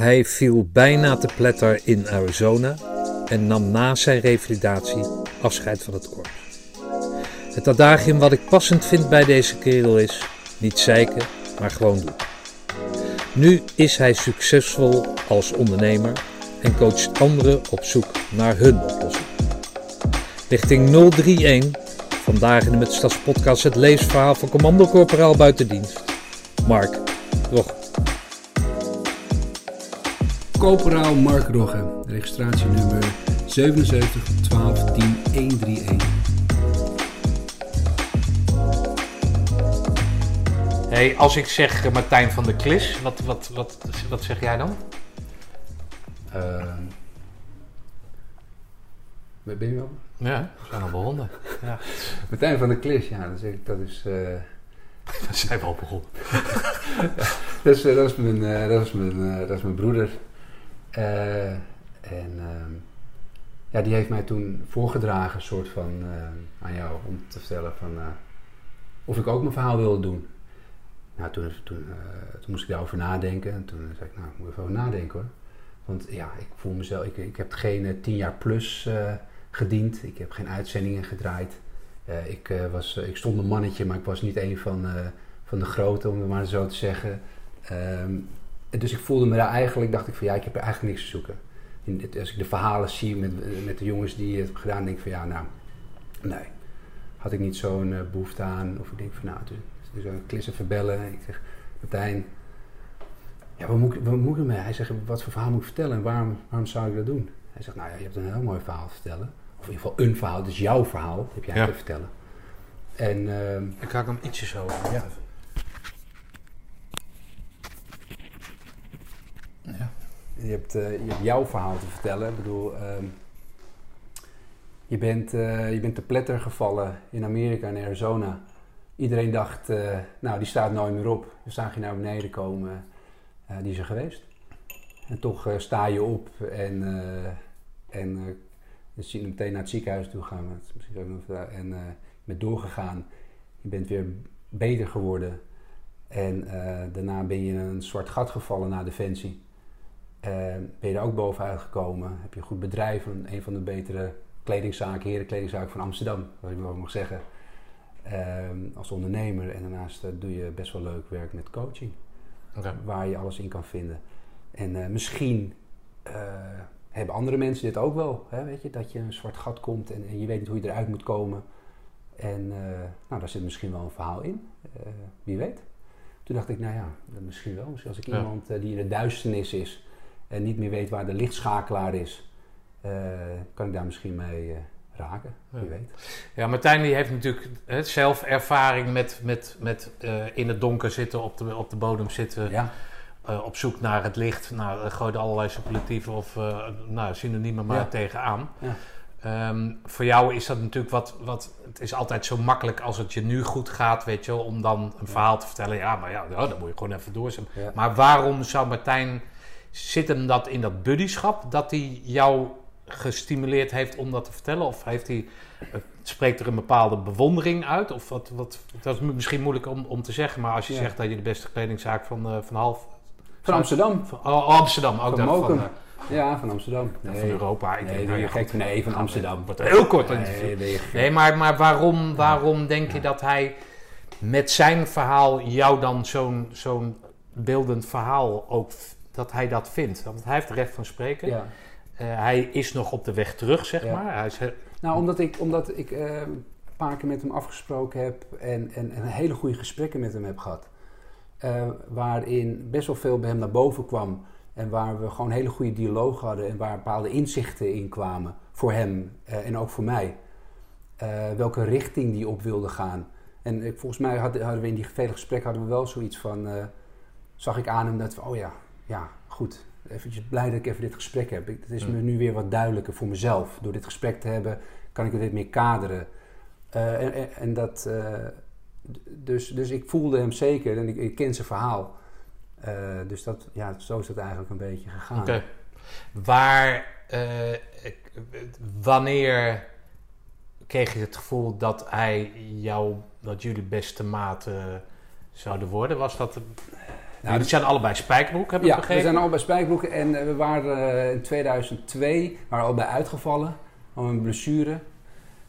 Hij viel bijna te pletter in Arizona en nam na zijn revalidatie afscheid van het korps. Het adagium wat ik passend vind bij deze kerel is: niet zeiken, maar gewoon doen. Nu is hij succesvol als ondernemer en coacht anderen op zoek naar hun oplossing. Richting 031, vandaag in de Met Stads podcast het leesverhaal van Commando Corporaal Buitendienst. Mark Rog. Corporaal Mark Rogge, registratienummer 77 12 10 131. Hey, als ik zeg eh, Martijn van der Klis, wat, wat, wat, wat zeg jij dan? Ehm waar ben je wel? Ja, we zijn al begonnen. Ja, Martijn van der Klis, ja, dat is, dat is, eh, dat zijn we al begonnen. dat is, eh, dat is, mijn, dat is, mijn, dat is mijn broeder. Eh, en ehm, ja, die heeft mij toen voorgedragen, soort van, eh, aan jou, om te vertellen van, eh, of ik ook mijn verhaal wilde doen. Nou, toen, toen, toen moest ik daarover nadenken. En toen zei ik, nou, ik moet even over nadenken hoor. Want ja, ik voel mezelf, ik, ik heb geen tien jaar plus gediend. Ik heb geen uitzendingen gedraaid. Ik, was, ik stond een mannetje, maar ik was niet een van, van de grote, om het maar zo te zeggen. Ehm, dus ik voelde me daar eigenlijk, dacht ik van ja, ik heb er eigenlijk niks te zoeken. Als ik de verhalen zie met, met de jongens die het hebben gedaan, denk ik van ja, nou, nee. Had ik niet zo'n eh, behoefte aan. Of ik denk van nou, dus, dus een klissen verbellen. Ik zeg, Martijn, ja, wat moet, ik- wat moet ik ermee? Hij zegt, wat voor verhaal moet ik vertellen en waarom, waarom zou ik dat doen? Hij zegt, nou ja, je hebt een heel mooi verhaal te vertellen. Of in ieder geval een verhaal, dus jouw verhaal heb jij Ja. te vertellen. En ehm, Ik haak hem ietsje zo. Ja. Ja. je, hebt, eh, je hebt jouw verhaal te vertellen. Ik bedoel, ehm, je, bent, eh, je bent te pletter gevallen in Amerika en Arizona. Iedereen dacht, eh, nou die staat nooit meer op. We zagen je naar beneden komen, die is er geweest. En toch sta je op en, en hem meteen naar het ziekenhuis toe gaan. Misschien en je bent doorgegaan. Je bent weer beter geworden. En daarna ben je in een zwart gat gevallen na Defensie. Eh, ben je er ook bovenuit gekomen. Heb je een goed bedrijf, een, een van de betere kledingzaken, herenkledingzaken van Amsterdam, wat ik wel mag zeggen. Ehm, als ondernemer. En daarnaast eh, doe je best wel leuk werk met coaching waar je alles in kan vinden. En eh, misschien eh, hebben andere mensen dit ook wel, hè, weet je, dat je een zwart gat komt en, en je weet niet hoe je eruit moet komen. En nou, daar zit misschien wel een verhaal in, wie weet. Toen dacht ik, nou ja, misschien wel. Misschien als ik Ja. iemand die in de duisternis is en niet meer weet waar de lichtschakelaar is, eh, kan ik daar misschien mee eh, raken, wie Ja. weet. Ja, Martijn die heeft natuurlijk hè, zelf ervaring met, met, met eh, in het donker zitten, op de, op de bodem zitten, Ja, op zoek naar het licht. Nou, er gooien allerlei superlatieven of nou, synoniemen maar Ja. tegenaan. Ja. Ehm, voor jou is dat natuurlijk wat, wat... Het is altijd zo makkelijk als het je nu goed gaat, weet je wel, om dan een verhaal te vertellen. Ja, maar ja, nou, dan moet je gewoon even doorzetten. Maar waarom zou Martijn... Zit hem dat in dat buddyschap, dat hij jou gestimuleerd heeft om dat te vertellen? Of heeft hij, eh, spreekt er een bepaalde bewondering uit? Of wat, wat, dat is misschien moeilijk om, om te zeggen, maar als je Ja. zegt dat je de beste kledingzaak van, eh, van half... Van Amsterdam. Van, oh, Amsterdam, ook Van Mokum. van, eh, Ja, van Amsterdam. van Europa. Ik Nee, denk, nou ja, gek? Nee, van Amsterdam. Wordt heel kort Nee, interview. Nee, maar, maar waarom, waarom denk je dat hij met zijn verhaal jou dan zo'n zo'n beeldend verhaal ook, dat hij dat vindt? Want hij heeft recht van spreken. Ja. Eh, hij is nog op de weg terug, zeg Ja. maar. Hij is, he- Nou, omdat ik, omdat ik eh, een paar keer met hem afgesproken heb en, en, en hele goede gesprekken met hem heb gehad. Eh, waarin best wel veel bij hem naar boven kwam. En waar we gewoon hele goede dialoog hadden en waar bepaalde inzichten in kwamen. Voor hem eh, en ook voor mij. Welke richting die op wilde gaan. En volgens mij hadden, hadden we in die vele gesprekken hadden we wel zoiets van... zag ik aan hem dat we, oh ja, ja, goed. Eventjes blij dat ik even dit gesprek heb. Het is Mm. me nu weer wat duidelijker voor mezelf. Door dit gesprek te hebben kan ik het dit meer kaderen. Eh, en, en, dat, eh, dus, dus ik voelde hem zeker en ik, ik ken zijn verhaal. Eh, dus dat, ja, zo is het eigenlijk een beetje gegaan. Oké. Waar, wanneer kreeg je het gevoel dat hij jou, dat jullie beste maten zouden worden? Was dat Nou, die zijn allebei spijkerbroek, heb ik Ja, begrepen. we zijn al bij Spijkerbroeken en eh, we waren eh, in 2002 waren al bij uitgevallen. Al een blessure.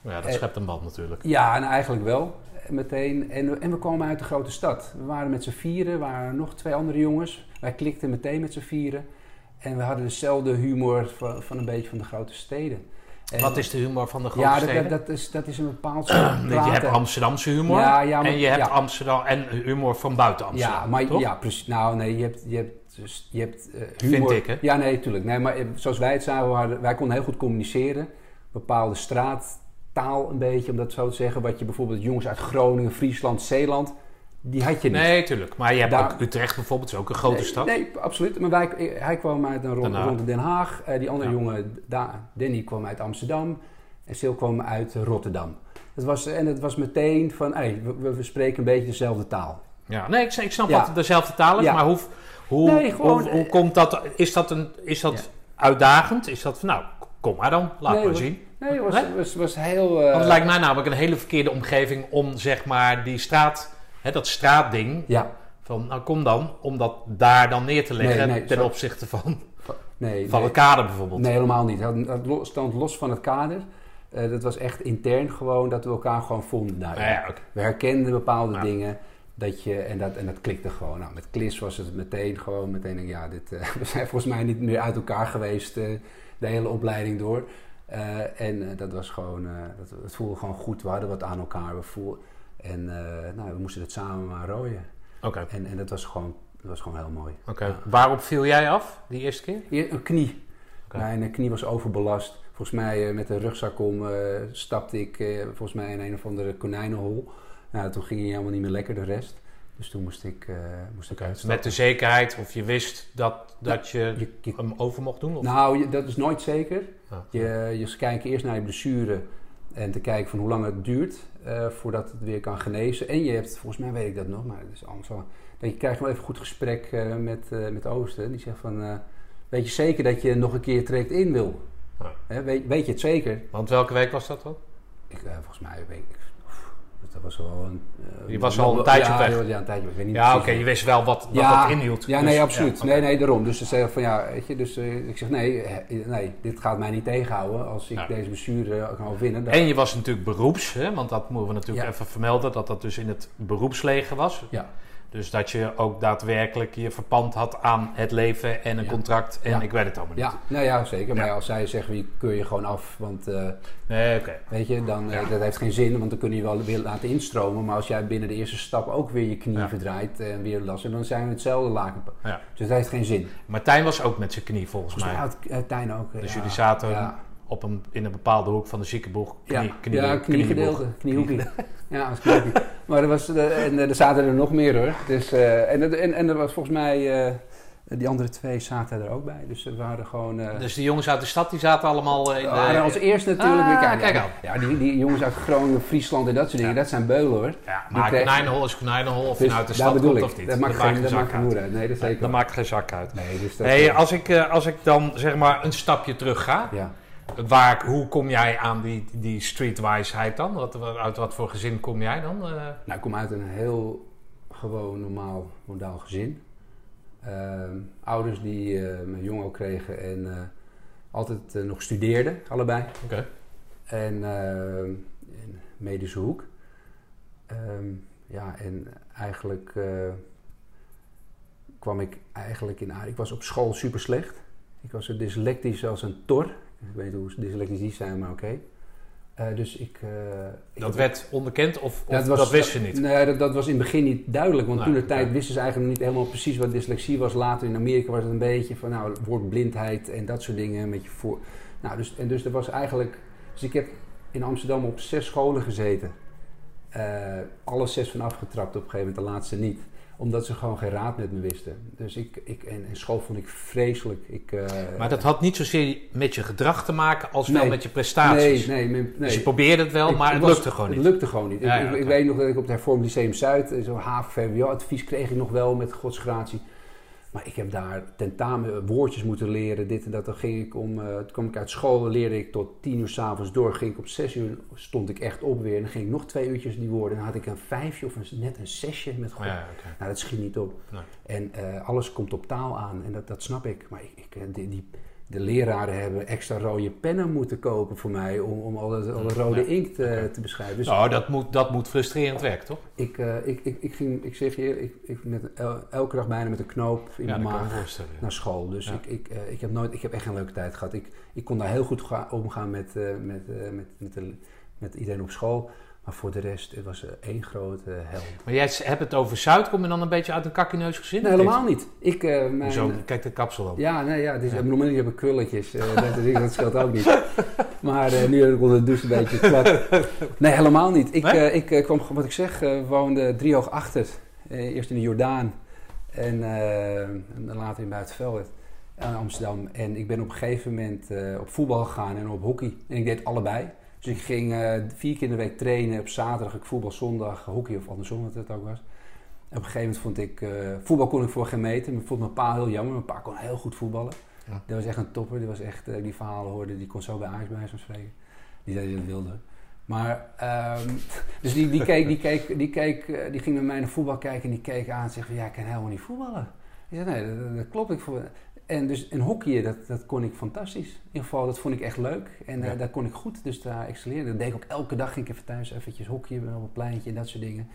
Ja, dat Eh, schept een band natuurlijk. Ja, en eigenlijk wel. Meteen. En, en we kwamen uit de grote stad. We waren met z'n vieren, er waren nog twee andere jongens. Wij klikten meteen met z'n vieren. En we hadden dezelfde humor van, van een beetje van de grote steden. En- Wat is de humor van de grote Ja, dat, steden? dat, dat is, dat is een bepaald soort je hebt. Amsterdamse humor Ja, ja, maar- en je hebt ja. Amsterdam en humor van buiten Amsterdam. Ja, maar toch? ja, precies. Nou, nee, je hebt, je hebt, dus- je hebt eh, Vind humor. ik, hè? Ja, nee, tuurlijk. Nee, maar eh, zoals wij het zagen, hadden- wij konden heel goed communiceren. Bepaalde straattaal een beetje, om dat zo te zeggen. Wat je bijvoorbeeld jongens uit Groningen, Friesland, Zeeland, die had je niet. Nee, tuurlijk. Maar je hebt Daar- ook Utrecht bijvoorbeeld, is ook een grote nee, stad. Nee, absoluut. Maar wij, eh, hij kwam uit een rond, Den Haag. rond Den Haag. Eh, die andere Ja. jongen, Da- Danny, kwam uit Amsterdam. En Sil kwam uit Rotterdam. Het was, en het was meteen van, hey, we, we spreken een beetje dezelfde taal. Ja, nee, ik, ik snap Ja. dat het dezelfde taal is, Ja. maar hoe, hoe, Nee, gewoon, hoe, hoe eh, komt dat? Is dat, een, is dat uitdagend? Is dat van, nou, kom maar dan, laat Nee, maar zien. Nee, het was, was, was heel... eh, Want het lijkt mij namelijk een hele verkeerde omgeving om zeg maar die straat, hè, dat straatding, Ja, van nou kom dan, om dat daar dan neer te leggen Nee, nee, ten zo- opzichte van, nee. van het kader bijvoorbeeld. Nee, helemaal niet. Het stond los van het kader. Eh, dat was echt intern gewoon dat we elkaar gewoon vonden daar. Nou ja. We herkenden bepaalde Ja. dingen. Dat je, en, dat, en dat klikte gewoon. Nou, met Klis was het meteen gewoon meteen, ja, dit, eh, we zijn volgens mij niet meer uit elkaar geweest eh, de hele opleiding door. En dat was gewoon, dat, het voelde gewoon goed. We hadden wat aan elkaar. We voelden, en eh, nou, we moesten het samen maar rooien. Oké, En, en dat, was gewoon, dat was gewoon heel mooi. oké. Ja. Waarop viel jij af die eerste keer? Eer- Een knie. Oké. Mijn knie was overbelast. Volgens mij eh, met een rugzak om eh, stapte ik volgens mij in een of andere konijnenhol. Nou, toen ging hij helemaal niet meer lekker de rest. Dus toen moest ik, eh moest ik uitstappen. Met de zekerheid of je wist dat, dat je Je- je- hem over mocht doen? Of? nou, je- dat is nooit zeker. Ja. Je, je kijkt eerst naar je blessure en te kijken van hoe lang het duurt eh, voordat het weer kan genezen. En je hebt, volgens mij weet ik dat nog, maar het is wel. Dat je krijgt wel even een goed gesprek eh, met, eh met Oosten. Die zegt van, weet je zeker dat je nog een keer trekt in wil? Ja. Hè, weet, weet je het zeker? Want welke week was dat dan? Ik, volgens mij weet ik. Oef, Dat was al een. eh, Je was al een tijdje ja, weg. Ja, een tijdje weg. Ik weet niet Ja, oké, je wist wel wat, wat Ja, dat inhield. Ja, Dus- nee, absoluut. ja, oké. Nee, nee, daarom. Dus ze zeggen van ja, weet je, dus eh, ik zeg nee, nee, dit gaat mij niet tegenhouden als ik deze blessure kan winnen. Dan- En je was natuurlijk beroeps, hè? want dat moeten we natuurlijk even vermelden, dat dat dus in het beroepsleger was. Ja. Dus dat je ook daadwerkelijk je verpand had aan het leven en een Ja. contract en Ja. ik weet het allemaal niet. Ja, nou ja, zeker. Maar als zij zeggen, wie keur je gewoon af, want eh, Nee, weet je, dan, eh, dat heeft geen zin, want dan kun je je wel weer laten instromen. Maar als jij binnen de eerste stap ook weer je knie verdraait en weer last, hebt, dan zijn we hetzelfde laken. Ja. Dus dat heeft geen zin. Martijn was ook met zijn knie volgens mij eh, Tijn ook. Dus jullie zaten. Op een, in een bepaalde hoek van de ziekenboeg. Knie, ja, knie, ja, kniegedeelte, kniehoekje. Ja, dat kniehoekje. maar er, was, eh, en, eh, er zaten er nog meer hoor. Dus, eh, en, en, en er was volgens mij, die andere twee zaten er ook bij. Dus ze waren gewoon... Dus die jongens uit de stad die zaten allemaal in de... ja, en als eerste natuurlijk Ah, weer kijken. kijk aan. Ja, die, die jongens uit Groningen, Friesland en dat soort dingen, Ja. dat zijn beulen hoor. Ja, maar konijnenhol is konijnenhol of Dus nou uit de stad komt ik. of niet. Dat maakt geen, dat maakt geen moer uit. Nee, dat zeker. dat maakt geen zak uit. Nee, dus dat, Hey, als, ik, als ik dan zeg maar een stapje terug ga, ja. Waar, hoe kom jij aan die, die streetwijsheid dan? Wat, uit wat voor gezin kom jij dan? Eh, Nou, ik kom uit een heel gewoon normaal modaal gezin. Ehm, ouders die eh me jong ook kregen en eh, altijd nog studeerden, allebei. Oké. En ehm, in medische hoek. Ehm, ja, en eigenlijk kwam ik eigenlijk in... Ik was op school super slecht. Ik was zo dyslectisch als een tor. Ik weet niet hoe dyslectisch die zijn, maar oké. Eh, dus ik... eh, ik Dat werd onderkend of, dat, wist je niet? Nee, dat, dat was in het begin niet duidelijk. Want toen de tijd wisten ze eigenlijk niet helemaal precies wat dyslexie was. Later in Amerika was het een beetje van nou, het woord blindheid en dat soort dingen. Met je voor... nou, dus, en dus er was eigenlijk. Dus ik heb in Amsterdam op zes scholen gezeten. Eh, alle zes van afgetrapt op een gegeven moment, de laatste niet. Omdat ze gewoon geen raad met me wisten. Dus ik, ik en, en school vond ik vreselijk. Ik, eh, Maar dat had niet zozeer met je gedrag te maken als wel met je prestaties. Nee, nee, nee. Dus je probeerde het wel, Ik- maar het was- lukte gewoon niet. Het lukte gewoon niet. Ja, ik, ja, weet nog dat ik op het Hervormd Lyceum Zuid, eh, zo'n HAVO-VWO-advies kreeg ik nog wel met godsgratie. Maar ik heb daar tentamen, woordjes moeten leren, dit en dat. Dan ging ik om, uh, toen kwam ik uit school, leerde ik tot tien uur s'avonds door. Ging ik op zes uur, stond ik echt op weer. En dan ging ik nog twee uurtjes die woorden. Dan had ik een vijfje of een, net een zesje met God. Ja, Nou, dat schiet niet op. Nee. En uh, alles komt op taal aan en dat, dat snap ik. Maar ik, ik die, die de leraren hebben extra rode pennen moeten kopen voor mij om, om alle, alle rode inkt uh, te beschrijven. Dus nou, dat moet, dat moet frustrerend werk, toch? Ik, uh, ik, ik, ik, ging, ik zeg je, ik, ik met el, elke dag bijna met een knoop in ja, mijn maag naar school. Dus ik, ik, uh, ik, heb nooit, ik heb echt geen leuke tijd gehad. Ik, ik kon daar heel goed omgaan met, met, met, met, de, met iedereen op school. Maar voor de rest, het was één grote hel. Maar jij hebt het over Zuid, kom je dan een beetje uit een kakkeneus gezin? Nee, helemaal niet. Ik, uh, mijn, Zo, kijk de kapsel op. Ja, nee, ja, dus, ja. normaal heb ik krulletjes. Uh, dat, dat scheelt ook niet. Maar uh, nu heb ik onder de douche een beetje klak. Nee, helemaal niet. Ik, nee? ik kwam, wat ik zeg, woonde driehoog achter. eerst in de Jordaan en, en later in Buitenveld in Amsterdam. En ik ben op een gegeven moment op voetbal gegaan en op hockey. En ik deed allebei. Dus ik ging uh, vier keer in de week trainen. Op zaterdag ik voetbal, zondag hockey of andersom wat het ook was. En op een gegeven moment vond ik, uh, voetbal kon ik voor geen meter. Maar vond mijn pa heel jammer. Mijn pa kon heel goed voetballen. Ja. Dat was echt een topper. Die was echt, uh, die verhalen hoorde, die kon zo bij Ajax bij zo'n spreken. Die zei dat hij dat wilde. Maar, um, dus die, die, keek, die, keek, die, keek, die ging met mij naar voetbal kijken en die keek aan en zei van, ja, ik kan helemaal niet voetballen. Ik zei, nee, dat, dat klopt. Ik en dus in hockey, dat, dat kon ik fantastisch. In ieder geval, dat vond ik echt leuk. En ja. uh, daar kon ik goed, dus daar excelleerde. Dat deed ik ook elke dag. Ging ik even thuis eventjes hockeyen op een pleintje en dat soort dingen.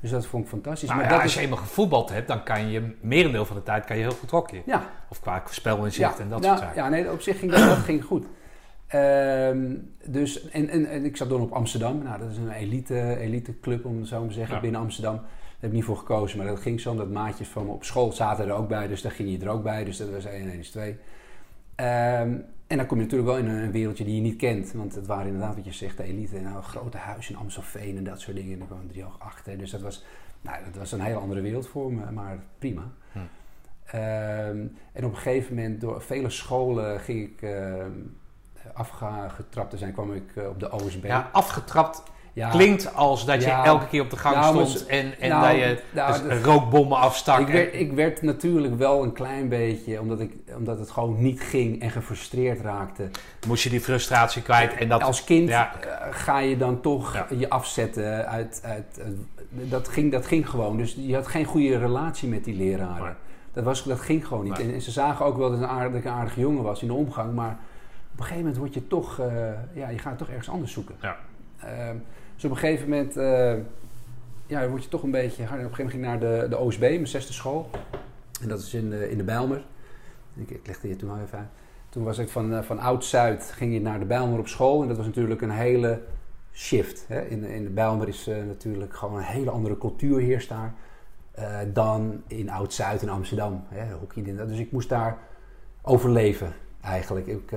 Dus dat vond ik fantastisch. Nou, maar ja, dat als is... je eenmaal gevoetbald hebt, dan kan je merendeel van de tijd kan je heel goed hockeyen. Ja. Of qua spelinzicht ja. en dat ja, soort zaken. Ja, nee, op zich ging dat, dat ging goed. Um, dus, en, en, en, ik zat dan op Amsterdam. Nou, dat is een elite, elite club, om het zo maar te zeggen, ja. binnen Amsterdam. Heb ik niet voor gekozen, maar dat ging zo omdat maatjes van me op school zaten er ook bij. Dus daar ging je er ook bij. Dus dat was 1 en 1 is 2. Um, en dan kom je natuurlijk wel in een wereldje die je niet kent. Want het waren inderdaad, wat je zegt, de elite. Nou, een grote huis in Amstelveen en dat soort dingen. En er kwamen drie hoog achter. Dus dat was, nou, dat was een hele andere wereld voor me, maar prima. Hm. Um, en op een gegeven moment, door vele scholen ging ik uh, afgetrapt te zijn, kwam ik uh, op de OSB. Ja, afgetrapt ja. klinkt als dat je ja. elke keer op de gang nou, stond en, en nou, dat je nou, dus rookbommen afstak. Ik werd, ik werd, natuurlijk wel een klein beetje, omdat, ik, omdat het gewoon niet ging en gefrustreerd raakte. Moest je die frustratie kwijt en dat... Als kind ja. ga je dan toch je afzetten uit... uit, uit dat, ging, dat ging gewoon. Dus je had geen goede relatie met die leraren. Maar. Dat, was, dat ging gewoon niet. En, en, ze zagen ook wel dat, een aardig, dat ik een aardige jongen was in de omgang. Maar op een gegeven moment word je toch... Uh, ja, je gaat toch ergens anders zoeken. Ja. Uh, dus op een gegeven moment uh, ja, word je toch een beetje... Op een gegeven moment ging ik naar de, de OSB, mijn zesde school. En dat is in de, in de Bijlmer. Ik, ik legde je toen al even uit. Toen was ik van, uh, van Oud-Zuid, ging je naar de Bijlmer op school. En dat was natuurlijk een hele shift. Hè. In, in de Bijlmer is natuurlijk gewoon een hele andere cultuur heerst daar. dan in Oud-Zuid in Amsterdam. Hè, hockey, dus ik moest daar overleven eigenlijk. Ik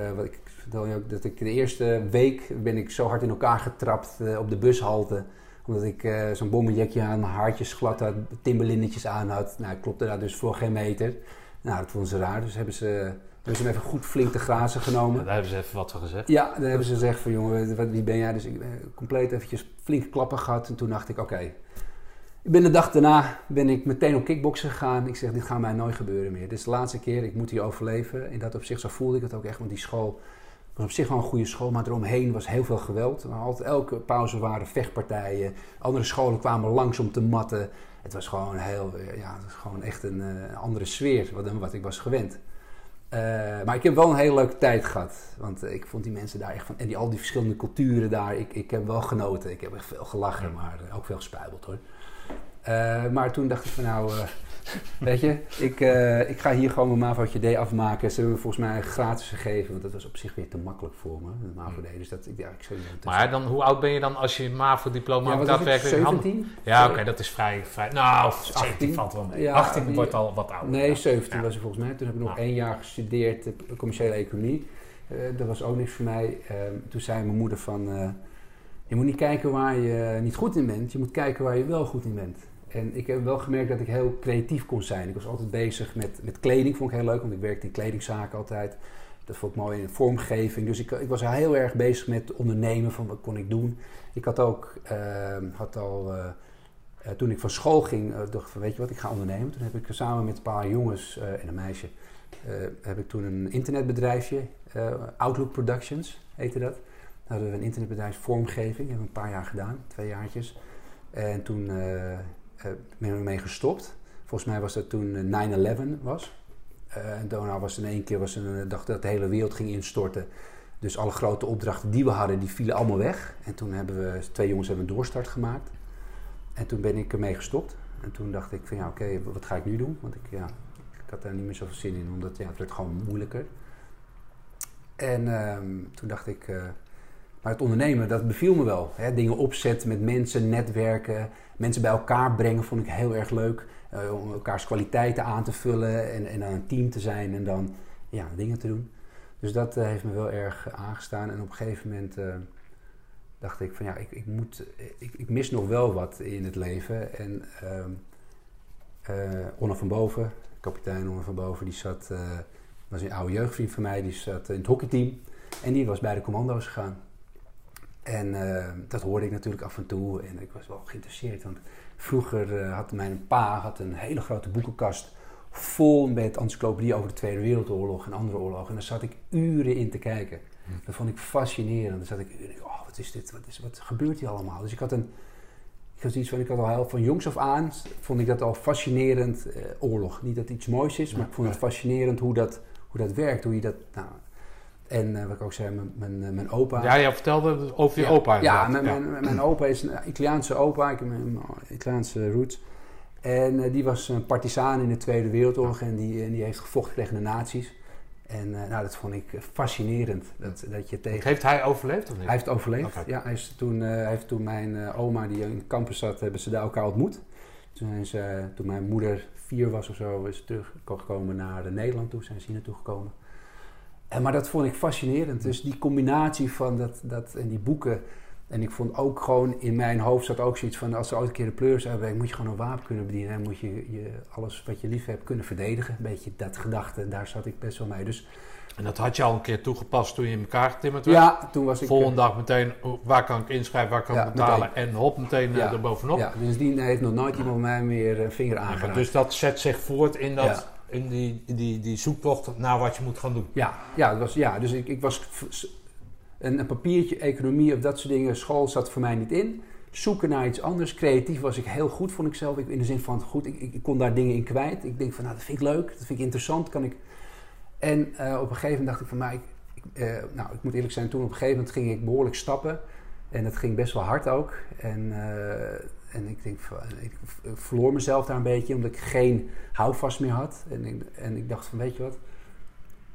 vertel je ook dat ik de eerste week ben ik zo hard in elkaar getrapt uh, op de bushalte. Omdat ik uh, zo'n bommenjekje aan, mijn haartjes glad had, timberlinnetjes aan had. Nou, ik klopte daar dus voor geen meter. Nou, dat vonden ze raar. Dus hebben ze, hebben ze hem even goed flink te grazen genomen. Ja, daar hebben ze even wat van gezegd. Ja, dan hebben ze gezegd van jongen, wat, wie ben jij? Dus ik ben compleet eventjes flinke klappen gehad. En toen dacht ik, oké. Okay. Ik ben de dag daarna ben ik meteen op kickboksen gegaan. Ik zeg, dit gaat mij nooit gebeuren meer. Dit is de laatste keer, ik moet hier overleven. In dat opzicht, zo voelde ik het ook echt. Want die school was op zich wel een goede school, maar eromheen was heel veel geweld. Altijd, elke pauze waren vechtpartijen. Andere scholen kwamen langs om te matten. Het was gewoon heel, ja, het was gewoon echt een uh, andere sfeer dan wat ik was gewend. Uh, maar ik heb wel een hele leuke tijd gehad. Want ik vond die mensen daar echt van. En die, al die verschillende culturen daar. Ik, ik heb wel genoten. Ik heb echt veel gelachen, maar ook veel gespuibeld hoor. maar toen dacht ik van nou. Weet je, ik, uh, ik ga hier gewoon mijn MAVO-D afmaken. Ze hebben me volgens mij gratis gegeven, want dat was op zich weer te makkelijk voor me, de MAVO-D. Dus dat, ja, ik zou maar dan, hoe oud ben je dan als je MAVO-diploma ja, daadwerkelijk 17? Ja, oké, okay, dat is vrij, vrij... Nou, 17 valt wel mee. Ja, 18 die, wordt al wat ouder. Nee, 17 ja. was ik volgens mij. Toen heb ik nog één jaar gestudeerd, commerciële economie. Uh, dat was ook niks voor mij. Uh, toen zei mijn moeder van... Je moet niet kijken waar je niet goed in bent. Je moet kijken waar je wel goed in bent. En ik heb wel gemerkt dat ik heel creatief kon zijn. Ik was altijd bezig met, met kleding, vond ik heel leuk, want ik werkte in kledingzaken altijd. Dat vond ik mooi in vormgeving. Dus ik, ik was heel erg bezig met ondernemen van wat kon ik doen. Ik had ook uh, had al uh, eh, toen ik van school ging, uh, dacht van weet je wat, ik ga ondernemen. Toen heb ik samen met een paar jongens en een meisje, heb ik toen een internetbedrijfje, Outlook Productions heette dat. Daar hadden we een internetbedrijf vormgeving, hebben we een paar jaar gedaan, twee jaartjes. En toen ben ik mee gestopt. Volgens mij was dat toen 9-11 was. en daarna was in één keer was een dag dat de hele wereld ging instorten. Dus alle grote opdrachten die we hadden, die vielen allemaal weg. En toen hebben we, twee jongens hebben een doorstart gemaakt. En toen ben ik ermee gestopt. En toen dacht ik van ja, oké, wat ga ik nu doen? Want ik, ja, ik had daar niet meer zoveel zin in, omdat ja, het werd gewoon moeilijker. En ehm, toen dacht ik, maar het ondernemen, dat beviel me wel. Hè? Dingen opzetten met mensen, netwerken, mensen bij elkaar brengen, vond ik heel erg leuk. Uh, om elkaars kwaliteiten aan te vullen en, en dan een team te zijn en dan ja, dingen te doen. Dus dat uh, heeft me wel erg aangestaan. En op een gegeven moment dacht ik van ja, ik, ik, moet, ik, ik mis nog wel wat in het leven. En uh, Onno van Boven, kapitein Onno van Boven, die zat, was een oude jeugdvriend van mij, die zat in het hockeyteam. En die was bij de commando's gegaan. En uh, dat hoorde ik natuurlijk af en toe en ik was wel geïnteresseerd. Want vroeger had mijn pa had een hele grote boekenkast vol met encyclopedieën over de Tweede Wereldoorlog en andere oorlogen. En daar zat ik uren in te kijken. Hm. Dat vond ik fascinerend. Dan zat ik uren, oh, wat is dit? Wat, is, wat gebeurt hier allemaal? Dus ik had een. Ik had iets van, ik had al heel, van jongs af aan, vond ik dat al fascinerend, eh, oorlog. Niet dat het iets moois is, maar ik vond het fascinerend hoe dat, hoe dat werkt, hoe je dat, nou, en uh, wat ik ook zei, mijn, mijn, eh, mijn opa. Ja, je vertelde over je ja, opa. Ja, mijn, mijn, mijn, opa is een Italiaanse opa, ik heb een Italiaanse roots. En uh, die was een partisaan in de Tweede Wereldoorlog en die, en die heeft gevochten tegen de nazi's. En uh, nou, dat vond ik fascinerend. Dat, dat je tegen... Heeft hij overleefd of niet? Hij heeft overleefd, okay. ja. Hij is toen, uh, heeft toen mijn uh, oma, die in de campus zat, hebben ze daar elkaar ontmoet. Toen, ze, toen mijn moeder vier was of zo, is ze teruggekomen naar Nederland toe. Zijn ze hier naartoe gekomen. En, maar dat vond ik fascinerend. Dus die combinatie van dat, dat en die boeken en ik vond ook gewoon in mijn hoofd zat ook zoiets van: als er ooit een keer de pleurs uitbreekt, moet je gewoon een wapen kunnen bedienen. En moet je, je alles wat je lief hebt kunnen verdedigen. Een beetje dat gedachte, daar zat ik best wel mee. Dus, en dat had je al een keer toegepast toen je in elkaar getimmerd werd? Ja, toen was ik. Volgende dag meteen, oh, waar kan ik inschrijven, waar kan ik betalen? En hop, meteen ja. erbovenop. Ja, dus die heeft nog nooit iemand mij meer een vinger aangeraakt. dus dat zet zich voort in dat. In die, die, die zoektocht naar wat je moet gaan doen. Ja, ja, dat was, ja dus ik, ik was een, een papiertje, economie of dat soort dingen, school zat voor mij niet in. Zoeken naar iets anders. Creatief was ik heel goed, vond ik zelf. Ik, in de zin van, goed, ik, ik, kon daar dingen in kwijt. Ik denk van, nou, dat vind ik leuk, dat vind ik interessant. Kan ik... En uh, op een gegeven moment dacht ik van, mij, nou, uh, nou, ik moet eerlijk zijn, toen op een gegeven moment ging ik behoorlijk stappen. En dat ging best wel hard ook. En, uh, en ik denk, ik verloor mezelf daar een beetje, omdat ik geen houvast meer had. En ik, en ik dacht van, weet je wat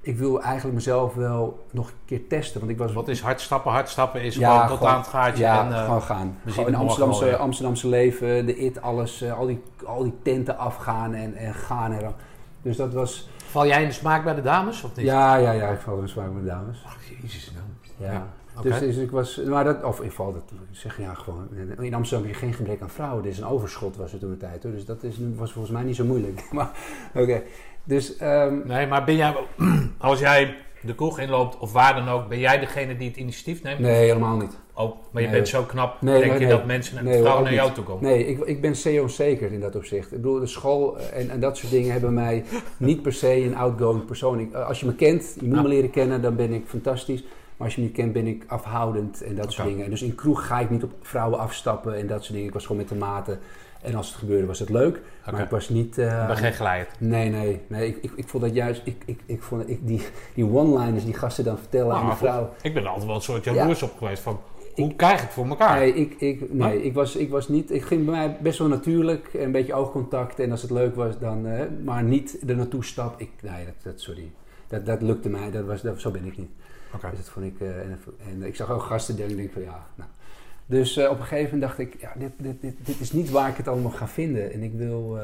ik wil eigenlijk mezelf wel nog een keer testen. Want ik was... Wat is hard stappen? Hard stappen is ja, gewoon tot aan het gaatje. Ja, en, uh, gewoon gaan. We gewoon in Amsterdamse, Amsterdamse leven, de IT, alles, uh, al, die, al die tenten afgaan en, en gaan. En, dus dat was... Val jij in de smaak bij de dames of niet? Ja, ja, ja, ik val in de smaak bij de dames. Ach, jezus. Ja. ja. Okay. Dus, dus, ik was, maar dat, of ik val dat, zeg ja gewoon, in Amsterdam heb je geen gebrek aan vrouwen, dit is een overschot was er toen de tijd hoor, dus dat is, was volgens mij niet zo moeilijk. maar oké, dus, um, nee, maar ben jij, als jij de kroeg inloopt of waar dan ook, ben jij degene die het initiatief neemt? Nee, helemaal niet. Oh, maar je nee. bent zo knap, nee, denk nee, je dat mensen en vrouwen naar jou toe komen? Nee, ik, ik ben CEO-zeker in dat opzicht. Ik bedoel, de school en, en dat soort dingen hebben mij niet per se een outgoing persoon. Ik, als je me kent, je moet me leren kennen, dan ben ik fantastisch. Maar als je me niet kent, ben ik afhoudend en dat okay. soort dingen. En dus in kroeg ga ik niet op vrouwen afstappen en dat soort dingen. Ik was gewoon met de maten. En als het gebeurde was het leuk. Okay. Maar ik was niet... Uh, ben geen glijder? Nee, nee. nee ik, ik, ik vond dat juist... Ik, ik, ik vond ik, die, die one-liners die gasten dan vertellen nou, aan die vrouw... Ik ben er altijd wel een soort jaloers ja. op geweest van... Hoe ik, krijg ik het voor elkaar? Nee, ik, ik, nee huh? ik, was, ik was niet... Ik ging bij mij best wel natuurlijk. Een beetje oogcontact. En als het leuk was, dan... Uh, maar niet er naartoe stap. Ik, nee, dat, dat, sorry. Dat, dat lukte mij. Dat was, dat, zo ben ik niet. Okay. Dus dat vond ik... Uh, en, en, ik zag ook gasten die denk van... Ja, nou... Dus uh, op een gegeven moment dacht ik, ja, dit, dit, dit, dit, is niet waar ik het allemaal ga vinden. En ik wil. Uh,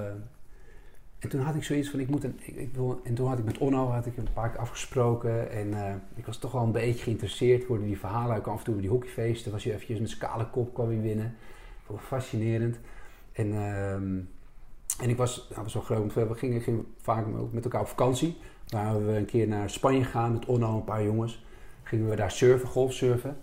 en toen had ik zoiets van, ik moet een. Ik, ik, wil, en toen had ik met Onno had ik een paar keer afgesproken. En ik was toch wel een beetje geïnteresseerd. Ik hoorde die verhalen. Ik kwam af en toe bij die hockeyfeesten. Was je eventjes met scale kop kwam je binnen. Vond fascinerend. En, en ik was, nou, was wel groot. We gingen, gingen vaak met elkaar op vakantie. Waar we een keer naar Spanje gaan met Onno en een paar jongens. Gingen we daar surfen, golfsurfen.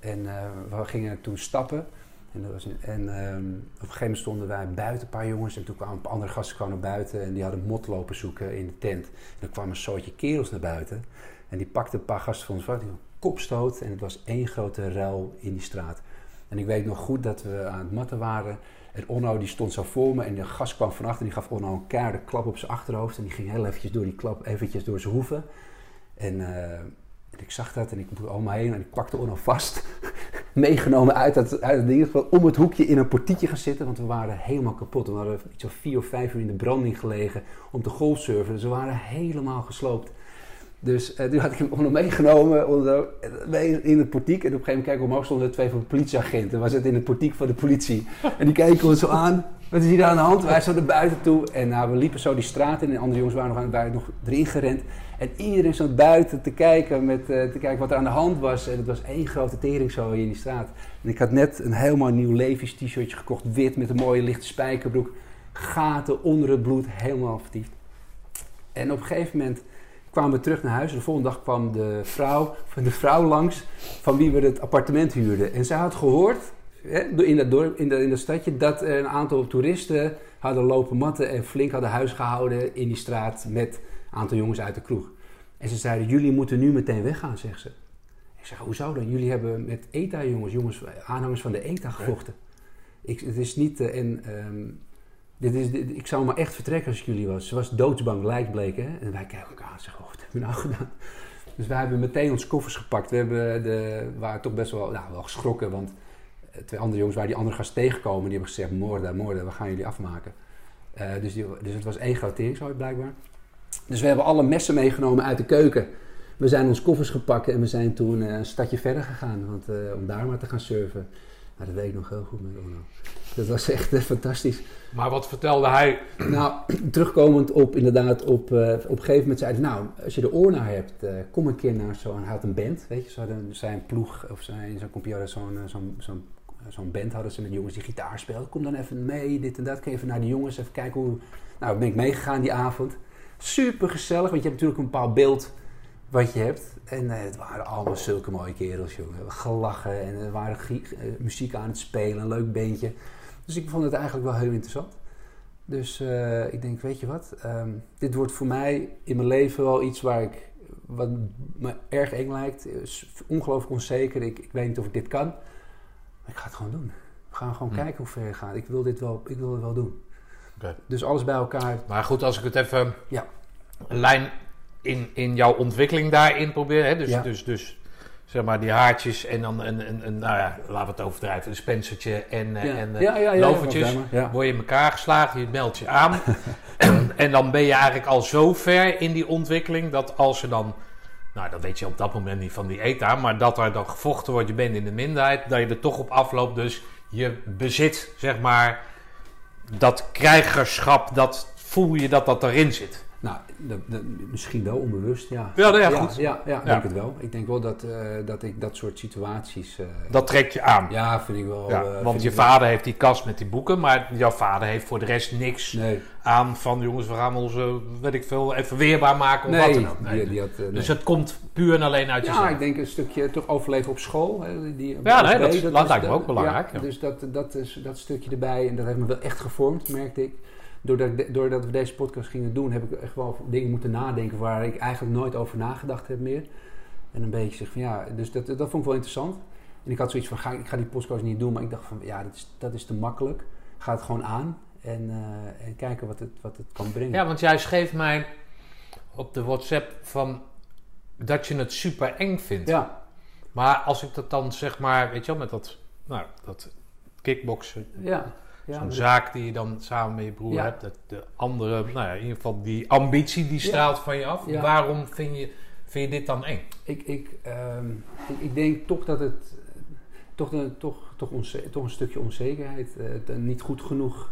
En uh, we gingen toen stappen. En, dat was, en ehm, op een gegeven moment stonden wij buiten, een paar jongens. En toen kwamen andere gasten kwamen naar buiten. En die hadden mot lopen zoeken in de tent. En er kwam een soortje kerels naar buiten. En die pakten een paar gasten van ons vak. Die kopstoot. En het was één grote ruil in die straat. En ik weet nog goed dat we aan het matten waren. En Onno die stond zo voor me. En de gast kwam van achter. En die gaf Onno een keiharde klap op zijn achterhoofd. En die ging heel eventjes door die klap, eventjes door zijn hoeven. En... eh, ik zag dat en ik moest om me heen en ik pakte Onno vast. Meegenomen uit uit het ding. Om het hoekje in een portietje gaan zitten. Want we waren helemaal kapot. We hadden iets of vier of vijf uur in de branding gelegen. Om te golfsurfen. Dus we waren helemaal gesloopt. Dus eh, toen had ik hem Onno meegenomen. Onder, mee in het portiek. En op een gegeven moment kijk ik omhoog stonden er twee van de politieagenten. We zitten in het portiek van de politie. En die keken ons zo aan. Wat is hier aan de hand? Wij zo naar buiten toe. En nou, we liepen zo die straat in. En de andere jongens waren nog, aan, waren nog erin gerend. En iedereen stond buiten te kijken, met, uh, te kijken wat er aan de hand was. En het was één grote teringzooi in die straat. En ik had net een helemaal nieuw Levi's t-shirtje gekocht. Wit met een mooie lichte spijkerbroek. Gaten onder het bloed, helemaal vertiefd. En op een gegeven moment kwamen we terug naar huis. De volgende dag kwam de vrouw, de vrouw langs van wie we het appartement huurden. En zij had gehoord in dat, dorp, in, dat, in dat stadje dat een aantal toeristen hadden lopen matten en flink hadden huis gehouden in die straat met aantal jongens uit de kroeg. En ze zeiden, jullie moeten nu meteen weggaan, zegt ze. Ik zeg, hoezo dan? Jullie hebben met ETA-jongens, jongens, aanhangers van de ETA gevochten. Ik, het is niet, uh, en, um, dit is, ik zou maar echt vertrekken als ik jullie was. Ze was doodsbang, lijkt bleek, hè? En wij kijken elkaar en zeggen, oh, wat hebben we nou gedaan? Dus wij hebben meteen onze koffers gepakt. We hebben de, waren toch best wel, nou, wel geschrokken, want twee andere jongens waar die andere gast tegenkomen, die hebben gezegd: moorden, moorden, we gaan jullie afmaken. Uh, dus, die, dus het was één groot teringzooi blijkbaar. Dus we hebben alle messen meegenomen uit de keuken. We zijn ons koffers gepakt en we zijn toen uh, een stadje verder gegaan want, uh, om daar maar te gaan surfen. Nou, dat weet ik nog heel goed met. Dat was echt fantastisch. Maar wat vertelde hij? Nou, terugkomend op inderdaad, op, op een gegeven moment zei hij, nou, als je de oor naar hebt, kom een keer naar zo'n, hij had een band, weet je, ze hadden zijn ploeg, of zijn, zo'n computer, zo'n, zo'n, zo'n zo'n band hadden ze met jongens die gitaar speelden. Kom dan even mee, dit en dat. Kun je even naar die jongens, even kijken hoe... Nou, ben ik meegegaan die avond. Super gezellig, want je hebt natuurlijk een bepaald beeld wat je hebt. En eh, het waren allemaal zulke mooie kerels, jongen. Gelachen en er waren uh, muziek aan het spelen, een leuk beentje. Dus ik vond het eigenlijk wel heel interessant. Dus uh, ik denk, weet je wat, um, dit wordt voor mij in mijn leven wel iets waar ik, wat me erg eng lijkt. Is ongelooflijk onzeker, ik, ik weet niet of ik dit kan. Ik ga het gewoon doen. We gaan gewoon hm. kijken hoe ver je gaat. Ik wil dit wel, ik wil het wel doen. Okay. Dus alles bij elkaar. Maar goed, als ik het even ja. een lijn in, in jouw ontwikkeling daarin probeer. Hè? Dus, Ja. dus, dus zeg maar die haartjes en dan een, een, een nou ja, laten we het overdrijven, een spencertje en, eh, Ja. en eh, Ja, lovertjes. Word je in elkaar geslagen, je meldt je aan. en dan ben je eigenlijk al zo ver in die ontwikkeling dat als je dan, nou dat weet je op dat moment niet van die ETA, maar dat er dan gevochten wordt, je bent in de minderheid, dat je er toch op afloopt. Dus je bezit, zeg maar, dat krijgerschap, dat voel je dat dat erin zit. Nou, dat, dat- misschien wel onbewust, ja. Ja, nou ja, ja, goed. Ja, ja, Ja. denk het wel. Ik denk wel dat, eh, dat ik dat soort situaties... eh, Dat trekt je aan. ja, vind ik wel... Ja, eh, want je wel- vader heeft die kast met die boeken, maar jouw vader heeft voor de rest niks Nee, aan van jongens, we gaan ons, eh, weet ik veel, even weerbaar maken of nee, wat dan ook. Nee. die, die had... Dus het komt puur en alleen uit Ja, jezelf. ik denk een stukje toch overleven op school. Hè, die, Ja, nee, dat lijkt me ook belangrijk, ja. Dus dat, dat, is, dat stukje erbij, en dat heeft me wel echt gevormd, merkte ik. Doordat, de- doordat we deze podcast gingen doen, heb ik echt wel dingen moeten nadenken waar ik eigenlijk nooit over nagedacht heb meer. En een beetje zeg van ja, dus dat, dat vond ik wel interessant. En ik had zoiets van, ga, ik ga die podcast niet doen, maar ik dacht van ja, dat is, dat is te makkelijk. Ga het gewoon aan en, eh, en kijken wat het, wat het kan brengen. Ja, want jij schreef mij op de WhatsApp van dat je het super eng vindt. ja, Maar als ik dat dan zeg maar, weet je wel, met dat, nou, dat kickboksen, ja. Ja, zo'n dat- zaak die je dan samen met je broer Ja. hebt, dat de andere, nou ja, in ieder geval die ambitie die straalt van je af. Waarom vind je, vind je dit dan eng? Ik, ik, ehm, ik, ik denk toch dat het eh, toch, een, toch, toch, onze- toch een stukje onzekerheid, eh, eh, niet goed genoeg,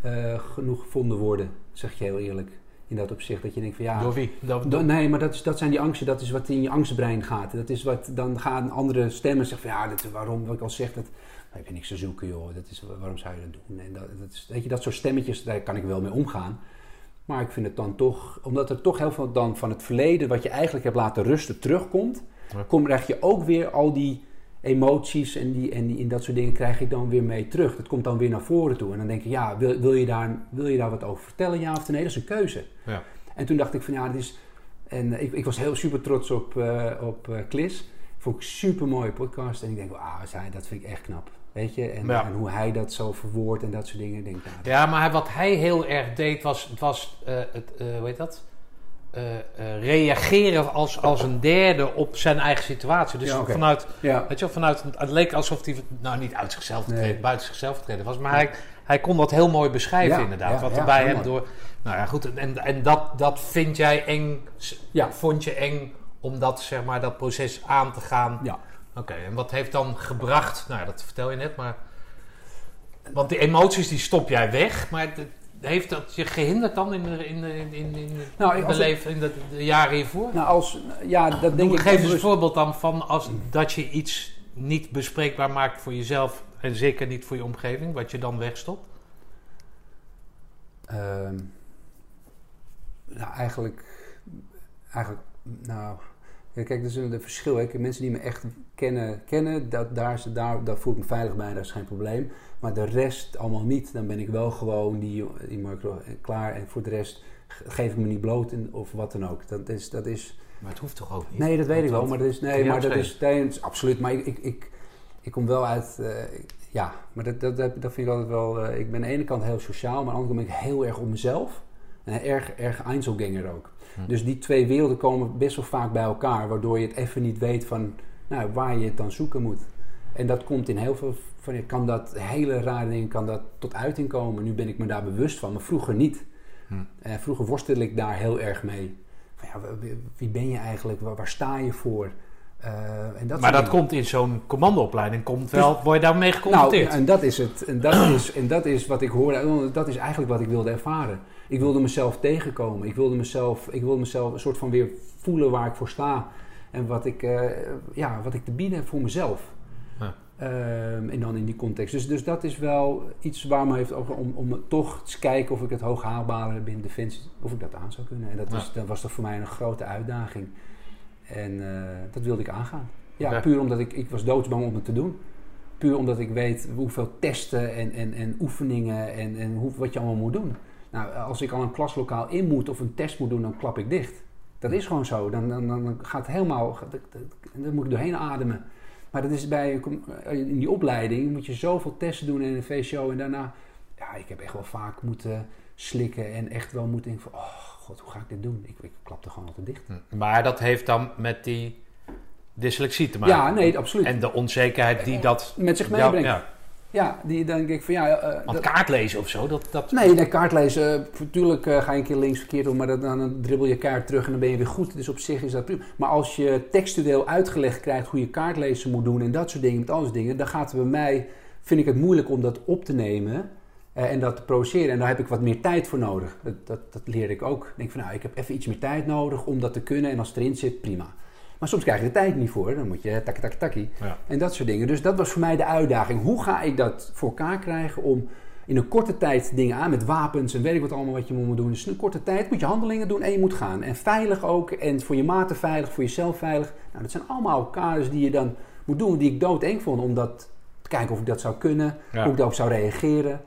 eh, genoeg gevonden worden, zeg je heel eerlijk. In dat opzicht dat je denkt van ja. Door wie? Dat, do- nee, maar dat, is, dat zijn die angsten, dat is wat in je angstbrein gaat. Dat is wat, dan gaan andere stemmen zeggen van ja, dat, waarom, wat ik al zeg, dat heb je niks te zoeken joh, dat is, waarom zou je dat doen? En dat, dat is, weet je, dat soort stemmetjes, daar kan ik wel mee omgaan. Maar ik vind het dan toch, omdat er toch heel veel dan van het verleden, wat je eigenlijk hebt laten rusten, terugkomt, Ja. kom, krijg je ook weer al die emoties en, die, en, die, en dat soort dingen krijg ik dan weer mee terug. Dat komt dan weer naar voren toe. En dan denk ik, ja, wil, wil, je, daar, wil je daar wat over vertellen, ja of nee? Dat is een keuze. Ja. En toen dacht ik van, ja, dit is... En ik, ik was heel super trots op, uh, op Klis. Vond ik super mooie podcast. En ik denk, wauw, dat vind ik echt knap. Weet je? En, Ja. en hoe hij dat zo verwoordt en dat soort dingen. Ik Denk, nou, Ja, maar wat hij heel erg deed was, het was eh, het, eh, hoe heet dat? Eh, reageren als, als een derde op zijn eigen situatie. Dus Ja, vanuit, ja, weet je vanuit, het leek alsof hij, nou niet uit zichzelf Nee. buiten zichzelf treden was, maar hij, hij kon dat heel mooi beschrijven inderdaad. wat er bij hem mooi. door, nou ja goed, en, en dat, dat vind jij eng, vond je eng om dat, zeg maar, dat proces aan te gaan? ja. Oké, en wat heeft dan gebracht? Nou, ja, dat vertel je net, maar. Want die emoties die stop jij weg, maar heeft dat je gehinderd dan in de, in de, in, in, in Nou, in de leven, in de, de jaren hiervoor? Nou, als... Ja, dat denk Doe, ik... geef eens een voorbeeld dan van als dat je iets niet bespreekbaar maakt voor jezelf en zeker niet voor je omgeving, wat je dan wegstopt. Ehm, nou, eigenlijk, eigenlijk, nou, ja, kijk, dat is een, verschil. Hè. Mensen die me echt kennen, kennen dat, daar, is- daar, daar voel ik me veilig bij, dat is geen probleem. Maar de rest allemaal niet. Dan ben ik wel gewoon die, die macro klaar. En voor de rest ge- geef ik me niet bloot in, of wat dan ook. Dat is, dat is, Maar het hoeft toch ook niet? nee, dat weet ik wel. Maar dat is, nee, maar dat is, nee, dat is absoluut. Maar ik, ik, ik, ik kom wel uit, eh, ja, maar dat, dat, dat, dat vind ik altijd wel. eh, ik ben aan de ene kant heel sociaal, maar aan de andere kant ben ik heel erg op mezelf. En erg, erg Einzelganger ook. Hm. Dus die twee werelden komen best wel vaak bij elkaar, waardoor je het even niet weet van nou, waar je het dan zoeken moet. En dat komt in heel veel van je kan dat hele rare dingen kan dat tot uiting komen. Nu ben ik me daar bewust van, maar vroeger niet. Hm. Eh, vroeger worstelde ik daar heel erg mee. Van, ja, wie- ben je eigenlijk? Waar, waar sta je voor? Eh, en dat maar dat dingen. komt in zo'n commandoopleiding, komt wel, word je daarmee geconfronteerd? Nou, en dat is het. En dat is, en dat is wat ik hoorde. Dat is eigenlijk wat ik wilde ervaren. Ik wilde mezelf tegenkomen. Ik wilde mezelf, ik wilde mezelf een soort van weer voelen waar ik voor sta. En wat ik, eh, ja, wat ik te bieden heb voor mezelf. Ja. Ehm, en dan in die context. Dus, dus dat is wel iets waar me heeft over om, om toch eens kijken of ik het hoog haalbare binnen Defensie, of ik dat aan zou kunnen. En dat, Ja. is, dat was toch voor mij een grote uitdaging. En eh, dat wilde ik aangaan. Ja, Oké. puur omdat ik, ik was doodsbang om het te doen. Puur omdat ik weet hoeveel testen en, en, en oefeningen en, en hoe, wat je allemaal moet doen. Nou, als ik al een klaslokaal in moet of een test moet doen, dan klap ik dicht. Dat is gewoon zo. Dan, dan, dan gaat het helemaal... Dan moet ik doorheen ademen. Maar dat is bij... In die opleiding moet je zoveel testen doen in een VCO. En daarna... Ja, ik heb echt wel vaak moeten slikken en echt wel moeten denken van... Oh, god, hoe ga ik dit doen? Ik, ik klapte gewoon altijd dicht. Hm. Maar dat heeft dan met die dyslexie te maken. Ja, nee, absoluut. En de onzekerheid die dat... Met zich meebrengt. Ja, ja. die dan denk ik van ja... eh, Want dat- kaartlezen of zo, dat... dat Nee, nee, kaartlezen. Natuurlijk eh, ga je een keer links verkeerd doen, maar dat, dan dribbel je kaart terug en dan ben je weer goed. Dus op zich is dat prima. Maar als je textueel uitgelegd krijgt hoe je kaartlezen moet doen en dat soort dingen, met al die dingen, dan gaat het bij mij, vind ik het moeilijk om dat op te nemen eh, en dat te produceren. En daar heb ik wat meer tijd voor nodig. Dat, dat, dat leerde ik ook. Ik denk van nou, ik heb even iets meer tijd nodig om dat te kunnen en als het erin zit, prima. Maar soms krijg je de tijd niet voor. Dan moet je tak, tak, takkie. Ja. En dat soort dingen. Dus dat was voor mij de uitdaging. Hoe ga ik dat voor elkaar krijgen om in een korte tijd dingen aan met wapens en weet ik wat allemaal wat je moet doen. Dus in een korte tijd moet je handelingen doen en je moet gaan. En veilig ook. En voor je maten veilig, voor jezelf veilig. Nou, dat zijn allemaal kaders die je dan moet doen, die ik doodeng vond. Om dat te kijken of ik dat zou kunnen, Ja. hoe ik daarop zou reageren.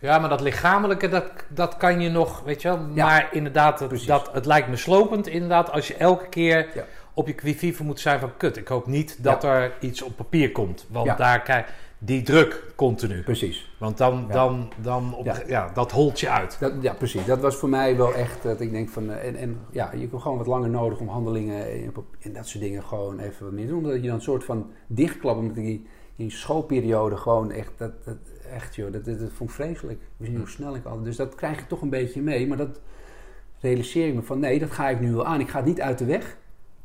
Ja, maar dat lichamelijke, dat, dat kan je nog, weet je wel. Ja. Maar inderdaad, Precies. dat, het lijkt me slopend inderdaad als je elke keer Ja. Op je quivive moet zijn van kut. Ik hoop niet dat er iets op papier komt. Want Ja. daar krijg die druk continu. Precies. Want dan, Ja. dan, dan op, ja. Dat holt je uit. Dat, ja, precies. Dat was voor mij wel echt dat ik denk van... eh, En, en ja, je hebt gewoon wat langer nodig om handelingen en, en dat soort dingen gewoon even wat meer doen. Omdat je dan een soort van dichtklapt. Omdat die, die schoolperiode gewoon echt... Dat, dat, echt joh, dat, dat, dat vond ik vreselijk. Ik wist niet hoe snel ik altijd... Dus dat krijg ik toch een beetje mee. Maar dat realiseer ik me van... Nee, dat ga ik nu wel aan. Ik ga het niet uit de weg.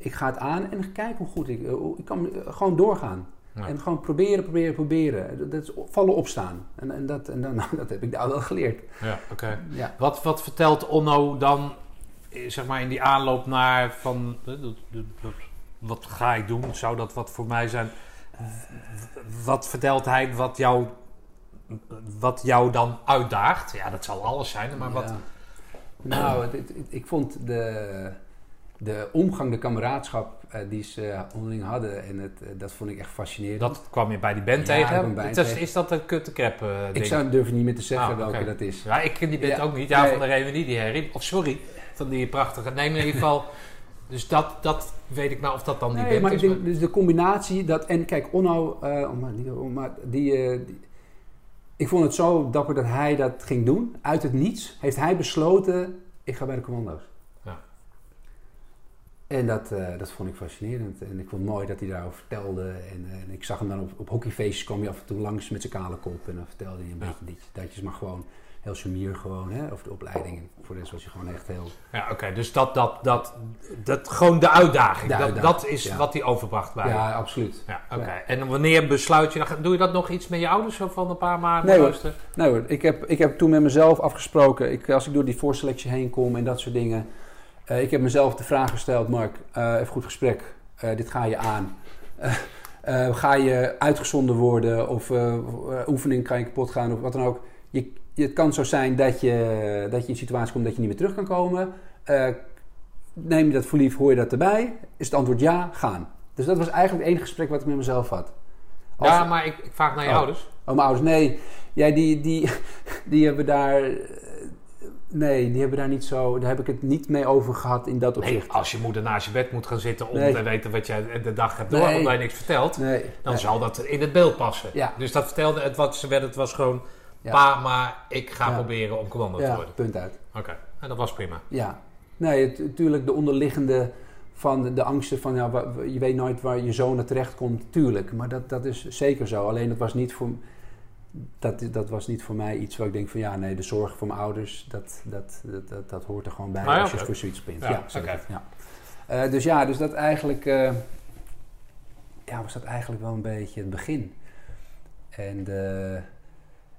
Ik ga het aan en kijk hoe goed ik... eh, Ik kan eh, gewoon doorgaan. Ja. En gewoon proberen, proberen, proberen. Dat- is vallen opstaan. En, en, dat, en dan, dat heb ik daar wel geleerd. Ja, oké. Ja. Wat, wat vertelt Onno dan, eh, zeg maar, in die aanloop naar van... Wat ga ik doen? Zou dat wat voor mij zijn? Wat vertelt hij wat jou, wat jou dan uitdaagt? Ja, dat zal alles zijn, maar wat... Ja. Nou, het- het- het- ik vond de, de omgang, de kameraadschap eh, die ze onderling hadden. En het, eh, dat vond ik echt fascinerend. Dat kwam je bij die band Ja, ik tegen. bij is, is dat een kuttecap eh ik ding? zou durven niet meer te zeggen Ah, welke dat is. Ja, ik ken die band Ja, ook niet. Ja, nee. van de reunie, die herrie. Of sorry, van die prachtige... Nee, maar in ieder geval... Dus dat, dat weet ik nou of dat dan die Nee, band maar is. ik denk, dus de combinatie dat en kijk Onno, eh, oh, maar die, oh, eh, die- ik vond het zo dapper dat hij dat ging doen uit het niets. Heeft hij besloten, ik ga bij de commando's. En dat, eh, dat vond ik fascinerend en ik vond het mooi dat hij daarover vertelde. En, eh, en ik zag hem dan op, op hockeyfeestjes kwam hij af en toe langs met zijn kale kop en dan vertelde hij een Ja. beetje ditjes, datjes, maar gewoon heel sumier gewoon hè, over de opleidingen. Voor de rest was hij gewoon echt heel Ja, oké. dus dat, dat, dat, dat, gewoon de uitdaging. De dat, uitdaging, dat is ja. wat hij overbracht bij je. ja, absoluut. Ja, oké. Ja. En wanneer besluit je, dan, doe je dat nog iets met je ouders zo van een paar maanden? Nee, hoor. Nou hoor, ik heb, ik heb toen met mezelf afgesproken, ik, als ik door die voorselectie heen kom en dat soort dingen. Eh, ik heb mezelf de vraag gesteld, Mark, eh, even goed gesprek, eh, dit ga je aan. Ga je uitgezonden worden of oefening kan je kapot gaan of wat dan ook. Je, het kan zo zijn dat je, dat je in een situatie komt dat je niet meer terug kan komen. Neem je dat voor lief, hoor je dat erbij? Is het antwoord ja, gaan. Dus dat was eigenlijk het enige gesprek wat ik met mezelf had. Als- Ja, maar ik, ik vraag naar je Oh. ouders. Oh, mijn ouders, nee. Ja, die, die, die hebben daar... Nee, die hebben daar niet zo... Daar heb ik het niet mee over gehad in dat Nee, opzicht. als je moeder naast je bed moet gaan zitten om Nee. te weten wat jij de dag hebt Nee. door, omdat je niks vertelt, Nee. dan nee. zal dat in het beeld passen. Ja. Dus dat vertelde het wat ze werd, het was gewoon, Ja. pa, maar ik ga Ja. proberen om commando te Ja, worden. punt uit. Oké, en dat was prima. Ja. Nee, het- natuurlijk de onderliggende van de, de angsten van... Ja, je weet nooit waar je zoon terecht komt. Tuurlijk, maar dat, dat is zeker zo. Alleen dat was niet voor... Dat, dat was niet voor mij iets waar ik denk van ja, nee, de zorg voor mijn ouders, dat, dat, dat, dat, dat hoort er gewoon bij ja, als je voor zoiets bent. Ja, Ja, zeker. oké. ja. Eh, dus ja, dus dat eigenlijk, eh, ja, was dat eigenlijk wel een beetje het begin. En de,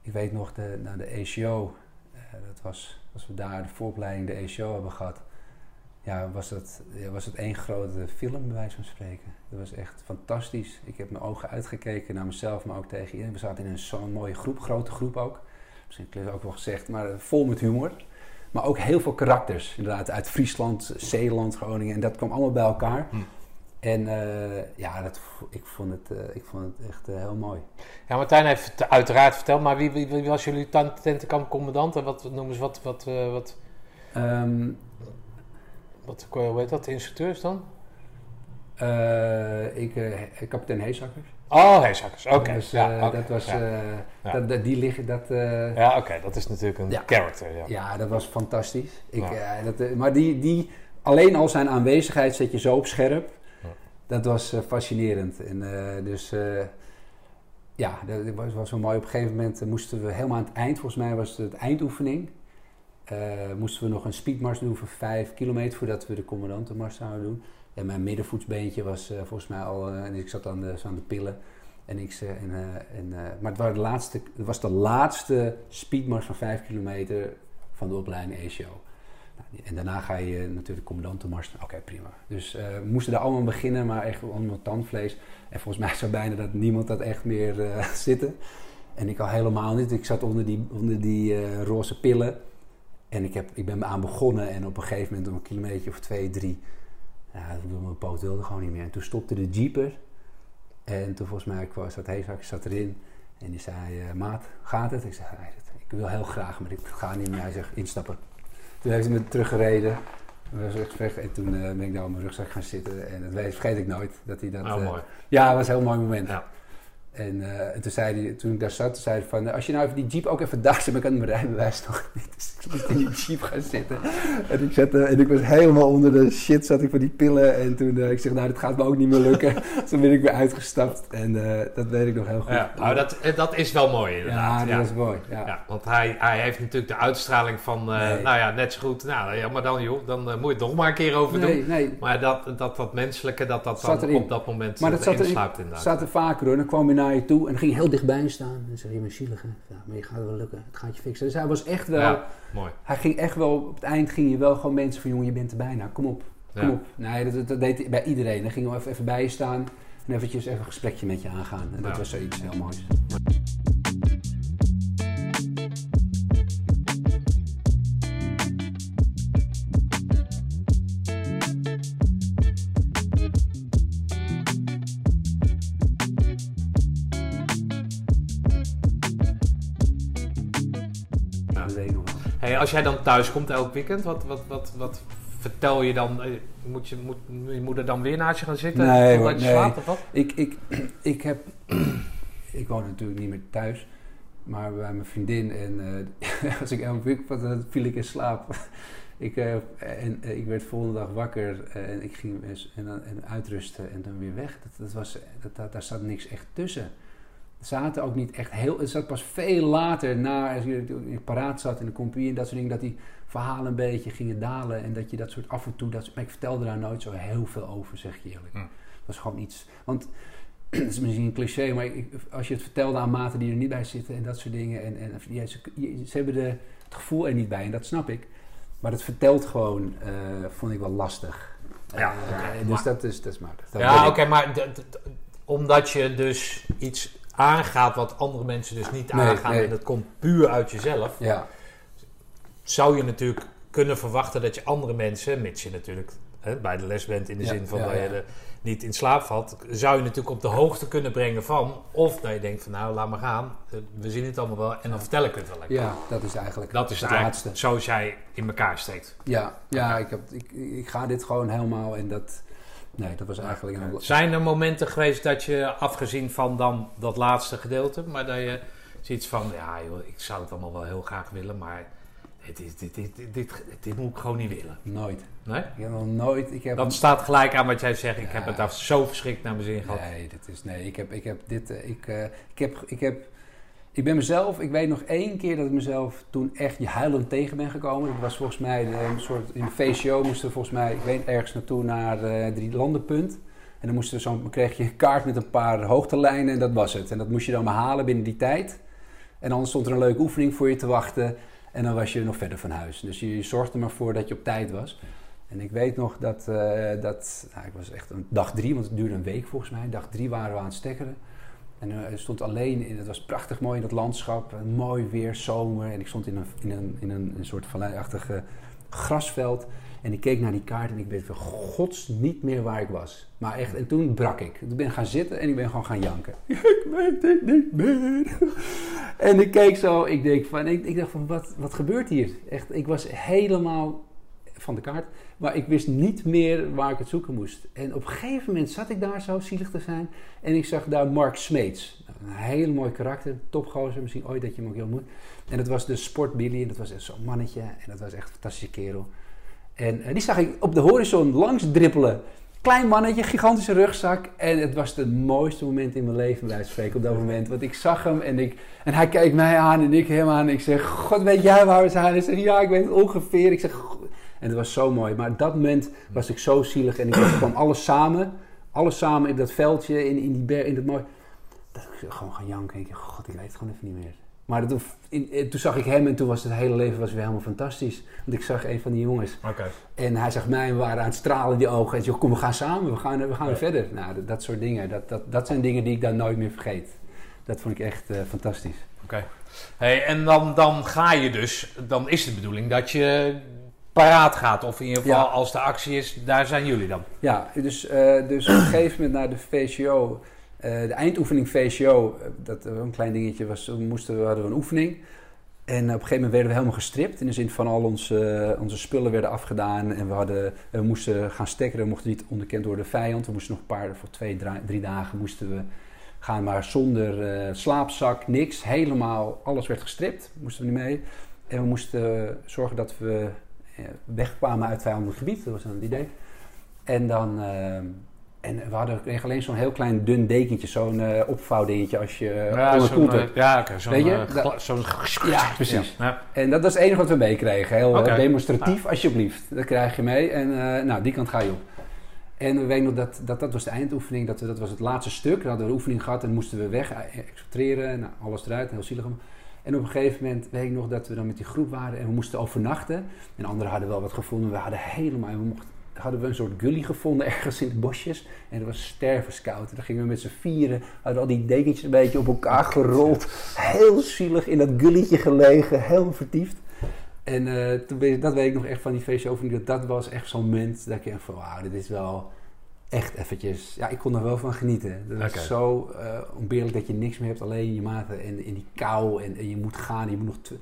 ik weet nog, de, nou, de ACO, eh, dat was, als we daar de vooropleiding de ACO hebben gehad, ja, was dat, was het één grote film, bij wijze van spreken. Dat was echt fantastisch. Ik heb mijn ogen uitgekeken naar mezelf, maar ook tegen iedereen. We zaten in een zo'n mooie groep, grote groep ook. Misschien heb ik het ook wel gezegd, maar eh, vol met humor. Maar ook heel veel karakters, inderdaad, uit Friesland, Zeeland, Groningen. En dat kwam allemaal bij elkaar. Hm. En eh, ja, dat, ik, vond het, eh, ik vond het echt heel mooi. Ja, Martijn heeft het uiteraard verteld, maar wie, wie, wie was jullie ten- tentenkampcommandant en wat noemen ze, wat, wat, wat, Ehm, wat, hoe heet dat, de instructeurs dan? Eh, ik, eh, kapitein Heesakkers. Oh, heesakkers, oké. Dus, ja, eh, dat was, ja. Ja. dat, dat- die liggen, dat, Ja, oké, dat is natuurlijk een character. Ja. Ja, dat was fantastisch. Ik, dat, maar die, die, alleen al zijn aanwezigheid zet je zo op scherp. Dat was fascinerend. En, dus ja, dat was, was wel mooi. Op een gegeven moment moesten we helemaal aan het eind, volgens mij was het, het eindoefening. moesten we nog een speedmars doen van 5 kilometer voordat we de commandantenmars zouden doen. En mijn middenvoetsbeentje was eh, volgens mij al, eh, en ik zat aan de, aan de pillen. En ik, zei- en, eh, en, maar het, waren de laatste, het was de laatste speedmars van 5 kilometer van de opleiding ACO. Nou, die- en daarna ga je natuurlijk commandantenmars. Oké, prima. Dus we moesten daar allemaal beginnen, maar echt allemaal tandvlees. En volgens mij zou bijna dat niemand dat echt meer zitten. En ik al helemaal niet. Ik zat onder die, onder die roze pillen. En ik, heb, ik ben aan begonnen en op een gegeven moment, om een kilometer of twee, drie, ja, mijn poot wilde gewoon niet meer. En toen stopte de jeeper. En toen volgens mij kwam, zat Heesak zat erin. En die zei, eh, maat, gaat het? Ik zei, ik wil heel graag, maar ik ga niet meer. Hij zegt, instappen. Toen heeft hij me teruggereden. En toen eh, ben ik daar op mijn rugzak gaan zitten. En dat weet, vergeet ik nooit. Dat hij dat, Oh, eh, mooi. ja, dat was een heel mooi moment. Ja. En, en toen, zei hij, toen ik daar zat, toen zei hij van... Als je nou even die jeep ook even daar zit, maar ik had mijn rijbewijs nog niet. Dus ik moest in die jeep gaan zitten. En ik, zat, eh, en ik was helemaal onder de shit, zat ik van die pillen. En toen eh, ik zeg, nou, dit gaat me ook niet meer lukken. toen ben ik weer uitgestapt. En eh, dat weet ik nog heel goed. Ja, nou, dat, eh, dat is wel mooi inderdaad. ja, dat was mooi. Ja. Ja, want hij, hij heeft natuurlijk de uitstraling van, Nee. nou ja, net zo goed. Nou ja, maar dan joh, dan moet je het nog maar een keer over doen. nee, nee. Maar dat, dat, dat menselijke, dat dat Zat dan erin. op dat moment Maar dat zat erin. insluipt inderdaad. zat er vaker hoor. Dan kwam hij naar je toe en ging heel dichtbij staan. En zeg je, je bent zielig hè? Ja, maar je gaat het wel lukken. Het gaat je fixen. Dus hij was echt wel... Mooi. Hij ging echt wel... Op het eind ging je wel gewoon mensen van... Jongen, je bent er bijna. Kom op. Kom Ja. op. Nee, dat, deed bij iedereen. Dan ging hij even, even bij je staan. En eventjes even een gesprekje met je aangaan. En dat was zoiets heel moois. Hey, als jij dan thuis komt elk weekend, wat, wat, wat, wat vertel je dan? Eh, Moet je, moet je moeder dan weer naast je gaan zitten? Nee, hoor, je nee. slaapt of wat? Ik, ik, ik heb... ik woon natuurlijk niet meer thuis. Maar bij mijn vriendin. En eh, als ik elke week wat dan viel ik in slaap. ik, eh, en ik werd de volgende dag wakker. en ik ging en, dan- en uitrusten en dan weer weg. Dat, dat was, dat, dat, daar zat niks echt tussen. Zaten ook niet echt heel... Het zat pas veel later na... Als je in paraat zat in de compagnie en dat soort dingen... Dat die verhalen een beetje gingen dalen. En dat je dat soort af en toe... Dat, maar ik vertelde daar nooit zo heel veel over, zeg je eerlijk. Hm. Dat was gewoon iets... Want dat is misschien een cliché, maar ik- als je het vertelde aan maten die er niet bij zitten en dat soort dingen. En, en ja, ze, hebben de, het gevoel er niet bij en dat snap ik. Maar het vertelt gewoon, eh, vond ik wel lastig. Ja, Eh, dus maar- dat is, dat is maar. Dat Ja, oké, maar omdat je dus iets aangaat wat andere mensen dus niet Nee, aangaan nee. en dat komt puur uit jezelf, Ja, zou je natuurlijk kunnen verwachten dat je andere mensen, mits je natuurlijk hè, bij de les bent in de Ja, zin van ja, dat je er niet in slaap valt, zou je natuurlijk op de hoogte kunnen brengen van, of dat je denkt van nou, laat maar gaan, eh, we zien het allemaal wel en dan vertel ik het wel lekker. ja, dat is eigenlijk Dat is het laatste. zoals jij in elkaar steekt. Ja, ja ik, heb, ik, ik ga dit gewoon helemaal en dat... Nee, dat was eigenlijk... een- Zijn er momenten geweest dat je, afgezien van dan dat laatste gedeelte, maar dat je zoiets van, ja joh, ik zou het allemaal wel heel graag willen, maar dit, is, dit, dit, dit, dit, dit moet ik gewoon niet willen. Nooit. Nee? Ik heb nog nooit... Ik heb Dat staat gelijk aan wat jij zegt. Ik heb het daar zo verschrikt naar mijn zin gehad. Nee, dit is, nee ik, heb, ik heb dit. eh, Ik, eh, ik, heb, ik, heb, ik ben mezelf. Ik weet nog één keer dat ik mezelf toen echt je huilend tegen ben gekomen. Dat was volgens mij een soort. In de VCO moesten volgens mij. Ik weet ergens naartoe naar eh drie landenpunt. En dan moesten zo, kreeg je een kaart met een paar hoogtelijnen en dat was het. En dat moest je dan maar halen binnen die tijd. En dan stond er een leuke oefening voor je te wachten. En dan was je nog verder van huis. Dus je, zorgde maar voor dat je op tijd was. En ik weet nog dat, eh, dat nou, ik was echt een dag drie, want het duurde een week volgens mij. Dag drie waren we aan het stekkeren. En eh, ik stond alleen, in, het was prachtig mooi in dat landschap, mooi weer, zomer. En ik stond in een, in een, in een, een soort valleiachtig eh, grasveld. En ik keek naar die kaart en ik weet van gods niet meer waar ik was. Maar echt, en toen brak ik. Ik ben gaan zitten en ik ben gewoon gaan janken. ik weet het niet meer. en ik keek zo, ik, denk van, ik, ik dacht van, wat, wat gebeurt hier? Echt, ik was helemaal van de kaart. Maar ik wist niet meer waar ik het zoeken moest. En op een gegeven moment zat ik daar zo zielig te zijn. En ik zag daar Mark Smeets. Een hele mooi karakter, topgozer. Misschien ooit dat je hem ook heel ontmoet. En dat was de Sport Billy. En dat was echt zo'n mannetje. En dat was echt een fantastische kerel. En eh, die zag ik op de horizon langs drippelen. Klein mannetje, gigantische rugzak. En het was het mooiste moment in mijn leven, bij spreken, op dat moment. Want ik zag hem en, ik, en hij keek mij aan en ik hem aan. En ik zeg, god, weet jij waar we zijn? Hij zegt, ja, ik weet het ongeveer. Ik zeg. En het was zo mooi. Maar op dat moment was ik zo zielig. En ik kwam alles samen. Alles samen in dat veldje, in, in, die ber, in dat mooi... Dat ik gewoon gaan janken. En ik dacht, god, ik weet het gewoon even niet meer. Maar dat, in, in- toen zag ik hem en toen was het hele leven was weer helemaal fantastisch. Want ik zag een van die jongens. En hij zag mij en we waren aan het stralen in die ogen. En zei, kom, we gaan samen, we gaan, we gaan Ja. verder. Nou, dat, dat soort dingen, dat, dat, dat zijn dingen die ik dan nooit meer vergeet. Dat vond ik echt eh, fantastisch. Oké. Hey, en dan, dan ga je dus, dan is de bedoeling dat je paraat gaat. Of in ieder geval Ja. als de actie is, daar zijn jullie dan. Ja, dus, eh, dus op een gegeven moment naar de VCO, eh, de eindoefening VCO, eh, dat een klein dingetje, was, we moesten, we hadden we een oefening. En op een gegeven moment werden we helemaal gestript. In de zin van al onze, onze spullen werden afgedaan. En we, hadden, we moesten gaan stekkeren. We mochten niet onderkend worden door de vijand. We moesten nog een paar, voor twee, drie dagen moesten we gaan. Maar zonder slaapzak, niks. Helemaal, alles werd gestript. Moesten we niet mee. En we moesten zorgen dat we wegkwamen uit vijandelijk gebied. Dat was dan het idee. En dan... eh, en we hadden kregen alleen zo'n heel klein dun dekentje. Zo'n eh opvouwdingetje als je eh, Ja, onderkoeld hebt. eh, ja, oké. zo'n, eh, zo'n Ja, precies. Ja. En dat was het enige wat we meekregen. Heel eh, demonstratief, alsjeblieft. Dat krijg je mee. En eh, nou, die kant ga je op. En we weten nog dat, dat dat was de eindoefening. Dat, we, dat was het laatste stuk. Dan hadden we de oefening gehad en moesten we weg, eh, exfiltreren. Nou, alles eruit, heel zielig. En op een gegeven moment weet ik nog dat we dan met die groep waren en we moesten overnachten. En anderen hadden wel wat gevonden. We hadden helemaal, we mochten, hadden we een soort gully gevonden ergens in de bosjes. En dat was stervenskoud. En dan gingen we met z'n vieren, hadden al die dekentjes een beetje op elkaar gerold. Heel zielig in dat gulletje gelegen, helemaal vertiefd. En eh, toen dat weet ik nog echt van die VCO-oefening. Dat, dat was echt zo'n moment dat ik echt van, wauw, dit is wel echt eventjes... Ja, ik kon er wel van genieten. Dat is zo eh onbeerlijk dat je niks meer hebt, alleen je maten en in die kou. En, en je moet gaan, je moet nog...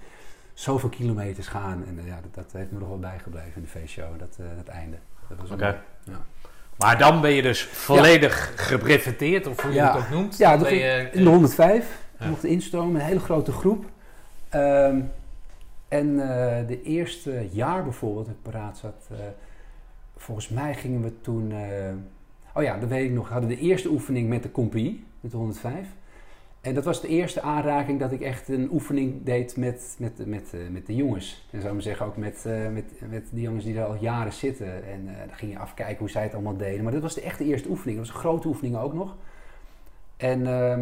zoveel kilometers gaan. En ja, dat, dat, heeft me nog wel bijgebleven in de feestshow, dat, dat einde. Dat was Oké. Ja. Maar dan ben je dus volledig ja. of hoe je het ook noemt. Ja, ben je, in de 105. Ja. mochten instromen, een hele grote groep. Ehm, en de eerste jaar bijvoorbeeld, ik paraat zat, volgens mij gingen we toen Oh ja, dat weet ik nog. We hadden de eerste oefening met de compie, met de 105. En dat was de eerste aanraking dat ik echt een oefening deed met, met, met, uh, met de jongens. En zou maar zeggen ook met, uh, met, met die jongens die er al jaren zitten. En uh, dan ging je afkijken hoe zij het allemaal deden. Maar dat was de echte eerste oefening. Dat was een grote oefening ook nog. En, ehm,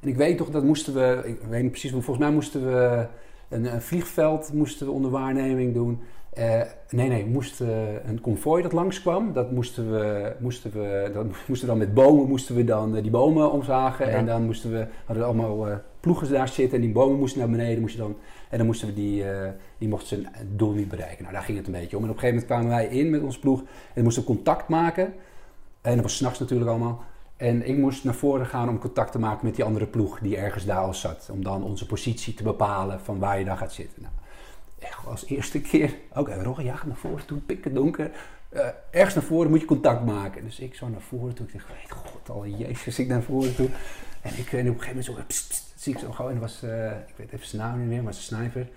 en ik weet toch, dat moesten we, ik weet niet precies, volgens mij moesten we een, een vliegveld moesten we onder waarneming doen. Uh, nee, nee, moest, uh, een konvooi dat langskwam, dat moesten we, moesten we, dat moesten we dan met bomen, moesten we dan uh, die bomen omzagen. Ja. En dan moesten we, hadden we allemaal ploegen daar zitten en die bomen moesten naar beneden. Moesten dan, en dan moesten we die, die mochten zijn doel niet bereiken. Nou, daar ging het een beetje om. En op een gegeven moment kwamen wij in met ons ploeg en moesten contact maken. En dat was s'nachts natuurlijk allemaal. En ik moest naar voren gaan om contact te maken met die andere ploeg die ergens daar al zat. Om dan onze positie te bepalen van waar je dan gaat zitten. Nou, als eerste keer, oké, okay, Rogge, ja, naar voren toe, pikken donker. Uh, ergens naar voren moet je contact maken. Dus ik zo naar voren toe. Ik dacht, weet god al, jezus, ik naar voren toe. En ik en op een gegeven moment zo, pst, zie ik zo gewoon. En was, ik weet even zijn naam niet meer, maar zijn sniper.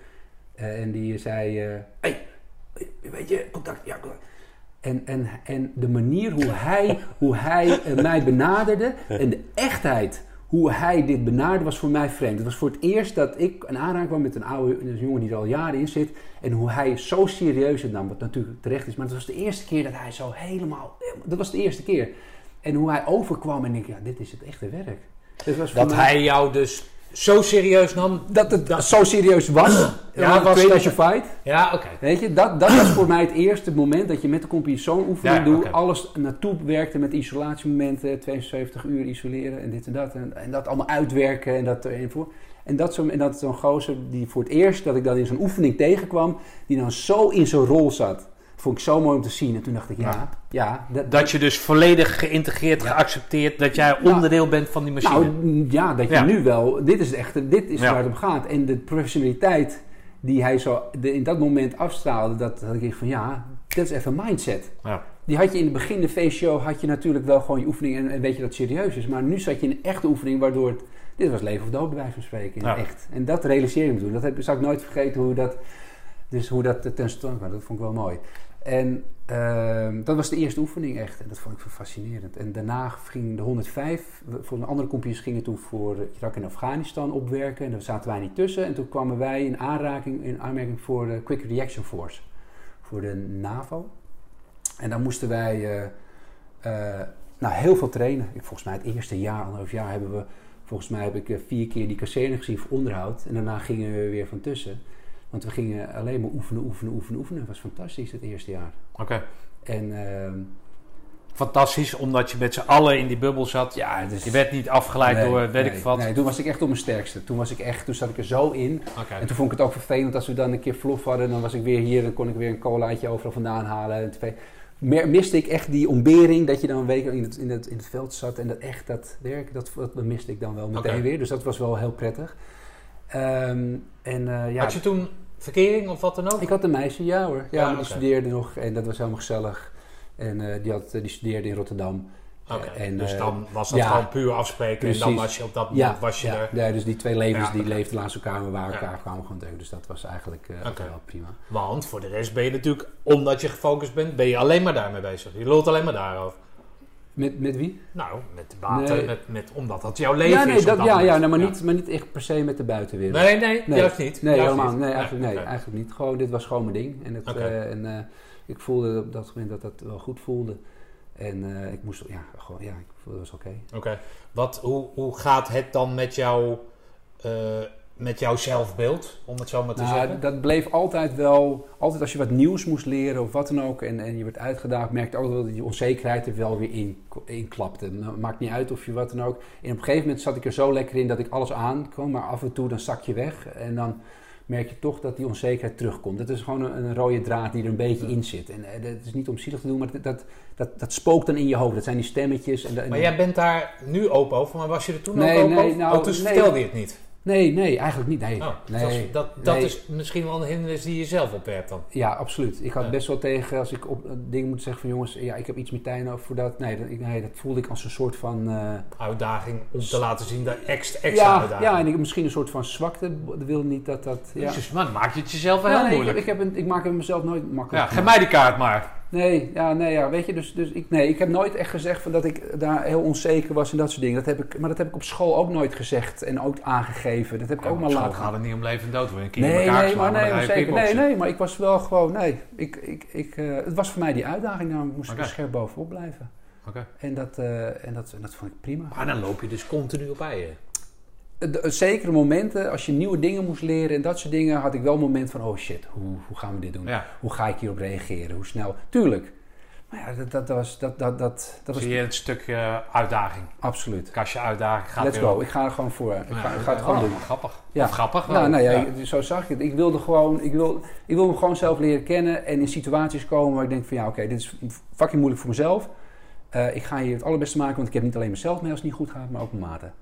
En die zei, hé, hey, weet je, contact, ja. En, en, en de manier hoe hij, hoe hij mij benaderde en de echtheid hoe hij dit benaderde was voor mij vreemd. Het was voor het eerst dat ik een aanraking kwam met een oude een jongen die er al jaren in zit. En hoe hij zo serieus het nam, wat natuurlijk terecht is. Maar het was de eerste keer dat hij zo helemaal... Dat was de eerste keer. En hoe hij overkwam en ik, ja, dit is het echte werk. Dat, was dat mij... hij jou dus zo serieus nam. Dat het dat... zo serieus was. ja, was dat je fight. Ja, oké. Okay. Weet je, dat, dat was voor mij het eerste moment dat je met de compie zo'n oefening ja, doet. Okay. Alles naartoe werkte met isolatiemomenten, 72 uur isoleren en dit en dat. En, en dat allemaal uitwerken en dat erin voor. En dat, zo, en dat zo'n gozer die voor het eerst dat ik dan in zo'n oefening tegenkwam, die dan zo in zijn rol zat vond ik zo mooi om te zien. En toen dacht ik, ja, ja. dat, dat, je dus volledig geïntegreerd, geaccepteerd, dat jij onderdeel bent van die machine. Nou, ja, dat je nu wel, dit is echt, dit is waar het om gaat. En de professionaliteit die hij zo de, in dat moment afstraalde, dat had ik van, ja, dat is even mindset. Die had je in het begin de feestshow, had je natuurlijk wel gewoon je oefening en, en weet je dat het serieus is. Maar nu zat je in een echte oefening, waardoor het, dit was leven of dood bij wijze van spreken, in echt. En dat realiseer ik me toen. Dat heb, zou ik nooit vergeten hoe dat... Dus hoe dat ten stand kwam, dat vond ik wel mooi. En uh, dat was de eerste oefening echt. En dat vond ik fascinerend. En daarna ging de 105, voor de andere compagnies gingen toen voor Irak en Afghanistan opwerken. En daar zaten wij niet tussen. En toen kwamen wij in aanraking, in aanmerking voor de Quick Reaction Force. Voor de NAVO. En dan moesten wij uh, uh, nou, heel veel trainen. Volgens mij het eerste jaar, anderhalf jaar hebben we... Volgens mij heb ik eh, vier keer die kazerne gezien voor onderhoud. En daarna gingen we weer van tussen. Want we gingen alleen maar oefenen, oefenen, oefenen, oefenen. Het was fantastisch het eerste jaar. Oké. En... Uh, Fantastisch, omdat je met z'n allen in die bubbel zat. Ja, dus, je werd niet afgeleid door weet nee, ik wat. Nee, toen was ik echt op mijn sterkste. Toen was ik echt, toen zat ik er zo in. Okay. En toen vond ik het ook vervelend als we dan een keer vlof hadden. Dan was ik weer hier, dan kon ik weer een colaatje overal vandaan halen. En miste ik echt die ontbering, dat je dan een week in het, in het, in het veld zat. En dat echt dat werk, dat, dat miste ik dan wel meteen okay. weer. Dus dat was wel heel prettig. Um, en, uh, ja, Had je toen verkering of wat dan ook? Ik had een meisje, ja hoor. Ja, ja die okay. studeerde nog en dat was helemaal gezellig. En uh, die, had, die studeerde in Rotterdam. Oké, okay. dus dan was dat ja, gewoon puur afspreken precies. en dan was je op dat moment ja, was je ja, er. Ja, dus die twee levens die leefden naast elkaar, we waren elkaar kwamen gewoon tegen. Dus dat was eigenlijk uh, okay. wel prima. Want voor de rest ben je natuurlijk, omdat je gefocust bent, ben je alleen maar daarmee bezig. Je lult alleen maar daarover. Met, met wie? Nou, met de water, nee. met, met, omdat dat jouw leven ja, nee, is. Dat, dat ja, ja, nou, maar, Niet, maar niet echt per se met de buitenwereld. Nee, nee, nee juist niet. Nee, juist helemaal niet. Nee, eigenlijk, nee, eigenlijk niet. Gewoon, dit was gewoon mijn ding. En, het, okay. uh, en uh, ik voelde op dat moment dat dat wel goed voelde. En uh, ik moest, ja, gewoon, ja, ik voelde dat was oké. Okay. Oké. Wat, hoe, hoe gaat het dan met jou met jouw zelfbeeld, om het zo maar te nou, zeggen? Dat bleef altijd wel, altijd als je wat nieuws moest leren of wat dan ook en, en je werd uitgedaagd, merkte wel dat die onzekerheid er wel weer in, in klapte. Nou, maakt niet uit of je wat dan ook. En op een gegeven moment zat ik er zo lekker in dat ik alles aankwam, maar af en toe dan zak je weg en dan merk je toch dat die onzekerheid terugkomt. Dat is gewoon een, een rode draad die er een beetje in zit. En uh, dat is niet om zielig te doen, maar dat, dat, dat, dat, spookt dan in je hoofd. Dat zijn die stemmetjes. En, en maar jij bent daar nu open over, maar was je er toen nee, ook open nee, over? Nou, oh, toen nee, vertelde je het niet? Nee, nee, eigenlijk niet. Nee, Oh, nee, dat, dat, dat nee. is misschien wel een hindernis die je zelf opwerpt dan. Ja, absoluut. Ik had Ja. best wel tegen als ik op een ding moet zeggen van jongens, ja, ik heb iets met Tijn over voor dat. Nee, dat, ik- nee, dat voelde ik als een soort van. eh, Uitdaging om te laten zien dat extra, extra ja, uitdaging. ja, en ik, misschien een soort van zwakte. Ik wil niet dat dat. Ja. Jezus, maar dan maak je het jezelf wel heel nee, ik, moeilijk. ik, heb een, ik maak het mezelf nooit makkelijk. ja, geef mij die kaart maar. Nee, ja, nee, ja, weet je, dus, dus ik, nee, ik heb nooit echt gezegd van dat ik daar heel onzeker was en dat soort dingen. Dat heb ik, maar dat heb ik op school ook nooit gezegd en ook aangegeven. Dat heb ik ook maar Zo laten gaat het niet om leven en dood worden. Een keer in Nee, elkaar nee, maar nee, maar zeker. Nee, nee, maar ik was wel gewoon, nee. Ik, ik, ik, eh, het was voor mij die uitdaging, daar moest ik er scherp bovenop blijven. Oké. En dat, eh, en, dat, en dat vond ik prima. Maar dan loop je dus continu op eieren. Zekere momenten, als je nieuwe dingen moest leren en dat soort dingen, had ik wel een moment van, oh shit, hoe, hoe gaan we dit doen? Ja. Hoe ga ik hierop reageren? Hoe snel? Tuurlijk. Maar ja, dat, dat, was, dat, dat, dat, dat was Zie je een stukje uitdaging. absoluut. Kastje uitdaging gaat Let's go. op. Ik ga er gewoon voor. Ik ga, Ja, ik ga het gewoon doen. Grappig. Ja. Of grappig. Ja, wel. nou ja, zo zag ik het. Ik wilde gewoon, ik wil, ik wil me gewoon zelf leren kennen en in situaties komen waar ik denk van ja, oké, dit is fucking moeilijk voor mezelf. Eh, ik ga hier het allerbeste maken, want ik heb niet alleen mezelf mee als het niet goed gaat, maar ook mijn maten.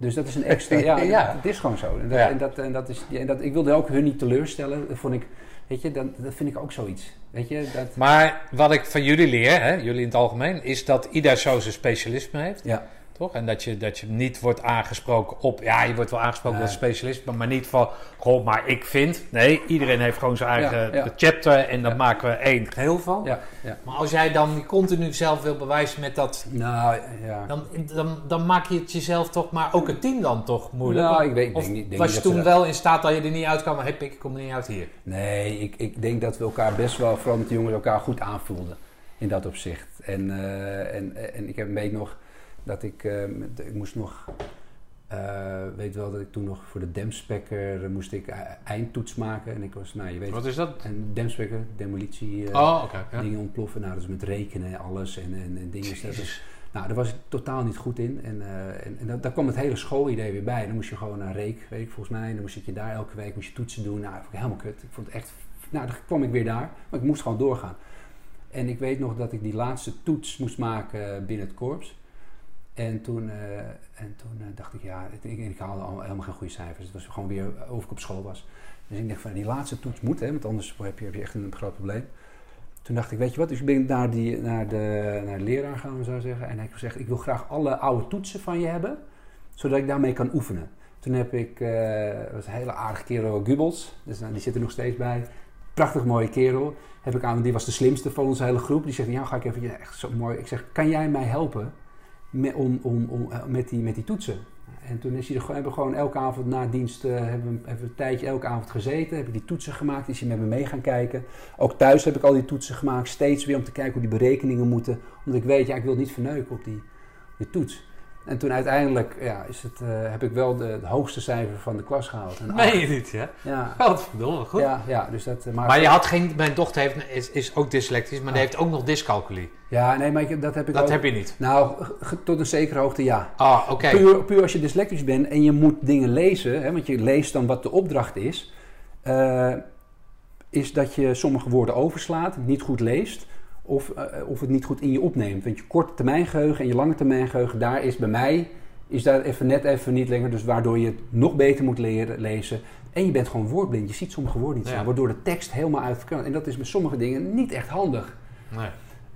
Dus dat is een extra. Ja, Ja. het is gewoon zo. En dat, Ja. en dat, en dat is, en dat, ik wilde ook hun niet teleurstellen. Dat vond ik, weet je, dat, dat vind ik ook zoiets. Weet je, dat, Maar wat ik van jullie leer, hè, jullie in het algemeen, is dat ieder zo zijn specialisme heeft. ja. Toch? En dat je, dat je niet wordt aangesproken op... Ja, je wordt wel aangesproken Nee. als specialist, maar, maar niet van... Goh, maar ik vind... Nee, iedereen heeft gewoon zijn eigen Ja, ja. chapter en Ja. maken we één geheel van. Ja, ja. Maar als jij dan continu zelf wil bewijzen met dat... Nou, ja. Dan, dan, dan maak je het jezelf toch, maar ook het team dan toch moeilijk. Nou, ik weet- ik of denk niet- denk was je dat toen dat- wel in staat dat je er niet uit kwam, maar hey pik, ik kom er niet uit hier. Nee, ik, ik denk dat we elkaar best wel, vooral met de jongens, elkaar goed aanvoelden. In dat opzicht. En, eh, en, en ik heb een week nog dat ik, eh, met- ik moest nog, eh, weet wel dat ik toen nog voor de demspekker eh, moest ik e- eindtoets maken. En ik was, nou je weet, Wat is dat? en demspekker, demolitie, eh, oh, ja. dingen ontploffen. Nou, dat is met rekenen en alles en, en, en dingen. Nou, daar was ik totaal niet goed in. En, en, en dat- daar kwam het hele schoolidee weer bij. Dan moest je gewoon naar Reek, weet ik volgens mij. En dan moest je daar elke week moest je toetsen doen. Nou, dat vond ik helemaal kut. Ik vond het echt... Nou, dan kwam ik weer daar. Maar ik moest gewoon doorgaan. En ik weet nog dat ik die laatste toets moest maken binnen het korps. En toen, eh, en toen eh, dacht ik, ja, ik, ik haalde al helemaal geen goede cijfers. Het was gewoon weer of ik op school was. Dus ik dacht van, die laatste toets moet, hè, want anders heb je, echt een groot probleem. Toen dacht ik, weet je wat, dus ik ben naar, die, naar, de, naar de leraar gaan, zou zeggen. En hij gezegd, ik wil graag alle oude toetsen van je hebben, zodat ik daarmee kan oefenen. Toen heb ik, eh was een hele aardige kerel, Gubels, dus nou, die zit er nog steeds bij. Prachtig mooie kerel. Heb ik aan, die was de slimste van onze hele groep. Die zegt, ja, ga ik even, echt zo mooi. Ik zeg, kan jij mij helpen met, om, om, om, eh, met, die, met die toetsen? En toen is hij er, hebben we gewoon elke avond na dienst, eh, hebben, we, een tijdje elke avond gezeten. Heb ik die toetsen gemaakt, is hij met me mee gaan kijken. Ook thuis heb ik al die toetsen gemaakt, steeds weer om te kijken hoe die berekeningen moeten. Omdat ik weet, ja, ik wil niet verneuken op die, die toets. En toen uiteindelijk ja, is het, eh, heb ik wel de, het hoogste cijfer van de klas gehaald. Een je niet, ja? Ja, Wat verdomme, goed. ja, ja, dus dat... eh, Maar je had geen, mijn dochter heeft, is, is ook dyslectisch, maar die heeft ook nog dyscalculie. Ja, nee, maar ik, dat heb ik Dat ook. heb je niet. Nou, tot een zekere hoogte ja. Ah, oké. Puur, puur als je dyslectisch bent en je moet dingen lezen, hè, want je leest dan wat de opdracht is, eh, is dat je sommige woorden overslaat, niet goed leest, of, eh, of het niet goed in je opneemt. Want je korte termijn geheugen en je lange termijn geheugen, daar is bij mij, is daar even net even niet langer, dus waardoor je het nog beter moet leren lezen. En je bent gewoon woordblind, je ziet sommige woorden niet Ja. staan, waardoor de tekst helemaal uitverkant. En dat is met sommige dingen niet echt handig. Nee.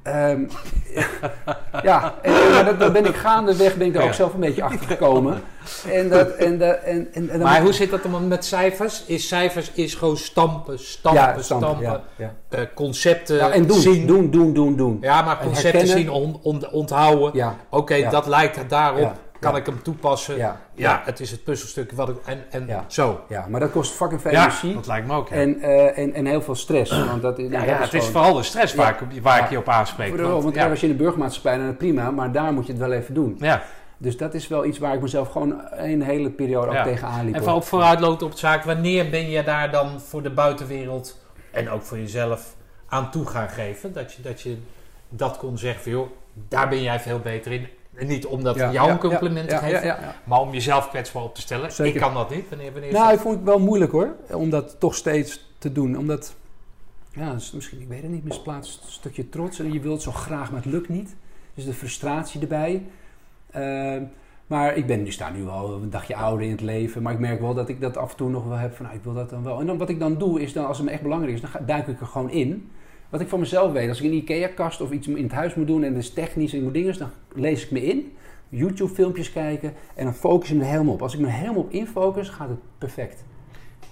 Ehm, ja, en, en- maar dat, dat ben ik gaandeweg ben ik daar Ja. ook zelf een beetje achter gekomen. En dat, en, dat- en, en, en dan- Maar hoe zit dat dan met cijfers? Is cijfers is gewoon stampen, stampen, ja, stampen, stampen, ja, ja. eh, concepten en doen, zien. doen, doen, doen, doen. Ja, maar En concepten zien, on- on- onthouden. Ja, Oké, dat lijkt daarop. Kan Ja. ik hem toepassen? Ja, ja, het is het puzzelstuk wat ik... En, en Ja. zo. ja, maar dat kost fucking veel Ja, energie. dat lijkt me ook. En, eh, en, en heel veel stress. Want dat, ja, dat ja, het is vooral de stress waar, ik, waar ik je op aanspreek. Voor de, want- want ja. als je in de burgermaatschappij, dan prima, maar daar moet je het wel even doen. ja. Dus dat is wel iets waar ik mezelf gewoon een hele periode ook Ja. tegenaan liep. En hoor. ook vooruitlopen op de zaak. Wanneer ben je daar dan voor de buitenwereld en ook voor jezelf aan toe gaan geven? Dat je dat, je dat kon zeggen van joh, daar ben jij veel beter in. Niet omdat Ja, jou een compliment te ja, geven, maar om jezelf kwetsbaar op te stellen. Zeker. Ik kan dat niet. Wanneer, wanneer Nou, dat? ik vond het wel moeilijk hoor, om dat toch steeds te doen. Omdat, ja, misschien, ik weet het niet, misplaatst een stukje trots. En je wilt zo graag, maar het lukt niet. Dus de frustratie erbij. Ehm, Maar ik ben nu sta nu al een dagje ouder in het leven. Maar ik merk wel dat ik dat af en toe nog wel heb van nou, ik wil dat dan wel. En dan wat ik dan doe is dan als het me echt belangrijk is, dan ga, duik ik er gewoon in. Wat ik van mezelf weet, als ik een IKEA-kast of iets in het huis moet doen en het is technisch en ik moet dingen, dan lees ik me in. YouTube-filmpjes kijken en dan focus ik me helemaal op. Als ik me helemaal op infocus, gaat het perfect.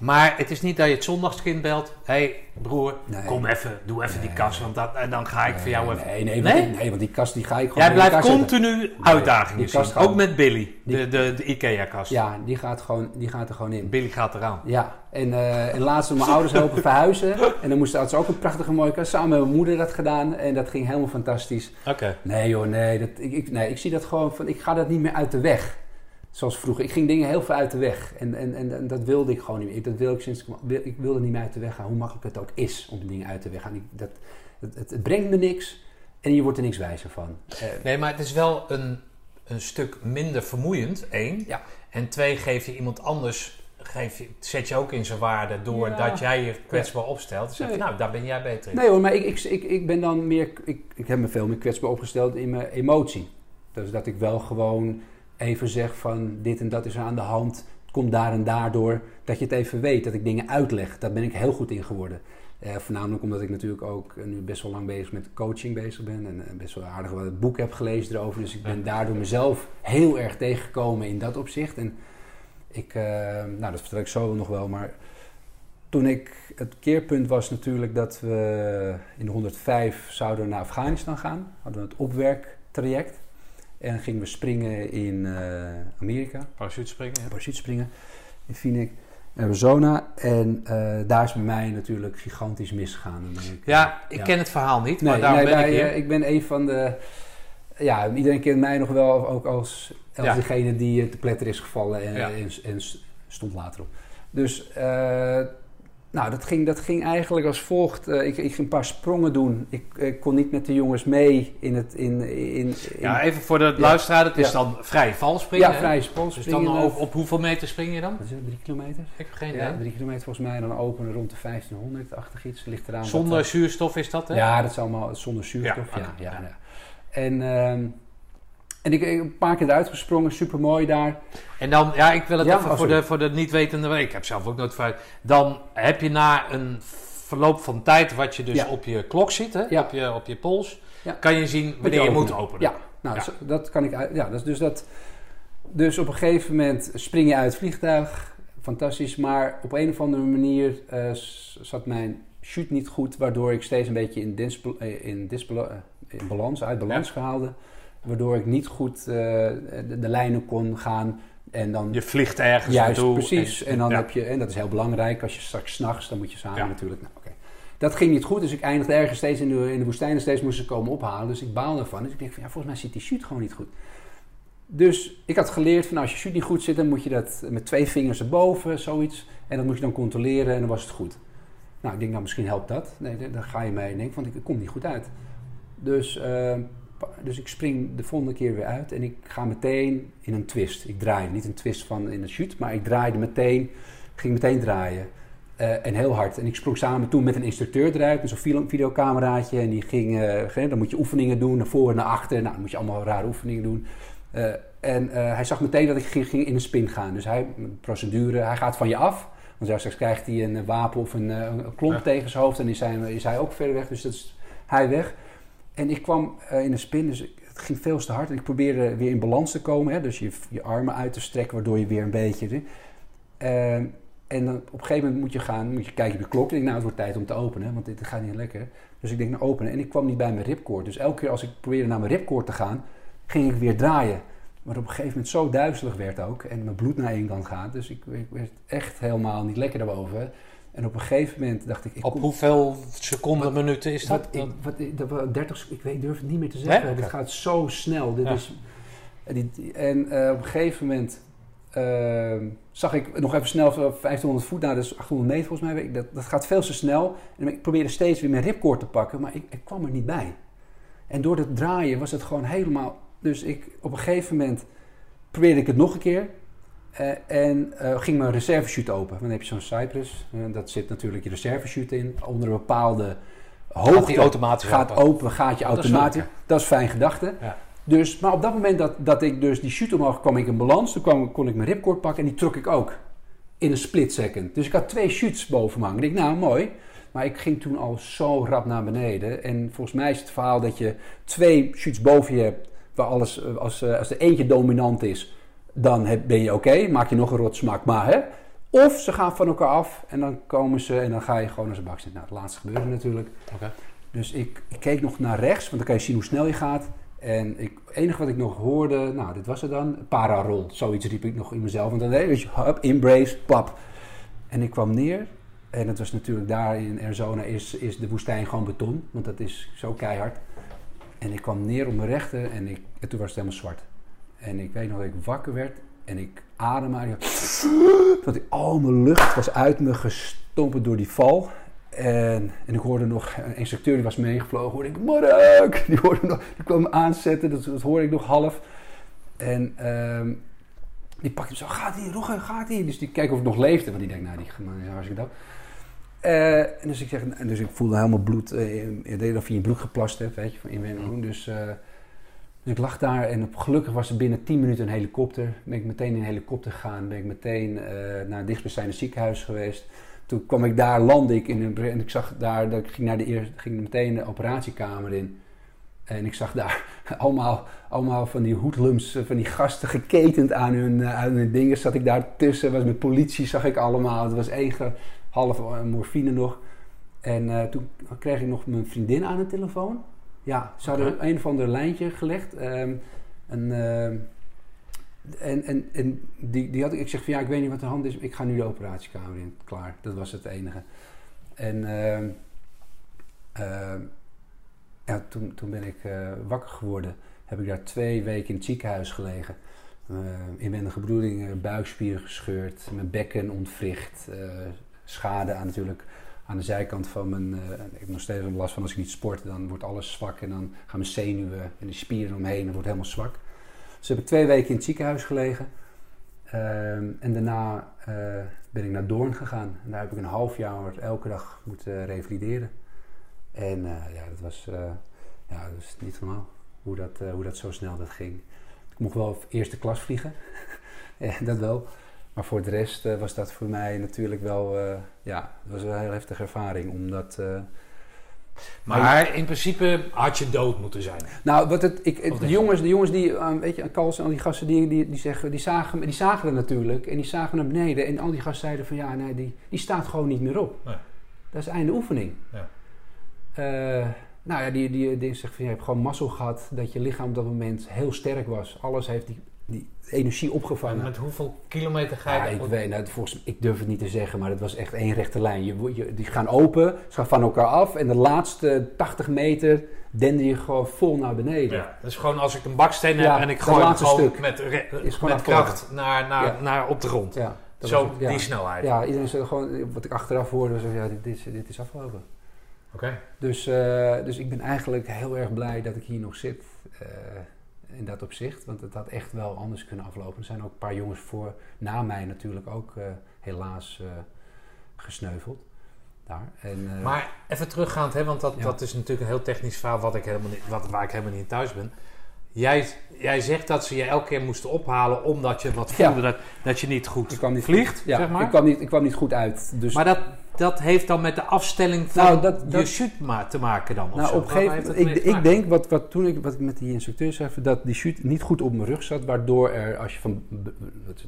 Maar het is niet dat je het zondagskind belt. Hé hey, broer, Nee. kom even, doe even die kast. Want dat, en dan ga ik voor jou even... Nee, nee, Nee? Want, nee, want die kast die ga ik gewoon Jij blijft continu uitdagingen zien. Ook met Billy, die- de, de, de IKEA-kast. Ja, die gaat, gewoon, die gaat er gewoon in. Billy gaat eraan. Ja, en, eh en laatst toen mijn ouders helpen verhuizen. En dan moesten ze ook een prachtige mooie kast. Samen met mijn moeder dat gedaan. En dat ging helemaal fantastisch. Oké. Nee joh, nee. Dat, ik, ik, nee, ik zie dat gewoon van, ik ga dat niet meer uit de weg. Zoals vroeger. Ik ging dingen heel veel uit de weg. En, en, en, en dat wilde ik gewoon niet meer. Ik- Dat wil ik sinds ik, wil- ik wilde niet meer uit de weg gaan. Hoe makkelijk het ook is om dingen uit de weg te gaan. Ik, dat, het, het, het brengt me niks. En je wordt er niks wijzer van. Eh, Nee, maar het is wel een, een stuk minder vermoeiend, één. Ja. En twee, geef je iemand anders... Geef je, zet je ook in zijn waarde door Ja. dat jij je kwetsbaar opstelt. Dan zeg je, nou, daar ben jij beter in. Nee hoor, maar ik, ik, ik, ik ben dan meer. Ik, ik heb me veel meer kwetsbaar opgesteld in mijn emotie. Dus dat ik wel gewoon even zeg van dit en dat is aan de hand. Het komt daar en daardoor. Dat je het even weet, dat ik dingen uitleg. Daar ben ik heel goed in geworden. Eh, voornamelijk omdat ik natuurlijk ook eh, nu best wel lang bezig met coaching bezig ben. En eh, best wel aardig wat boek heb gelezen erover. Dus ik ben daardoor mezelf heel erg tegengekomen in dat opzicht. En ik, eh, nou dat vertel ik zo nog wel, maar toen ik, het keerpunt was natuurlijk dat we in de 105 zouden naar Afghanistan gaan. Hadden we het opwerktraject. En gingen we springen in eh, Amerika, Parachute springen. ja. parachute springen in Phoenix, Arizona. En eh, daar is bij mij natuurlijk gigantisch misgegaan. Ik- Ja, ik Ja. ken het verhaal niet, Nee, maar nee, ben wij, ik hier. eh, ik ben een van de. Ja, iedereen kent mij nog wel ook als, als Ja. degene die eh, te pletter is gevallen en, Ja. en, en stond later op. Dus, eh, nou, dat ging, dat ging eigenlijk als volgt. Eh, ik, ik ging een paar sprongen doen. Ik, ik kon niet met de jongens mee in het. In, in, in, Ja, even voor de luisteraar. Het is Ja. dan vrij valspringen. ja, vrij spons Dus dan springen. op, op hoeveel meter spring je dan? Is drie kilometer? Ik heb geen Ja, idee. drie kilometer volgens mij. En dan openen rond de 1500-achtig iets. Ligt eraan. Zonder eh, zuurstof is dat, hè? Ja, dat is allemaal zonder zuurstof. Ja, Ja, ja, ja. ja. En, ehm, en ik, heb een paar keer eruit gesprongen, super mooi daar. En dan, ja, ik wil het Ja, even voor, de, voor de niet-wetende, ik heb zelf ook nooit fout. Dan heb je na een verloop van tijd, wat je dus Ja. op je klok ziet, hè? Ja. Op, je, op je pols, kan je zien wanneer je moet openen. Ja, nou, zo- dat kan ik uit. Ja, dus, dus, dat, dus op een gegeven moment spring je uit het vliegtuig. Fantastisch, maar op een of andere manier eh, zat mijn shoot niet goed, waardoor ik steeds een beetje in, disbal- eh, in, disbal- eh, in balans, uit balans gehaalde. Waardoor ik niet goed eh, de, de lijnen kon gaan. En dan Je vliegt ergens Juist, naartoe. precies. En, dan ja. heb je, en dat is heel belangrijk, als je straks s'nachts, dan moet je samen Ja. natuurlijk. Nou. Dat ging niet goed, dus ik eindigde ergens steeds in de, in de woestijn en steeds moesten ze komen ophalen. Dus ik baalde ervan. Dus ik denk van ja, volgens mij zit die shoot gewoon niet goed. Dus ik had geleerd van als je shoot niet goed zit, dan moet je dat met twee vingers erboven, zoiets. En dat moet je dan controleren en dan was het goed. Nou, ik denk nou misschien helpt dat. Nee, dan- ga je mee en denk want ik kom niet goed uit. Dus, eh, dus ik spring de volgende keer weer uit en ik ga meteen in een twist. Ik draai, niet een twist van in het shoot, maar ik draaide meteen, ging meteen draaien. Eh, en heel hard. En ik sprong samen toen met een instructeur eruit, met zo'n video- videocameraatje. En die ging, eh, dan moet je oefeningen doen, naar voren en naar achter. Nou, dan moet je allemaal rare oefeningen doen. Eh, en hij zag meteen dat ik ging, ging in een spin gaan. Dus hij, procedure, hij gaat van je af. Want ja, straks krijgt hij een wapen of een, een klomp Ja. tegen zijn hoofd. En is hij, is hij ook verder weg, dus dat is hij weg. En ik kwam eh, in een spin, dus het ging veel te hard. En ik probeerde weer in balans te komen. Hè? Dus je, je armen uit te strekken, waardoor je weer een beetje... eh, en dan op een gegeven moment moet je gaan, moet je kijken op je klok. Ik denk, nou, het wordt tijd om te openen, want dit gaat niet lekker. Dus ik denk, nou, openen. En ik kwam niet bij mijn ripcord. Dus elke keer als ik probeerde naar mijn ripcord te gaan, ging ik weer draaien. Maar op een gegeven moment zo duizelig werd ook. En mijn bloed naar één kant gaat. Dus ik, ik werd echt helemaal niet lekker daarboven. En op een gegeven moment dacht ik... ik Op kom- hoeveel seconden, Wat- minuten is dat? wat, ik, wat, ik- dat, was 30 sec- ik weet, durf het niet meer te zeggen. Nee? Dit gaat zo snel. Dit Ja. is, en en eh, op een gegeven moment ehm, zag ik nog even snel zo 1500 voet, nou, dat is 800 meter volgens mij. Dat, dat gaat veel te snel. En ik probeerde steeds weer mijn ripcord te pakken, maar ik, ik kwam er niet bij. En door het draaien was het gewoon helemaal... Dus ik, op een gegeven moment probeerde ik het nog een keer. Eh, en eh, ging mijn reservechute open. Dan heb je zo'n Cypress. eh, dat zit natuurlijk je reservechute in. Onder een bepaalde hoogte automatisch gaat open? open, gaat je Dat is automatisch. Dat is fijn gedachte. Ja. Dus, maar op dat moment dat, dat ik dus die shoot omhoog kwam ik in balans. Toen kwam, kon ik mijn ripcord pakken en die trok ik ook. In een split second. Dus ik had twee shoots boven me hangen. Ik dacht, nou mooi. Maar ik ging toen al zo rap naar beneden. En volgens mij is het verhaal dat je twee shoots boven je hebt. Waar alles, als, als er eentje dominant is, dan ben je oké. Maak je nog een rotsmak. Maar hè. Of ze gaan van elkaar af en dan komen ze en dan ga je gewoon naar zijn bak zitten. Nou, het laatste gebeurde natuurlijk. Dus ik, ik keek nog naar rechts, want dan kan je zien hoe snel je gaat. En ik, het enige wat ik nog hoorde, nou, dit was het dan, pararol. Zoiets riep ik nog in mezelf. Want dan weet je, hup, embrace, pap. En ik kwam neer. En het was natuurlijk daar in Arizona is, is de woestijn gewoon beton. Want dat is zo keihard. En ik kwam neer op mijn rechter en, ik, en toen was het helemaal zwart. En ik weet nog dat ik wakker werd en ik ademde. Ik, dat ik al mijn lucht was uit me gestompen door die val. En, en ik hoorde nog een instructeur die was meegevlogen. Hoorde ik, Mark! Die, hoorde nog, die kwam me aanzetten, dat, dat hoorde ik nog half. En ehm, die pakte zo, gaat hij, Roger, gaat hij? Dus die keek of ik nog leefde, want die denkt, nou, die gaat hartstikke dood. Eh, en dus ik, zeg, dus ik voelde helemaal bloed, uh, deed of je in bloed geplast hebt, weet je, van inwendig. Dus, uh, ik lag daar en op, gelukkig was er binnen 10 minuten een helikopter. Ben ik meteen in een helikopter gegaan, ben ik meteen naar het dichtstbijzijnde ziekenhuis geweest. Toen kwam ik daar, landde ik in een, en ik zag daar, dat ik ging, naar de eerste, ging meteen de operatiekamer in. En ik zag daar allemaal, allemaal van die hoedlums, van die gasten geketend aan hun, aan hun dingen. Zat ik daar tussen, was met politie, zag ik allemaal. Het was één half morfine nog. En toen kreeg ik nog mijn vriendin aan de telefoon. Ja, ze hadden okay. een of ander lijntje gelegd. Um, en, uh, en, en, en die, die had ik, ik zeg van ja, ik weet niet wat de hand is. Ik ga nu de operatiekamer in. Klaar, dat was het enige. En uh, ja, toen, toen ben ik wakker geworden. Heb ik daar twee weken in het ziekenhuis gelegen. inwendige bloedingen, buikspieren gescheurd, mijn bekken ontwricht, schade aan natuurlijk aan de zijkant van mijn. Uh, ik heb nog steeds last van als ik niet sport, dan wordt alles zwak en dan gaan mijn zenuwen en de spieren omheen, dan wordt helemaal zwak. Dus heb ik twee weken in het ziekenhuis gelegen. Uh, en daarna uh, ben ik naar Doorn gegaan. En daar heb ik een half jaar elke dag moeten revalideren. En ja, dat was, ja, dat was niet normaal hoe dat, hoe dat zo snel dat ging. Ik mocht wel eerste klas vliegen. dat wel. Maar voor de rest uh, was dat voor mij natuurlijk wel, uh, ja, het was een heel heftige ervaring. Omdat, uh, maar in principe had je dood moeten zijn. Nou, wat het, ik, de, jongens, de jongens die, weet je, Kals en al die gasten, die, die, die, zeggen, die, zagen, die zagen er natuurlijk. En die zagen naar beneden. En al die gasten zeiden van, ja, nee, die, die staat gewoon niet meer op. Nee. Dat is einde oefening. Ja. nou ja, die, die, die zegt van, je hebt gewoon mazzel gehad dat je lichaam op dat moment heel sterk was. Alles heeft die die energie opgevangen. En met hoeveel kilometer ga je? Ja, ik weet, nou, volgens, ik durf het niet te zeggen, maar het was echt één rechte lijn. Je, je, die gaan open, ze gaan van elkaar af en de laatste 80 meter dende je gewoon vol naar beneden. Ja, dus gewoon als ik een baksteen heb en ik gooi hem gewoon stuk met, met kracht naar, naar, ja. naar op de grond. Ja, Zo, het, die snelheid. Ja, iedereen zei gewoon, wat ik achteraf hoorde, was ja, dit, dit, dit is afgelopen. Oké. Okay. Dus, uh, dus ik ben eigenlijk heel erg blij dat ik hier nog zit. Uh, in dat opzicht. Want het had echt wel anders kunnen aflopen. Er zijn ook een paar jongens voor, na mij natuurlijk ook uh, helaas uh, gesneuveld. Daar. En, uh, maar even teruggaand, hè, want dat, ja. dat is natuurlijk een heel technisch verhaal wat ik helemaal niet, wat, waar ik helemaal niet in thuis ben. Jij, jij zegt dat ze je elke keer moesten ophalen omdat je wat voelde ja. dat, dat je niet goed niet vliegt, ja, zeg maar. Ik kwam niet, ik kwam niet goed uit. Dus maar dat, dat heeft dan met de afstelling van nou, dat, dat, je shoot ma te maken dan? Nou, op gegeven moment, ik, ik denk, wat, wat, toen ik, wat ik met die instructeur zei, dat die shoot niet goed op mijn rug zat, waardoor er, als je van,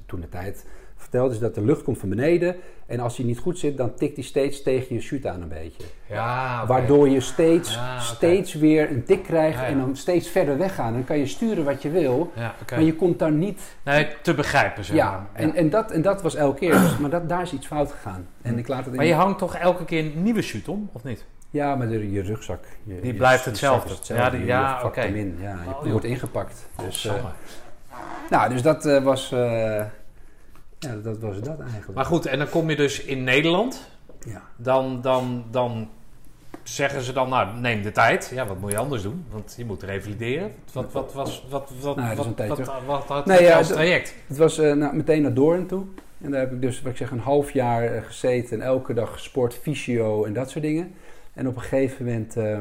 toen de tijd vertelde, is dat de lucht komt van beneden en als hij niet goed zit, dan tikt hij steeds tegen je shoot aan een beetje. Ja, okay. Waardoor je steeds, ja, okay. steeds weer een tik krijgt ja, en dan steeds verder weggaan. Dan kan je sturen wat je wil, okay. maar je komt daar niet... Nee, te begrijpen, zeg ja, En, en, dat, en dat was elke keer. Dus, maar dat, daar is iets fout gegaan. En ik laat het maar je hangt toch elke keer een nieuwe shoot om, of niet? Ja, maar de, je rugzak. Je, die je, blijft hetzelfde. hetzelfde. Ja, die, ja oké. Ja, je oh, wordt ingepakt. Dus, uh, nou, dus dat uh, was... Uh, ja, dat was dat eigenlijk. Maar goed, en dan kom je dus in Nederland. Ja. Dan, dan, dan zeggen ze dan, nou, neem de tijd. Ja, wat moet je anders doen? Want je moet revalideren. Wat, wat was wat, wat, nou, wat, wat, wat, wat had nee, ja, als traject? Het was uh, nou, meteen naar Doorn toe. En daar heb ik dus, wat ik zeg, een half jaar uh, gezeten. En elke dag gesport, fysio en dat soort dingen. En op een gegeven moment uh,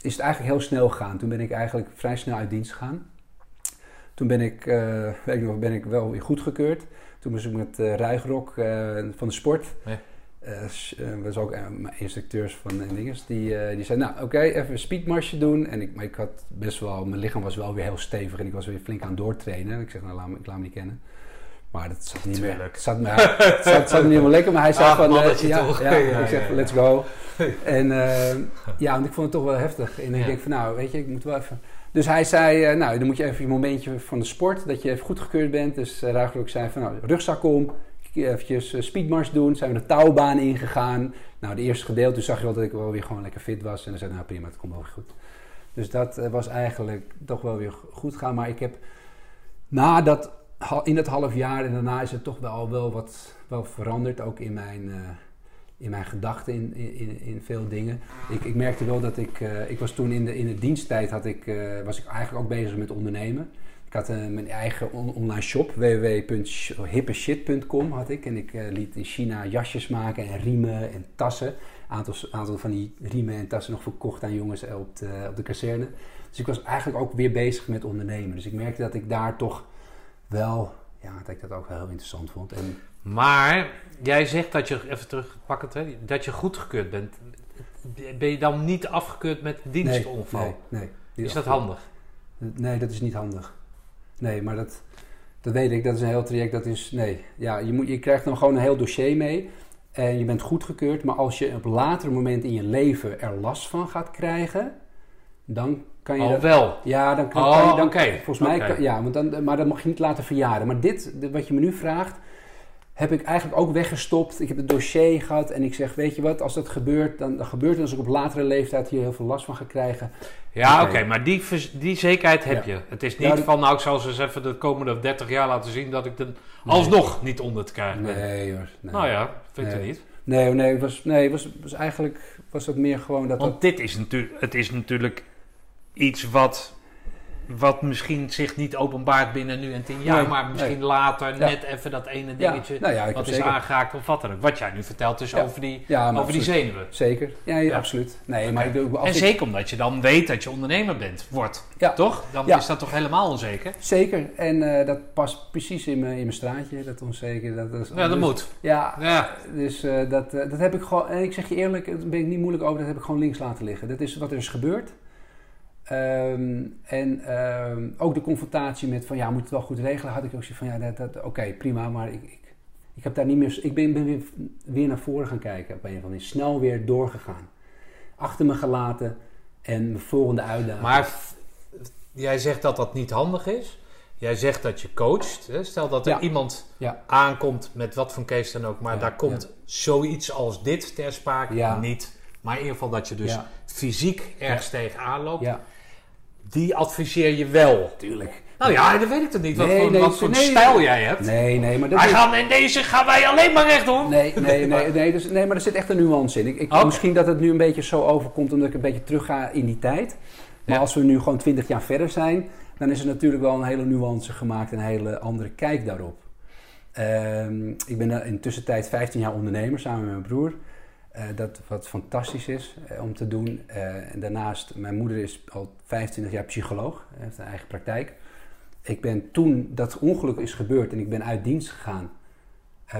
is het eigenlijk heel snel gegaan. Toen ben ik eigenlijk vrij snel uit dienst gegaan. Toen ben ik, eh, weet ik nog, ben ik wel weer goedgekeurd. Toen was ik met uh, Ruigrok uh, van de sport. Ja. Uh, was ook mijn instructeurs van en dinges. Die, die zei, nou oké, even een speedmarsje doen. En ik, maar ik had best wel, mijn lichaam was wel weer heel stevig. En ik was weer flink aan het doortrainen. Ik zeg, nou laat me, ik laat me niet kennen. Maar dat zat niet meer. Het zat, het zat, zat niet helemaal lekker. Maar hij zei Ach, van, mannetje ja, toch. ja, Ja, ik zeg, let's go. En ja, want ik vond het toch wel heftig. En ik denk van, nou weet je, ik moet wel even... Dus hij zei, uh, nou, dan moet je even je momentje van de sport, dat je even goedgekeurd bent. Dus uh, Ruigrok zei van, nou, rugzak om, eventjes uh, speedmars doen. Zijn we de touwbaan ingegaan. Nou, de eerste gedeelte, zag je wel dat ik wel weer gewoon lekker fit was. En dan zei nou prima, het komt wel weer goed. Dus dat was eigenlijk toch wel weer goed gaan. Maar ik heb na dat, in dat half jaar en daarna is het toch wel, wel wat wel veranderd. Ook in mijn, in mijn gedachten in, in, in veel dingen. Ik, ik merkte wel dat ik... Uh, ik was toen in de, in de diensttijd had ik, uh, was ik eigenlijk ook bezig met ondernemen. Ik had uh, mijn eigen on online shop, www.hippeshit.com had ik. En ik liet in China jasjes maken en riemen en tassen. Een aantal, aantal van die riemen en tassen nog verkocht aan jongens op de, op de kazerne. Dus ik was eigenlijk ook weer bezig met ondernemen. Dus ik merkte dat ik daar toch wel... Ja, dat ik dat ook wel heel interessant vond. En Maar jij zegt dat je, even terugpakkend, hè, dat je goedgekeurd bent. Ben je dan niet afgekeurd met dienstonval? Nee, nee, nee Is dat handig? Nee, dat is niet handig. Nee, maar dat, dat weet ik. Dat is een heel traject. Dat is, nee. Ja, je, moet, je krijgt dan gewoon een heel dossier mee. En je bent goedgekeurd. Maar als je op later moment in je leven er last van gaat krijgen... Dan kan je oh, dat, wel? Ja, dan kan, oh, kan je... Dan, okay. Volgens mij... Okay. Kan, ja, want dan, maar dat mag je niet laten verjaren. Maar dit, wat je me nu vraagt... heb ik eigenlijk ook weggestopt. Ik heb het dossier gehad en ik zeg, weet je wat, als dat gebeurt, dan, dan gebeurt het als ik op latere leeftijd hier heel veel last van ga krijgen. Ja, oké, okay. maar die, die zekerheid heb Ja. je. Het is niet Ja, dat- van, nou, ik zal ze eens even de komende 30 jaar laten zien dat ik er alsnog niet onder te krijgen ben. Nee hoor. Nee. Nou ja, vind je Nee. niet. Nee, nee, het was, nee, was, was eigenlijk was dat meer gewoon dat... Want dit is natuurlijk, het is natuurlijk iets wat, wat misschien zich niet openbaart binnen nu en tien jaar, Nee, maar misschien nee. later Ja. net even dat ene ja, dingetje nou ja, wat is zeker, aangeraakt of wat dan ook. Wat jij nu vertelt Ja. over, die, over die zenuwen. Zeker. Ja, absoluut. Nee, maar ik, doe- En ik- zeker omdat je dan weet dat je ondernemer bent, wordt. Toch? Dan is dat toch helemaal onzeker? Zeker. En eh, dat past precies in mijn, in mijn straatje, dat onzeker. Dat, is, Ja, dat dus- moet. Ja, Ja. dus eh, dat, eh, dat heb ik gewoon... En ik zeg je eerlijk, daar ben ik niet moeilijk over, dat heb ik gewoon links laten liggen. Dat is wat er is gebeurd. Ehm, en ehm, ook de confrontatie met van ja, moet het wel goed regelen, had ik ook zoiets van ja, dat, dat, oké, prima, maar ik, ik, ik heb daar niet meer, ik ben, ben weer, weer naar voren gaan kijken op een of andere manier, snel weer doorgegaan. Achter me gelaten en mijn volgende uitdaging. Maar jij zegt dat dat niet handig is. Jij zegt dat je coacht. Hè? Stel dat er Ja. iemand Ja. aankomt met wat voor case dan ook, maar Ja, daar komt zoiets als dit ter sprake Ja. niet. Maar in ieder geval dat je dus fysiek ergens tegenaan loopt. Die adviseer je wel. tuurlijk. Nou ja, dat weet ik toch niet. Wat Nee, voor, nee, wat voor nee, stijl jij hebt. Nee, nee, maar dat Wij is- gaan in deze gaan wij alleen maar recht doen. Nee, nee, nee, nee, dus, nee, maar er zit echt een nuance in. Ik, ik. Misschien dat het nu een beetje zo overkomt omdat ik een beetje terug ga in die tijd. Maar Ja. als we nu gewoon twintig jaar verder zijn, dan is er natuurlijk wel een hele nuance gemaakt en een hele andere kijk daarop. Ehm, ik ben in de tussentijd 15 jaar ondernemer samen met mijn broer. Eh, dat wat fantastisch is eh, om te doen. Eh, en daarnaast, mijn moeder is al 25 jaar psycholoog, heeft een eigen praktijk. Ik ben toen dat ongeluk is gebeurd en ik ben uit dienst gegaan,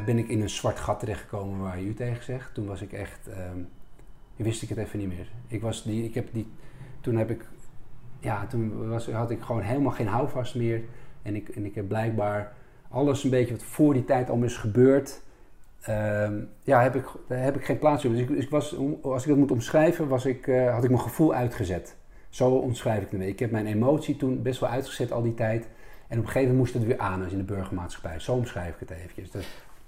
ben ik in een zwart gat terechtgekomen waar u tegen zegt. Toen was ik echt, ehm, wist ik het even niet meer. Ik was die, ik heb die, toen heb ik, ja, toen was, had ik gewoon helemaal geen houvast meer. En ik, en ik heb blijkbaar alles een beetje wat voor die tijd allemaal is gebeurd. Ehm, ja, heb ik, daar heb ik geen plaats. Dus ik, ik was, als ik dat moet omschrijven, was ik, eh, had ik mijn gevoel uitgezet. Zo omschrijf ik het. Ik heb mijn emotie toen best wel uitgezet al die tijd. En op een gegeven moment moest het weer aan als in de burgermaatschappij. Zo omschrijf ik het eventjes.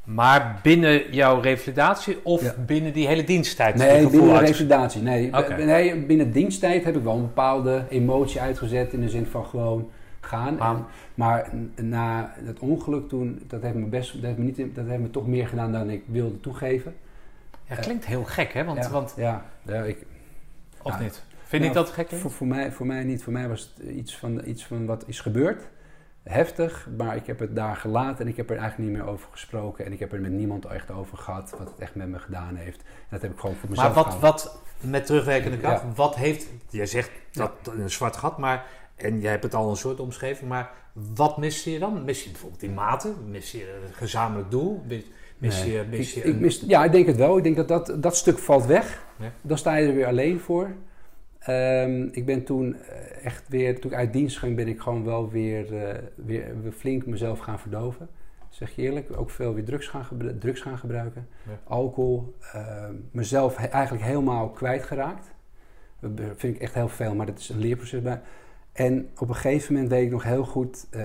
Maar binnen jouw revalidatie of Ja. binnen die hele diensttijd? die nee, binnen de revalidatie. Nee, nee, binnen diensttijd heb ik wel een bepaalde emotie uitgezet. In de zin van gewoon gaan. Ah. En, maar na het ongeluk toen, dat heeft me, best, dat heeft me, niet, dat heeft me toch meer gedaan dan ik wilde toegeven. Ja, klinkt heel gek, hè? Want, ja, want ja, ja, ik, of niet? Vind je Nou, niet dat gek? Voor, voor, mij, voor mij niet. Voor mij was het iets van, iets van wat is gebeurd. Heftig, maar ik heb het daar gelaten en ik heb er eigenlijk niet meer over gesproken. En ik heb er met niemand echt over gehad wat het echt met me gedaan heeft. En dat heb ik gewoon voor mezelf Maar wat, gehouden. wat met terugwerkende kracht, Ja. wat heeft, jij zegt dat een zwart gat, maar en jij hebt het al een soort omschreven, maar wat mis je dan? Mis je bijvoorbeeld die maten? Mis je een gezamenlijk doel? Mis, Nee. je, mis je ik, mis, ja, ik denk het wel. Ik denk dat dat, dat stuk valt weg. Ja. Dan sta je er weer alleen voor. Ehm, ik ben toen eh, echt weer, toen ik uit dienst ging, ben ik gewoon wel weer, eh, weer, weer flink mezelf gaan verdoven. Zeg je eerlijk, ook veel weer drugs gaan, drugs gaan gebruiken. Ja. Alcohol. ehm, mezelf he- eigenlijk helemaal kwijtgeraakt. Dat vind ik echt heel veel, maar dat is een leerproces bij. En op een gegeven moment weet ik nog heel goed eh,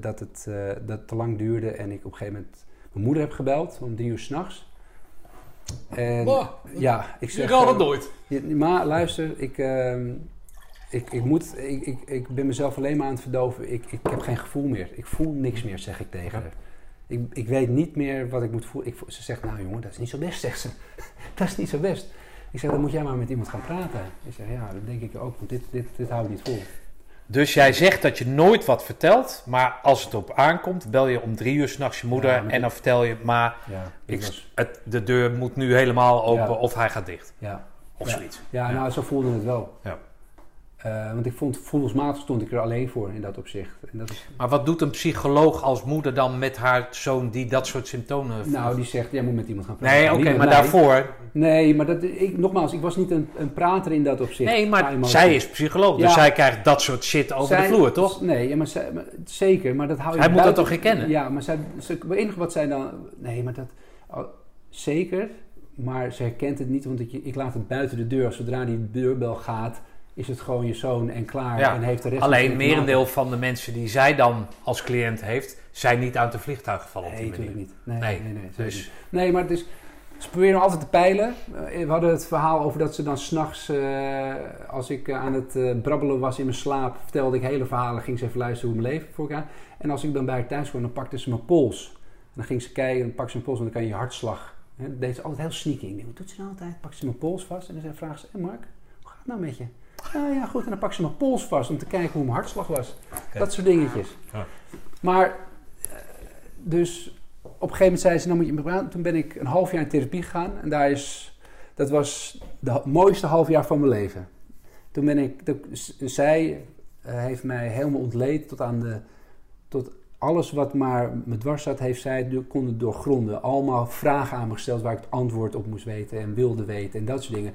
dat, het, eh, dat het te lang duurde. En ik op een gegeven moment mijn moeder heb gebeld om drie uur s'nachts. En ja, ik zeg... je kan nooit. maar luister, ik, ehm, ik, ik, moet, ik, ik, ik ben mezelf alleen maar aan het verdoven. Ik, ik heb geen gevoel meer. Ik voel niks meer, zeg ik tegen haar. Ik, ik weet niet meer wat ik moet voelen. Ik, ze zegt, nou jongen, dat is niet zo best, zegt ze. dat is niet zo best. Ik zeg, dan moet jij maar met iemand gaan praten. Ik zeg, ja, dat denk ik ook, want dit, dit, dit hou ik niet vol. Dus jij zegt dat je nooit wat vertelt, maar als het op aankomt, bel je om drie uur s'nachts je moeder Ja, en dan vertel je, maar Ja, ik, het, de deur moet nu helemaal open Ja. of hij gaat dicht. ja. Of zoiets. Ja, Ja. nou, zo voelde het wel. Ja. Eh, want ik vond, voelsmatig stond ik er alleen voor in dat opzicht. En dat is, Maar wat doet een psycholoog als moeder dan met haar zoon die dat soort symptomen voelt? nou, die zegt, jij moet met iemand gaan praten. nee, oké, maar mij. daarvoor... Nee, maar dat, ik, nogmaals, ik was niet een, een prater in dat opzicht. Nee, maar zij is psycholoog, dus Ja. zij krijgt dat soort shit over Zij- de vloer, toch? Nee, ja, maar, zij, maar zeker, maar dat hou je Hij moet dat toch herkennen? Ja, maar zij, ze, het enige wat zij dan... Nee, maar dat... oh, zeker, maar ze herkent het niet, want ik, ik laat het buiten de deur. Zodra die deurbel gaat, is het gewoon je zoon en klaar. Ja, En heeft de rest Alleen merendeel van de mensen die zij dan als cliënt heeft, zijn niet uit de vliegtuig gevallen Nee, natuurlijk niet. Nee, Nee, nee, Dus niet. nee maar het is... Ze proberen altijd te peilen. Eh, We hadden het verhaal over dat ze dan s'nachts, eh als ik eh, aan het brabbelen was in mijn slaap, vertelde ik hele verhalen, ging ze even luisteren hoe mijn leven voor elkaar. En als ik dan bij haar thuis kwam, dan pakte ze mijn pols. En dan ging ze kijken en pakte ze mijn pols, want dan kan je hartslag. Hè, dat deed ze altijd heel sneaky. Ik denk, wat doet ze nou altijd? Pakt ze mijn pols vast en dan vraagt ze, hé Mark, hoe gaat het nou met je? Ja, ja, goed. En dan pakt ze mijn pols vast om te kijken hoe mijn hartslag was. Dat soort dingetjes. Ja. Maar, eh, dus op een gegeven moment zei ze, nou moet je me praten. Toen ben ik een half jaar in therapie gegaan. En daar is, dat was de ha- mooiste half jaar van mijn leven. Toen ben ik, de- zij eh, heeft mij helemaal ontleed tot aan de, tot alles wat maar me dwars zat, heeft zij konden doorgronden. Allemaal vragen aan me gesteld waar ik het antwoord op moest weten en wilde weten en dat soort dingen.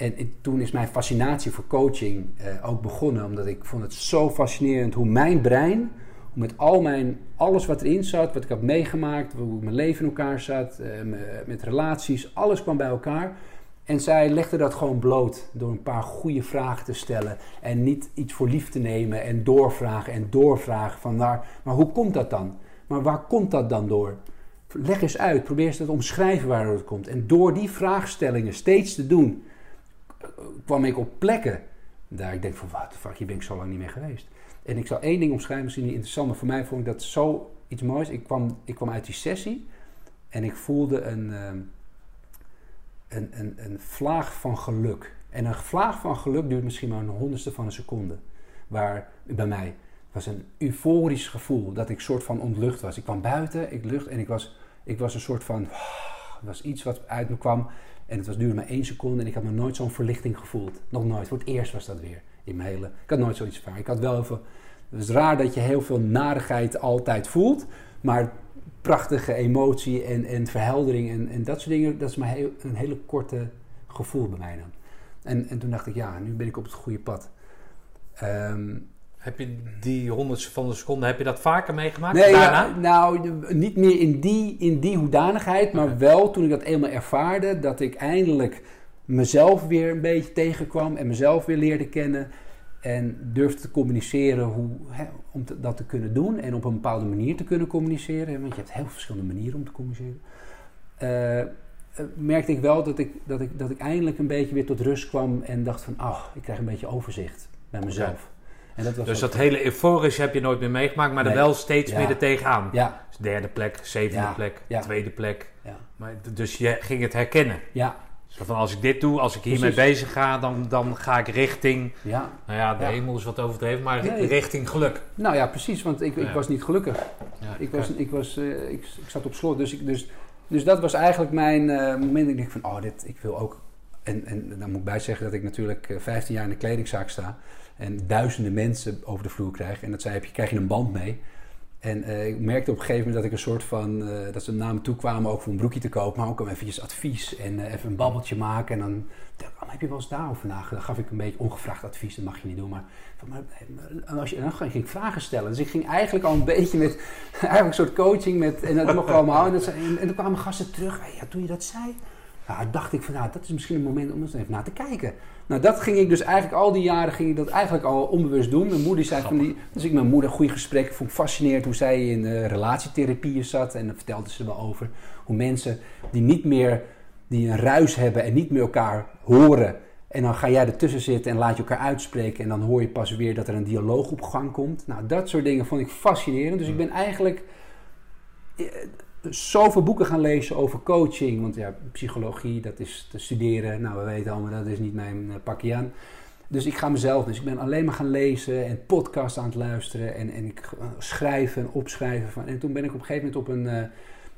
En toen is mijn fascinatie voor coaching eh, ook begonnen, omdat ik vond het zo fascinerend hoe mijn brein, met al mijn, alles wat erin zat, wat ik had meegemaakt, hoe mijn leven in elkaar zat, eh, me- met relaties, alles kwam bij elkaar. En zij legde dat gewoon bloot door een paar goede vragen te stellen. En niet iets voor lief te nemen en doorvragen en doorvragen. Van waar, maar hoe komt dat dan? Maar waar komt dat dan door? Leg eens uit, probeer eens te omschrijven waardoor het komt. En door die vraagstellingen steeds te doen, kwam ik op plekken daar ik denk van, wat fuck, hier ben ik zo lang niet meer geweest. En ik zal één ding omschrijven, misschien interessant, maar voor mij vond ik dat zo iets moois. Ik kwam, ik kwam uit die sessie en ik voelde een, ehm, een, een, een vlaag van geluk. En een vlaag van geluk duurt misschien maar een honderdste van een seconde. Waar bij mij was een euforisch gevoel dat ik soort van ontlucht was. Ik kwam buiten, ik lucht en ik was, ik was een soort van. Het was iets wat uit me kwam. En het was, duurde maar één seconde en ik had nog nooit zo'n verlichting gevoeld. Nog nooit. Voor het eerst was dat weer in mijn hele. Ik had nooit zoiets ervaren. Ik had wel veel. Het is raar dat je heel veel narigheid altijd voelt. Maar prachtige emotie en, en verheldering en, en dat soort dingen, dat is maar heel, een hele korte gevoel bij mij dan. En, en toen dacht ik, ja, nu ben ik op het goede pad. Ehm, Heb je die honderdste van de seconde, heb je dat vaker meegemaakt nee, daarna? ja, nou, niet meer in die, in die hoedanigheid, maar wel toen ik dat eenmaal ervaarde, dat ik eindelijk mezelf weer een beetje tegenkwam en mezelf weer leerde kennen. En durfde te communiceren hoe, hè, om te- dat te kunnen doen en op een bepaalde manier te kunnen communiceren. Want je hebt heel verschillende manieren om te communiceren. Eh, eh, merkte ik wel dat ik, dat, ik, dat ik eindelijk een beetje weer tot rust kwam en dacht van, ah, ik krijg een beetje overzicht bij mezelf. En dat was Dus dat hele euforische heb je nooit meer meegemaakt, maar er wel steeds meer er tegenaan. Ja, Dus derde plek, zevende plek, tweede plek. ja, Maar, dus je ging het herkennen. ja, Zo van als ik dit doe, als ik hiermee bezig ga, dan, dan ga ik richting, ja. nou ja, de Ja. hemel is wat overdreven, maar Nee. richting geluk. Nou ja, precies, want ik, ik was niet gelukkig. Ja, Ik, was, ik, was, eh, ik, ik zat op slot, dus, ik, dus, dus dat was eigenlijk mijn eh, moment. Ik denk van, oh, dit, ik wil ook... En, en dan moet ik bij zeggen dat ik natuurlijk eh, 15 jaar in de kledingzaak sta. En duizenden mensen over de vloer krijg. En dat zei, heb je, krijg je een band mee. En uh, ik merkte op een gegeven moment dat ik een soort van, uh, dat ze naar me toe kwamen ook voor een broekje te kopen, maar ook om eventjes advies en uh, even een babbeltje maken. En dan oh, heb je wel eens daarover nagedacht? Dan gaf ik een beetje ongevraagd advies, dat mag je niet doen. Maar, maar als je, en dan ging ik vragen stellen. Dus ik ging eigenlijk al een beetje met, eigenlijk een soort coaching met, en dat mocht allemaal. En, dat, en, en kwamen gasten terug, hey, ja, toen je dat zei, nou, dacht ik van, nou, dat is misschien een moment om eens even naar te kijken. Nou, dat ging ik dus eigenlijk al die jaren ging ik dat eigenlijk al onbewust doen. Mijn moeder zei van die, dus ik mijn moeder goede gesprekken, vond ik fascinerend hoe zij in uh, relatietherapieën zat en dan vertelde ze me over hoe mensen die niet meer die een ruis hebben en niet meer elkaar horen en dan ga jij ertussen zitten en laat je elkaar uitspreken en dan hoor je pas weer dat er een dialoog op gang komt. Nou, dat soort dingen vond ik fascinerend. Dus ik ben eigenlijk zoveel boeken gaan lezen over coaching. Want ja, psychologie, dat is te studeren. Nou, we weten allemaal, dat is niet mijn uh, pakje aan. Dus ik ga mezelf, dus ik ben alleen maar gaan lezen en podcasts aan het luisteren. En, en ik schrijven en opschrijven. Van, en toen ben ik op een gegeven moment op een,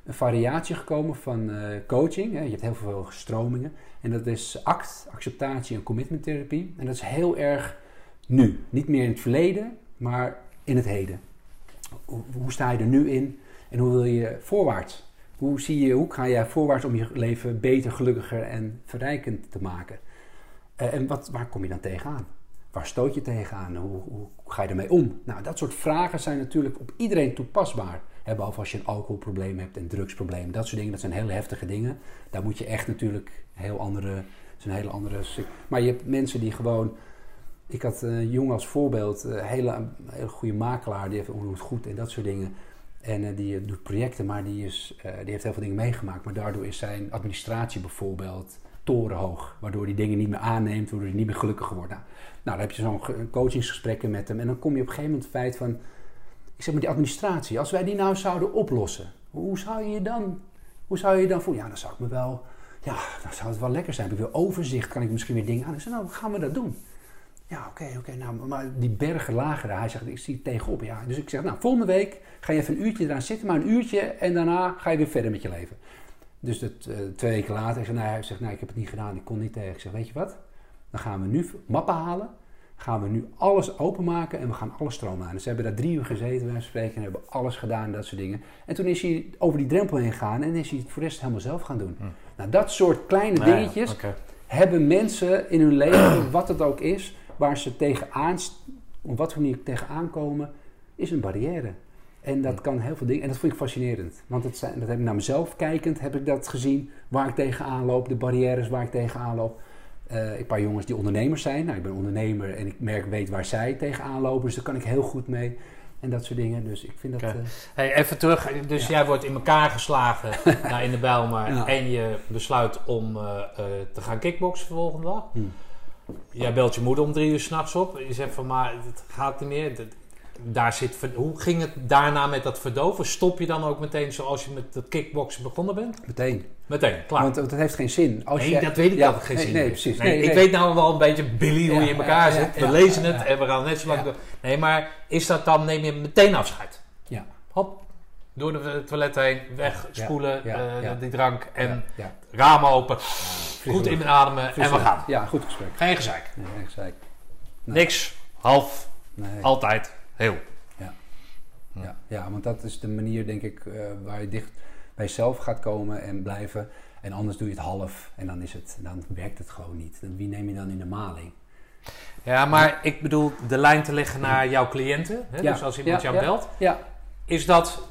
een variatie gekomen van coaching. Je hebt heel veel stromingen. En dat is ACT, acceptatie en commitment therapie. En dat is heel erg nu. Niet meer in het verleden, maar in het heden. Hoe sta je er nu in? En hoe wil je voorwaarts? Hoe, zie je, hoe ga je voorwaarts om je leven beter, gelukkiger en verrijkend te maken? Uh, en wat, waar kom je dan tegenaan? Waar stoot je tegenaan? Hoe, hoe, ga je ermee om? Nou, dat soort vragen zijn natuurlijk op iedereen toepasbaar. Behalve als je een alcoholprobleem hebt, een drugsprobleem, dat soort dingen. Dat zijn hele heftige dingen. Daar moet je echt natuurlijk heel andere, een hele andere. Maar je hebt mensen die gewoon. Ik had een jongen als voorbeeld, een hele, hele goede makelaar, die heeft goed en dat soort dingen. En uh, die doet projecten, maar die, is, uh, die heeft heel veel dingen meegemaakt. Maar daardoor is zijn administratie bijvoorbeeld torenhoog. Waardoor hij dingen niet meer aanneemt, waardoor hij niet meer gelukkiger wordt. Nou, nou dan heb je zo'n coachingsgesprekken met hem. En dan kom je op een gegeven moment het feit van... Ik zeg maar die administratie. Als wij die nou zouden oplossen. Hoe zou je je dan... Hoe zou je je dan voelen? Ja, dan zou ik me wel... Ja, dan zou het wel lekker zijn. Heb ik weer overzicht. Kan ik misschien weer dingen aan. Ik zeg, nou, gaan we dat doen? Ja, oké, okay, oké. Okay, nou, maar die bergen daar. Hij zegt, ik zie het tegenop. Ja, dus ik zeg, nou, volgende week ga je even een uurtje eraan zitten, maar een uurtje en daarna ga je weer verder met je leven. Dus dat, uh, twee weken later, ik zeg, nou, hij zegt, nou, ik heb het niet gedaan, ik kon niet tegen. Ik zeg, weet je wat? Dan gaan we nu mappen halen, gaan we nu alles openmaken en we gaan alles stromen aan. Dus ze hebben daar drie uur gezeten, wij spreken, en hebben alles gedaan en dat soort dingen. En toen is hij over die drempel heen gegaan en is hij het voor de rest helemaal zelf gaan doen. Hm. Nou, dat soort kleine nee, dingetjes okay. hebben mensen in hun leven, wat het ook is, waar ze tegenaan, op wat voor manier tegenaan komen, is een barrière. En dat kan heel veel dingen. En dat vind ik fascinerend. Want dat, zijn, dat heb ik naar mezelf kijkend, heb ik dat gezien. Waar ik tegenaan loop, de barrières waar ik tegenaan loop. Uh, een paar jongens die ondernemers zijn. Nou, ik ben ondernemer en ik merk, weet waar zij tegenaan lopen. Dus daar kan ik heel goed mee. En dat soort dingen. Dus ik vind dat... Okay. Uh, hey, even terug. Dus ja. jij wordt in elkaar geslagen nou, in de Bijlmer. Ja. En je besluit om uh, te gaan kickboksen de volgende dag. Hmm. Jij belt je moeder om drie uur s'nachts op. Je zegt van, maar het gaat niet meer daar zit, hoe ging het daarna met dat verdoven? Stop je dan ook meteen zoals je met het kickboksen begonnen bent? Meteen. Meteen, klaar. Want, het heeft geen zin. Als nee, dat weet ik ja, dat het geen nee, zin nee, heeft. Precies. Nee, nee, ik weet nou wel een beetje, Billy, hoe ja, je in elkaar ja, zit. We lezen het en we gaan net zo lang door. Nee, maar is dat dan, neem je meteen afscheid? Ja. Door de toilet heen, wegspoelen, uh, die drank en ramen open. goed inademen en we gaan. Ja, goed gesprek. Geen gezeik. Nee, geen gezeik. Niks, half, altijd. Heel. Ja. Ja. ja, want dat is de manier, denk ik, uh, waar je dicht bij jezelf gaat komen en blijven. En anders doe je het half en dan, is het, dan werkt het gewoon niet. Wie neem je dan in de maling? Ja, maar ik bedoel, de lijn te leggen naar jouw cliënten. Hè? Ja. Dus als iemand jou belt. Ja. Is dat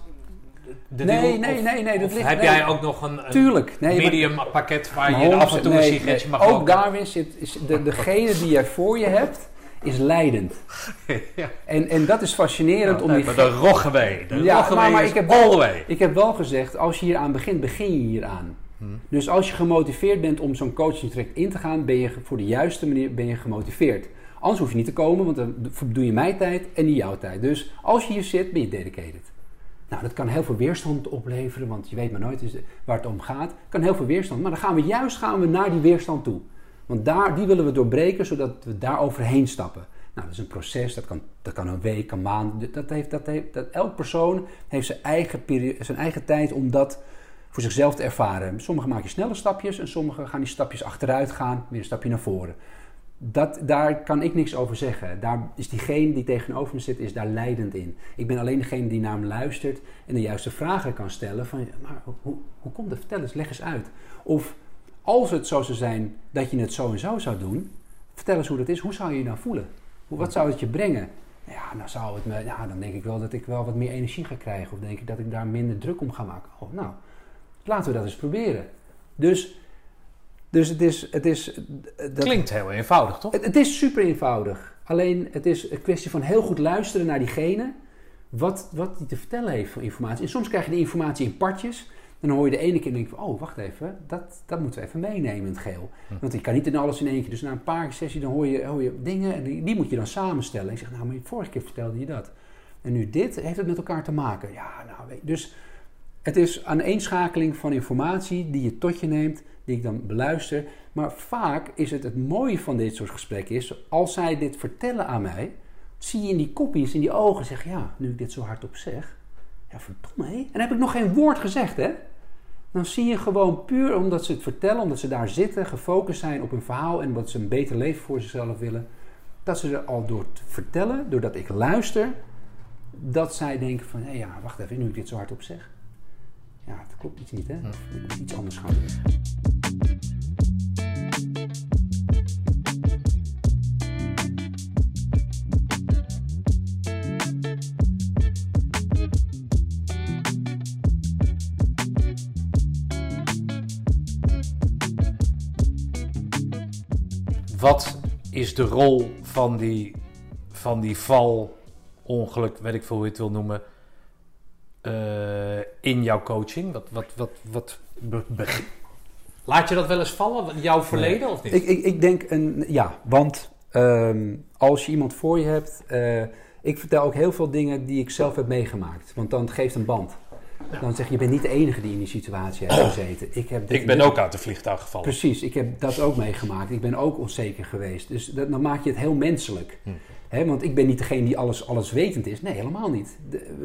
de nee, deal, nee, of, nee, nee. Dat ligt, heb nee. jij ook nog een, een Tuurlijk, nee, medium maar, pakket waar je af en toe een sigaretje mag Ook roken? daar zit, is de, degene die jij voor je hebt, is leidend. ja. en, en dat is fascinerend ja, om die... Maar de roggewee. De ja, roggewee maar, maar ik heb, wel, way. ik heb wel gezegd, als je hier aan begint, begin je hier aan. Hmm. Dus als je gemotiveerd bent om zo'n coaching traject in te gaan, ben je voor de juiste manier ben je gemotiveerd. Anders hoef je niet te komen, want dan doe je mijn tijd en niet jouw tijd. Dus als je hier zit, ben je dedicated. Nou, dat kan heel veel weerstand opleveren, want je weet maar nooit waar het om gaat. Kan heel veel weerstand, maar dan gaan we juist gaan we naar die weerstand toe. Want daar, die willen we doorbreken, zodat we daar overheen stappen. Nou, dat is een proces, dat kan, dat kan een week, een maand. Dat heeft, dat heeft, dat, elk persoon heeft zijn eigen, periode, zijn eigen tijd om dat voor zichzelf te ervaren. Sommigen maken snelle stapjes en sommigen gaan die stapjes achteruit gaan, weer een stapje naar voren. Dat, daar kan ik niks over zeggen. Daar is diegene die tegenover me zit, is daar leidend in. Ik ben alleen degene die naar hem luistert en de juiste vragen kan stellen. Van, maar hoe, hoe komt het? Vertel eens, leg eens uit. Of als het zo zou zijn dat je het zo en zo zou doen, vertel eens hoe dat is. Hoe zou je je dan voelen? Wat zou het je brengen? Ja, dan, zou het me, ja, dan denk ik wel dat ik wel wat meer energie ga krijgen. Of denk ik dat ik daar minder druk om ga maken. Oh, nou, laten we dat eens proberen. Dus, dus het is... Het is dat, Klinkt heel eenvoudig, toch? Het, het, is super eenvoudig. Alleen het is een kwestie van heel goed luisteren naar diegene. Wat, wat die te vertellen heeft voor informatie. En soms krijg je die informatie in partjes. En dan hoor je de ene keer denken van, oh, wacht even, dat, dat moeten we even meenemen in het geheel. Hm. Want ik kan niet in alles in één keer. Dus na een paar sessies dan hoor je, hoor je dingen en die, die moet je dan samenstellen. En ik zeg, nou, maar vorige keer vertelde je dat. En nu dit, heeft het met elkaar te maken? Ja, nou, dus het is een eenschakeling van informatie die je tot je neemt, die ik dan beluister. Maar vaak is het het mooie van dit soort gesprekken is, als zij dit vertellen aan mij, zie je in die kopjes, in die ogen, zeg ja, nu ik dit zo hardop zeg, ja verdomme hé. En dan heb ik nog geen woord gezegd hè. Dan zie je gewoon puur omdat ze het vertellen, omdat ze daar zitten, gefocust zijn op hun verhaal en omdat ze een beter leven voor zichzelf willen, dat ze er al door te vertellen, doordat ik luister, dat zij denken van hé ja, wacht even, nu ik dit zo hardop zeg ja, het klopt iets niet, hè? Ik moet iets anders gaan doen. Wat is de rol van die, van die val, ongeluk, weet ik veel hoe je het wil noemen, uh, in jouw coaching? Wat, wat, wat, wat Laat je dat wel eens vallen, jouw verleden of niet? Ik, ik, ik denk een ja, want um, als je iemand voor je hebt, uh, ik vertel ook heel veel dingen die ik zelf heb meegemaakt, want dan geeft een band. Dan zeg je, je bent niet de enige die in die situatie heeft gezeten. Ik, heb ik ben ook uit de vliegtuig gevallen. Precies, ik heb dat ook meegemaakt. Ik ben ook onzeker geweest. Dus dat, dan maak je het heel menselijk. Hm want ik ben niet degene die alles, alles wetend is. Nee, helemaal niet.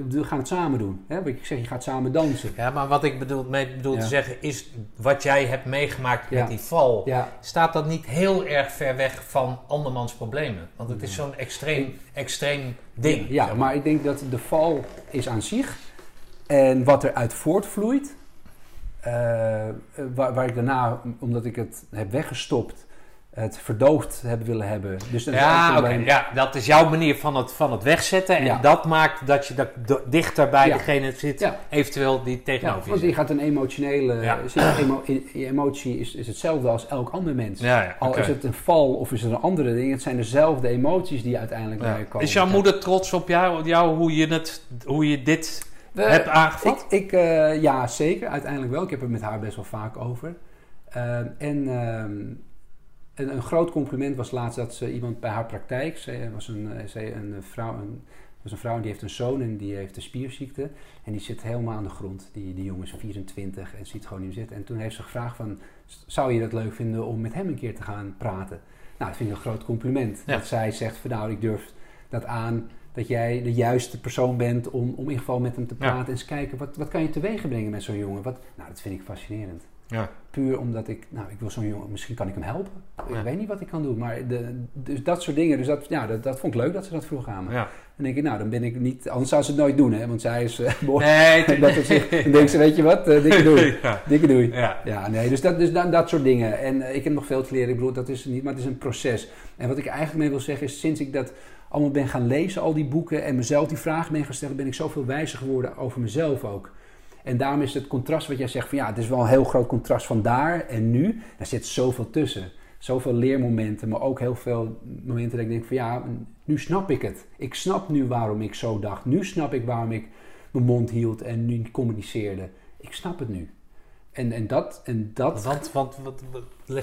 we gaan het samen doen. He, wat ik zeg, je gaat samen dansen. Ja, maar wat ik bedoel, mee bedoel te zeggen is... wat jij hebt meegemaakt met die val... staat dat niet heel erg ver weg van andermans problemen? Want het is zo'n extreem, extreem ding. Ja, maar ik denk dat de val is aan zich. En wat eruit voortvloeit... Uh, waar, waar ik daarna, omdat ik het heb weggestopt het verdoofd hebben willen hebben. Dus dat ja, oké. ja, dat is jouw manier van het, van het wegzetten. En dat maakt dat je dat dichter bij degene zit, eventueel die tegenover je Want je gaat een emotionele... Emo, emotie is, is hetzelfde als elk ander mens. Al is het een val of is het een andere ding. Het zijn dezelfde emoties die uiteindelijk bij komen. Is jouw moeder trots op jou, jou hoe, je het, hoe je dit hebt aangevat? Ik, ik uh, ja, zeker. Uiteindelijk wel. Ik heb het met haar best wel vaak over. Uh, en... Uh, een, een, groot compliment was laatst dat ze iemand bij haar praktijk, ze was een, eh, ze, een vrouw, een, was een vrouw en die heeft een zoon en die heeft een spierziekte. En die zit helemaal aan de grond. Die, die jongen is 24 en ziet gewoon niet zitten. En toen heeft ze gevraagd van, zou je dat leuk vinden om met hem een keer te gaan praten? Nou, dat vind ik een groot compliment. Dat zij zegt van, nou, ik durf dat aan dat jij de juiste persoon bent om, om in ieder geval met hem te praten. En eens kijken, wat, wat kan je teweeg brengen met zo'n jongen? Wat, nou, dat vind ik fascinerend. Ja. Puur omdat ik, nou, ik wil zo'n jongen, misschien kan ik hem helpen. Ik weet niet wat ik kan doen, maar de, dus dat soort dingen. Dus dat, ja, dat, dat vond ik leuk dat ze dat vroeg aan me. Ja. En denk ik, nou, dan ben ik niet, anders zou ze het nooit doen, hè, want zij is uh, Nee, dat zich, dan denkt ze, weet je wat, uh, dikke doei. ja. Dikke doei. Ja. ja, nee, dus, dat, dus dat, dat soort dingen. En uh, ik heb nog veel te leren, ik bedoel, dat is niet, maar het is een proces. En wat ik eigenlijk mee wil zeggen is, sinds ik dat allemaal ben gaan lezen, al die boeken, en mezelf die vragen ben gaan stellen, ben ik zoveel wijzer geworden over mezelf ook. En daarom is het contrast wat jij zegt van ja, het is wel een heel groot contrast van daar en nu. Daar zit zoveel tussen. Zoveel leermomenten, maar ook heel veel momenten dat ik denk van ja, nu snap ik het. Ik snap nu waarom ik zo dacht. Nu snap ik waarom ik mijn mond hield en nu communiceerde. Ik snap het nu. En, en dat... En dat want, want wat,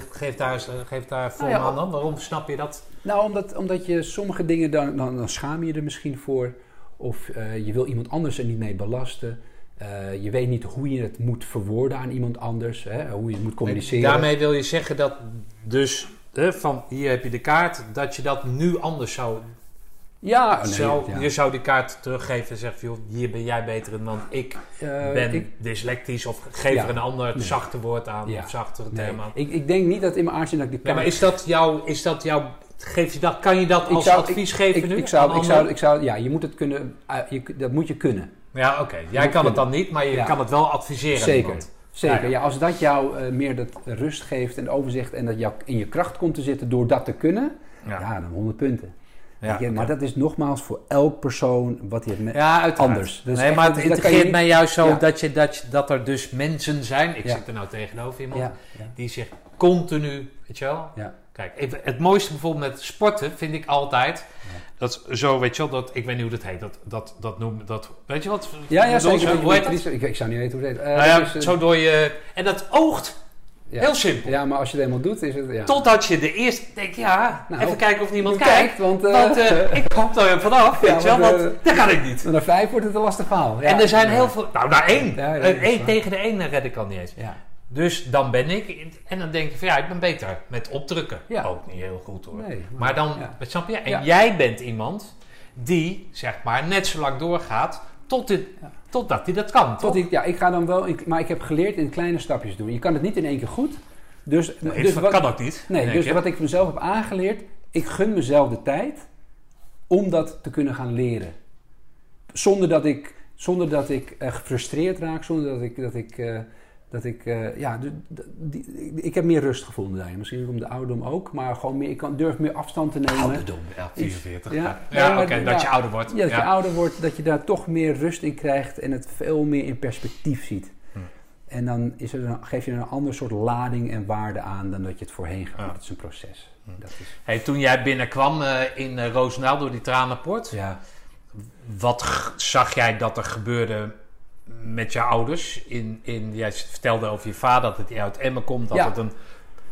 geef, daar, geef daar voor nou aan dan. Waarom snap je dat? Nou, omdat, omdat je sommige dingen, dan, dan, dan schaam je er misschien voor. Of uh, je wil iemand anders er niet mee belasten. Uh, je weet niet hoe je het moet verwoorden aan iemand anders, hè, hoe je het moet communiceren. Daarmee wil je zeggen dat dus hè, van hier heb je de kaart, dat je dat nu anders zou Ja, nee, Zo, ja. Je zou die kaart teruggeven en zeggen: joh, hier ben jij beter in, want ik Eh, ben ik- dyslectisch. Of geef Ja. er een ander Nee. zachter woord aan Ja. of zachtere nee, aan. ik, ik denk niet dat in mijn zit dat ik Ja, kaart... maar is dat jouw, is dat jouw, geef je dat, kan je dat als zou- advies geven nu? ik, zou, ik, zou, ik zou, ja, je moet het kunnen, uh, je, dat moet je kunnen. Ja, oké. Jij kan het dan niet, maar je Ja. kan het wel adviseren Zeker. iemand. Zeker, Ja, ja, ja. als dat jou eh, meer dat rust geeft en overzicht en dat jou in je kracht komt te zitten door dat te kunnen, ja, dan 100 punten. ja, Maar dat is nogmaals voor elk persoon wat hij heeft. ja uiteraard. anders. Dus nee, maar het integreert niet- mij juist zo Ja. dat, je, dat, je, dat er dus mensen zijn. Ik zit er nou tegenover iemand die zich continu, weet je wel. Ja. Kijk, even, het mooiste bijvoorbeeld met sporten vind ik altijd. Dat zo, weet je wel, dat, ik weet niet hoe dat heet. Dat, dat, dat noem dat, weet je wat? Ja, ja, zeker. zo? Hoe heet dat? Ik, ik zou niet weten hoe het heet. Eh, Nou ja, eh, zo door je... En dat oogt ja. heel simpel. Ja, maar als je het eenmaal doet, is het... Ja. Totdat je de eerste denkt, ja, Nou, even kijken of niemand Je kijkt. want, eh, Want eh, ik kom er vanaf, weet je wel, want, eh, dat kan ik niet. na vijf wordt het een lastig verhaal. Ja. en er zijn heel veel... Nou, naar één. Eh, één tegen de één red ik al niet eens. Dus dan ben ik... En dan denk je van, ja, ik ben beter met opdrukken. Ja. Ook niet heel goed hoor. Nee, Maar dan, ja. snap je? En Ja. jij bent iemand die, zeg maar, net zo lang doorgaat tot dit, totdat hij dat kan, Tot ik, ja, ik ga dan wel... Ik, maar ik heb geleerd in kleine stapjes doen. Je kan het niet in één keer goed. Dus, Nee, dus dat wat- kan ook niet. Nee, dus wat ik mezelf heb aangeleerd, ik gun mezelf de tijd om dat te kunnen gaan leren. Zonder dat ik, zonder dat ik eh, gefrustreerd raak, zonder dat ik, dat ik, eh, dat ik eh, ja, die- ik heb meer rust gevonden daarin. Misschien om de ouderdom ook, maar gewoon meer, ik kan, durf meer afstand te nemen. Ouderdom, ja, 44. Ja. Oké, dat je ouder wordt. Ja, dat je ouder wordt, dat je daar toch meer rust in krijgt en het veel meer in perspectief ziet. Hm. En dan is er een, geef je er een ander soort lading en waarde aan dan dat je het voorheen gaat. Dat is een proces. Dat is, Hey, toen jij binnenkwam eh, in uh, Roosendaal door die tranenpoort, ja. wat zag jij dat er gebeurde met je ouders? In, in, jij vertelde over je vader dat hij uit Emmen komt, dat Ja. het een,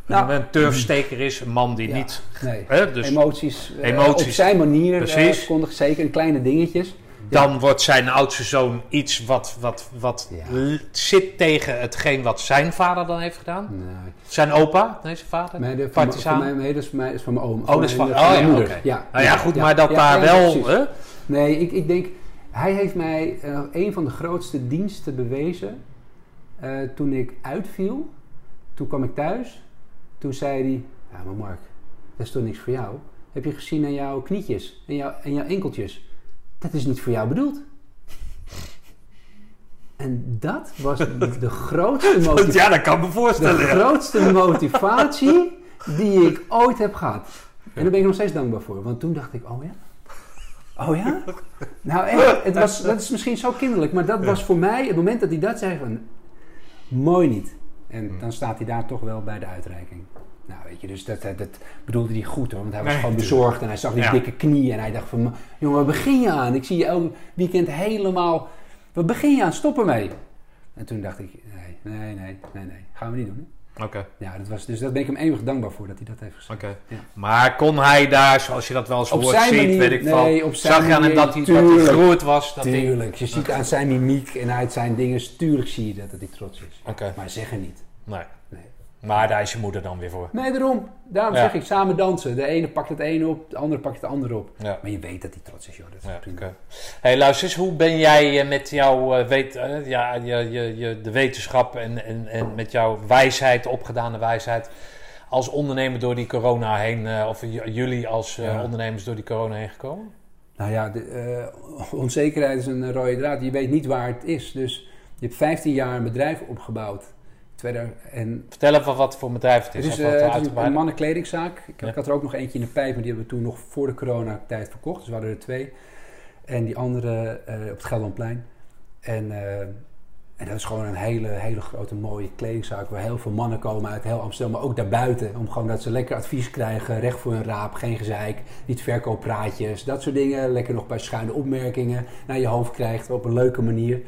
Nou, een turfsteker is, een man die Ja. niet... Nee. Hè, dus emoties, eh, emoties. op zijn manier Precies. eh, kondig zeker in kleine dingetjes. Dan wordt zijn oudste zoon iets wat, wat, wat zit tegen hetgeen wat zijn vader dan heeft gedaan. Nee. Zijn opa, deze vader? Mijn, de, van, Partizaan? van mij, nee, dat is van mij, dat is van mijn oom. Oh, dat is van, mijn, oh, mijn moeder. Ja, Nou ja, goed, maar dat daar nee, wel... precies. Hè? Nee, ik, ik denk, hij heeft mij eh, een van de grootste diensten bewezen. eh, toen ik uitviel, toen kwam ik thuis. Toen zei hij, ja maar Mark, dat is toch niks voor jou? Heb je gezien aan jouw knietjes en jouw, en jouw enkeltjes? Dat is niet voor jou bedoeld. En dat was de, de grootste motivatie. Ja, dat kan ik me De voorstellen. ja. grootste motivatie die ik ooit heb gehad. En daar ben ik nog steeds dankbaar voor. Want toen dacht ik, oh ja? Oh ja? Nou echt, het was, dat is misschien zo kinderlijk. Maar dat was voor mij, het moment dat hij dat zei van... Mooi niet. En dan staat hij daar toch wel bij de uitreiking. Nou weet je, dus dat, dat, dat bedoelde hij goed hoor. Want hij was Nee, gewoon bezorgd en hij zag die Ja. dikke knieën. En hij dacht van, jongen waar begin je aan? Ik zie je elk weekend helemaal... Waar begin je aan? Stop ermee. En toen dacht ik, nee, nee, nee, nee, nee. Gaan we niet doen. hè? Oké, Ja, dat was, dus daar ben ik hem eeuwig dankbaar voor dat hij dat heeft gezegd. oké. Ja. Maar kon hij daar, zoals je dat wel eens hoort, ziet, manier, weet ik nee, van... op zijn Zag je aan hem dat hij, dat hij tuurlijk. groot was? Dat hij- Tuurlijk, je ziet aan zijn mimiek en uit zijn dingen, tuurlijk zie je dat, dat hij trots is. Oké, Maar zeg er niet. nee. Nee. Maar daar is je moeder dan weer voor. Nee, daarom. Daarom Ja. zeg ik samen dansen. De ene pakt het ene op, de andere pakt het andere op. Ja. Maar je weet dat hij trots is, joh. Dat is Ja, prima. oké. Hey, luister eens, hoe ben jij eh, met jouw eh, weet, eh, ja, je, je, je, de wetenschap en, en, en met jouw wijsheid, opgedane wijsheid, als ondernemer door die corona heen, eh, of jullie als Ja. ondernemers door die corona heen gekomen? Nou ja, de, eh, onzekerheid is een rode draad. Je weet niet waar het is. Dus je hebt 15 jaar een bedrijf opgebouwd. 2000 en Vertel even wat voor bedrijf het Het is. eh, het is een, uitgebreider. een mannenkledingzaak. Ik, Ja. ik had er ook nog eentje in de pijp, maar die hebben we toen nog voor de coronatijd verkocht. Dus we hadden er twee. En die andere eh, op het Gelderlandplein. En, eh, en dat is gewoon een hele, hele grote mooie kledingzaak waar heel veel mannen komen uit heel Amsterdam, maar ook daarbuiten. Om gewoon dat ze lekker advies krijgen, recht voor hun raap, geen gezeik, niet verkooppraatjes, dat soort dingen. Lekker nog bij schuine opmerkingen naar je hoofd krijgt op een leuke manier.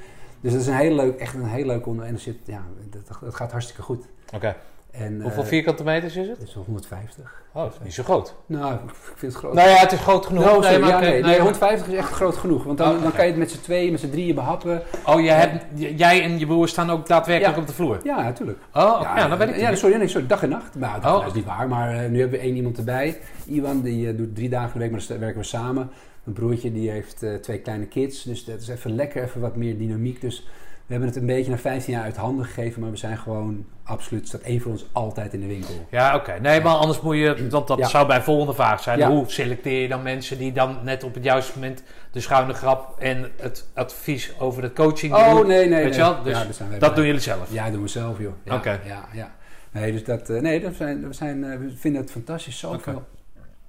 Dus dat is een heel leuk, echt een heel leuk onder. En er zit, ja, dat, dat gaat hartstikke goed. Oké. En, Hoeveel eh, vierkante meters is het? Het is wel 150. Oh, dat is niet zo groot. Nou, ik vind het groot. Nou ja, het is groot genoeg. No, sorry, maar ja, oké, nee, nee, maar- 150 is echt groot genoeg. Want dan, Oh, dan kan je het met z'n tweeën, met z'n drieën behappen. Oh, je hebt, jij en je broer staan ook daadwerkelijk Ja. op de vloer? Ja, natuurlijk. Oh, ja, dan weet ik Ja, sorry, nee, sorry, dag en nacht. Nou, dat Oh, is niet waar. Maar eh, nu hebben we één iemand erbij. Iwan, die eh, doet drie dagen de week, maar dan werken we samen. Mijn broertje die heeft eh, twee kleine kids, dus dat is even lekker, even wat meer dynamiek. Dus we hebben het een beetje na 15 jaar uit handen gegeven, maar we zijn gewoon absoluut, staat één van ons altijd in de winkel. Ja, oké. Nee, maar anders moet je, want dat Ja. zou bij volgende vraag zijn. Ja. Hoe selecteer je dan mensen die dan net op het juiste moment de schuine grap en het advies over de coaching Oh, doen? nee, nee. Weet je nee. wel? Dus ja, Dat doen jullie zelf. Ja, doen we zelf, joh. Ja, Oké. Ja, ja. Nee, dus dat, eh, nee, dat zijn, we, zijn, eh, we vinden het fantastisch. Zoveel, Oké.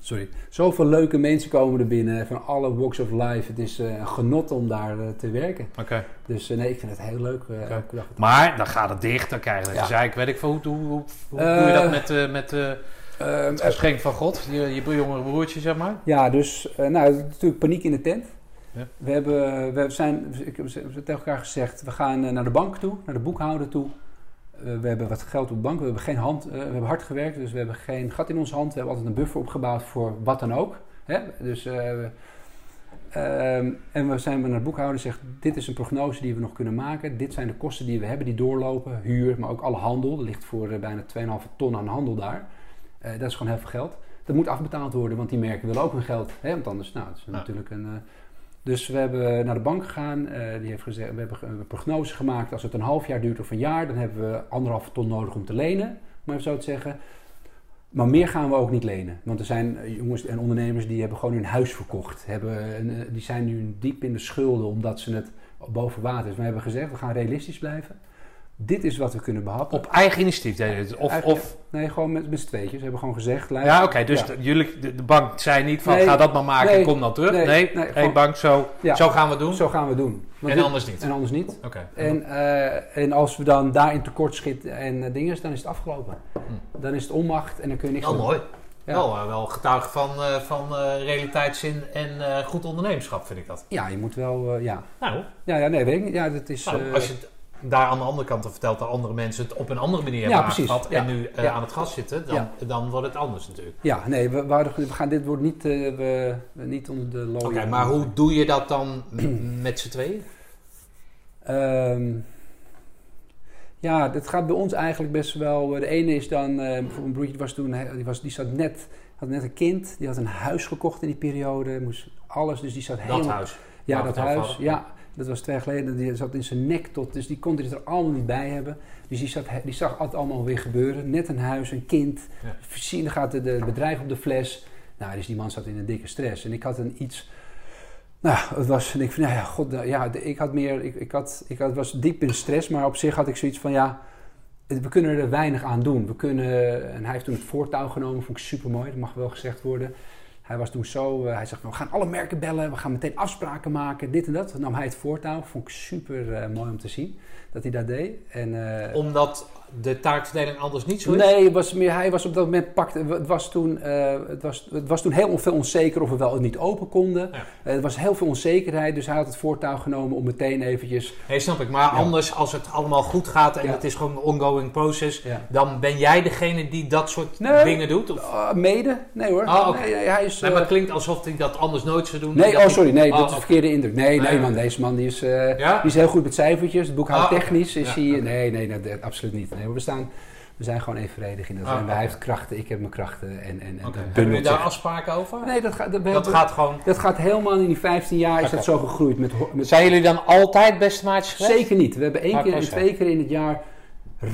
Sorry, zoveel leuke mensen komen er binnen van alle walks of life. Het is eh, een genot om daar eh, te werken. Oké. Dus eh, nee, ik vind het heel leuk. Maar dan gaat het dicht, dan krijg je Ja. gezeik. Weet ik veel, hoe, hoe, hoe, hoe doe je dat met, met het geschenk van God? Je, je jongere broertje, zeg maar. Ja, dus nou, natuurlijk paniek in de tent. Ja. We, hebben, we, zijn, ik heb we hebben tegen elkaar gezegd, we gaan naar de bank toe, naar de boekhouder toe. Eh, we hebben wat geld op de bank, we hebben geen hand, eh, we hebben hard gewerkt, dus we hebben geen gat in onze hand. We hebben altijd een buffer opgebouwd voor wat dan ook. Hè? Dus, eh, ehm, en we zijn naar de boekhouder en zegt, dit is een prognose die we nog kunnen maken. Dit zijn de kosten die we hebben, die doorlopen, huur, maar ook alle handel. Er ligt voor bijna 2,5 ton aan handel daar. Dat is gewoon heel veel geld. Dat moet afbetaald worden, want die merken willen ook hun geld. Hè? Want anders, nou, het is Ja. natuurlijk een... dus we hebben naar de bank gegaan. eh, die heeft gezegd, we hebben een prognose gemaakt. Als het een half jaar duurt of een jaar, dan hebben we anderhalve ton nodig om te lenen. Om even zo te zeggen. Maar meer gaan we ook niet lenen. Want er zijn eh, jongens en ondernemers die hebben gewoon hun huis verkocht. Hebben, eh, die zijn nu diep in de schulden omdat ze het boven water is. We hebben gezegd, we gaan realistisch blijven. Dit is wat we kunnen behappen. Op eigen initiatief deed je het. Of, of, Nee, gewoon met, met z'n tweetjes. We hebben gewoon gezegd... ja, oké. dus Ja. de- jullie, de, de bank zei niet van Nee, ga dat maar maken nee, en kom dan terug. nee, Nee, nee, hey, gewoon- bank, zo, Ja. zo gaan we doen. Zo gaan we doen. Want en dit- anders niet. en anders niet. Oké. En, eh, en als we dan daarin tekort schieten en eh, dingen, dan is het afgelopen. Dan is het onmacht en dan kun je niks doen. mooi. Ja. Wel, eh, wel getuige van, van realiteitszin en goed ondernemerschap, vind ik dat. Ja, je moet wel, ja. Nou, Ja, ja, nee, weet ik niet. Ja, dat is... nou, als je daar aan de andere kant vertelt dat andere mensen het op een andere manier Ja, hebben Ja. en nu eh, aan het gas zitten, dan, dan wordt het anders natuurlijk. Ja, nee, we, gaan, dit wordt niet, eh, we, niet onder de Oké, looien. maar hoe doe je dat dan met z'n tweeën? Ehm, ja, dat gaat bij ons eigenlijk best wel. De ene is dan, eh, bijvoorbeeld mijn broertje was toen, die, was, die zat net, had net een kind, die had een huis gekocht in die periode, moest alles, dus die zat Dat helemaal. huis. Ja, dat huis. Ja, dat was twee jaar geleden. Die zat in zijn nek tot, dus die kon dit er allemaal niet bij hebben. Dus die, zat, die zag het allemaal weer gebeuren. Net een huis, een kind. Ja. Zien, gaat het de bedrijf op de fles. Nou, dus die man zat in een dikke stress. En ik had een iets. Nou, het was. En ik van, nou ja, god, nou, ja, ik had meer. Ik, ik, had, ik had, was diep in stress, maar op zich had ik zoiets van, ja. We kunnen er weinig aan doen. We kunnen, en hij heeft toen het voortouw genomen, vond ik super mooi, dat mag wel gezegd worden. Hij was toen zo, eh, hij zegt, we gaan alle merken bellen, we gaan meteen afspraken maken, dit en dat. Dan nam hij het voortouw, vond ik super eh, mooi om te zien dat hij dat deed. En, eh, Omdat de taakverdeling anders niet zo is? Nee, het was meer, hij was op dat moment pakte. Het was toen, eh, het was, het was toen heel veel onzeker of we wel of niet open konden. Ja. Eh, er was heel veel onzekerheid, dus hij had het voortouw genomen om meteen eventjes. Nee, snap ik. Maar anders, als het allemaal goed gaat en Ja. het is gewoon een ongoing process, dan ben jij degene die dat soort Nee. dingen doet? Of? Ah, mede? Nee hoor. Ah, nee, nee, hij is. Nee, maar eh, het klinkt alsof hij dat anders nooit zou doen. Nee, oh sorry, nee, Oh, dat is oké. verkeerde indruk. Nee, nee Nee. man, deze man die is, die is heel goed met cijfertjes. Het boekhoudtechnisch Ah, is oké. hij... Nee, nee, dat- absoluut niet. Nee, we, staan, we zijn gewoon evenredig in dat. Ah, en hij heeft krachten, ik heb mijn krachten. En, en, en Hebben jullie daar zich. afspraken over? Nee, dat gaat, dat, dat hebben- gaat gewoon... dat gaat helemaal in die 15 jaar is dat zo gegroeid. Met, met Zijn jullie dan altijd beste maatjes geweest? Zeker niet. We hebben één Maar keer en twee keer in het jaar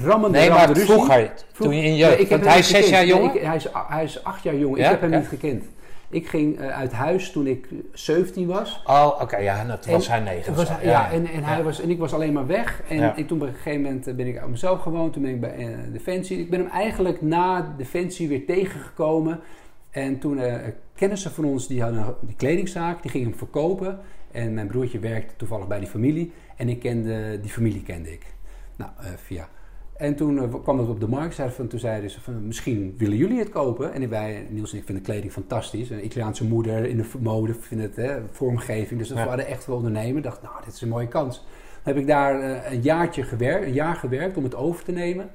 rammende Nee, maar vroeger, toen je in jeugd... Nee, ik heb want hem hij is zes gekend. jaar Nee, jonger? ik- hij, is, hij is acht jaar jonger. Ja? Ik heb hem niet gekend. Ik ging eh, uit huis toen ik 17 was. Oh, oké, ja, dat was En- hij negen. Het of was, zo. ja, en, en, hij Ja. was, en ik was alleen maar weg. En Ja. ik, toen op een gegeven moment eh, ben ik aan mezelf gewoond. Toen ben ik bij eh, Defensie. Ik ben hem eigenlijk na Defensie weer tegengekomen. En toen eh kennissen van ons, die hadden die kledingzaak, die gingen hem verkopen. En mijn broertje werkte toevallig bij die familie. En ik kende, die familie kende ik. Nou, eh, via. En toen eh, kwam het op de markt. Zei van, toen zeiden ze van, misschien willen jullie het kopen. En wij, Niels en ik vinden kleding fantastisch. Een Italiaanse moeder in de mode, vinden het, hè, vormgeving. Dus we Ja. hadden echt wel ondernemen. dacht, nou, dit is een mooie kans. Dan heb ik daar eh, een jaartje gewerkt, een jaar gewerkt om het over te nemen.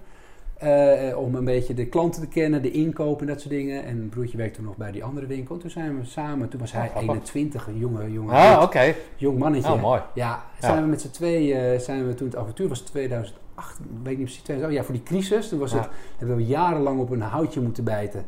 Eh, om een beetje de klanten te kennen, de inkoop en dat soort dingen. En mijn broertje werkte nog bij die andere winkel. Toen zijn we samen, toen was hij Oh, grappig. 21, een jonge, jonge Ah, oké. jong mannetje. Oh, mooi. Ja, zijn we met z'n tweeën, zijn we toen het avontuur was 2008, weet ik niet precies, 2008, oh ja, voor die crisis. Toen was Ja. het, hebben we jarenlang op een houtje moeten bijten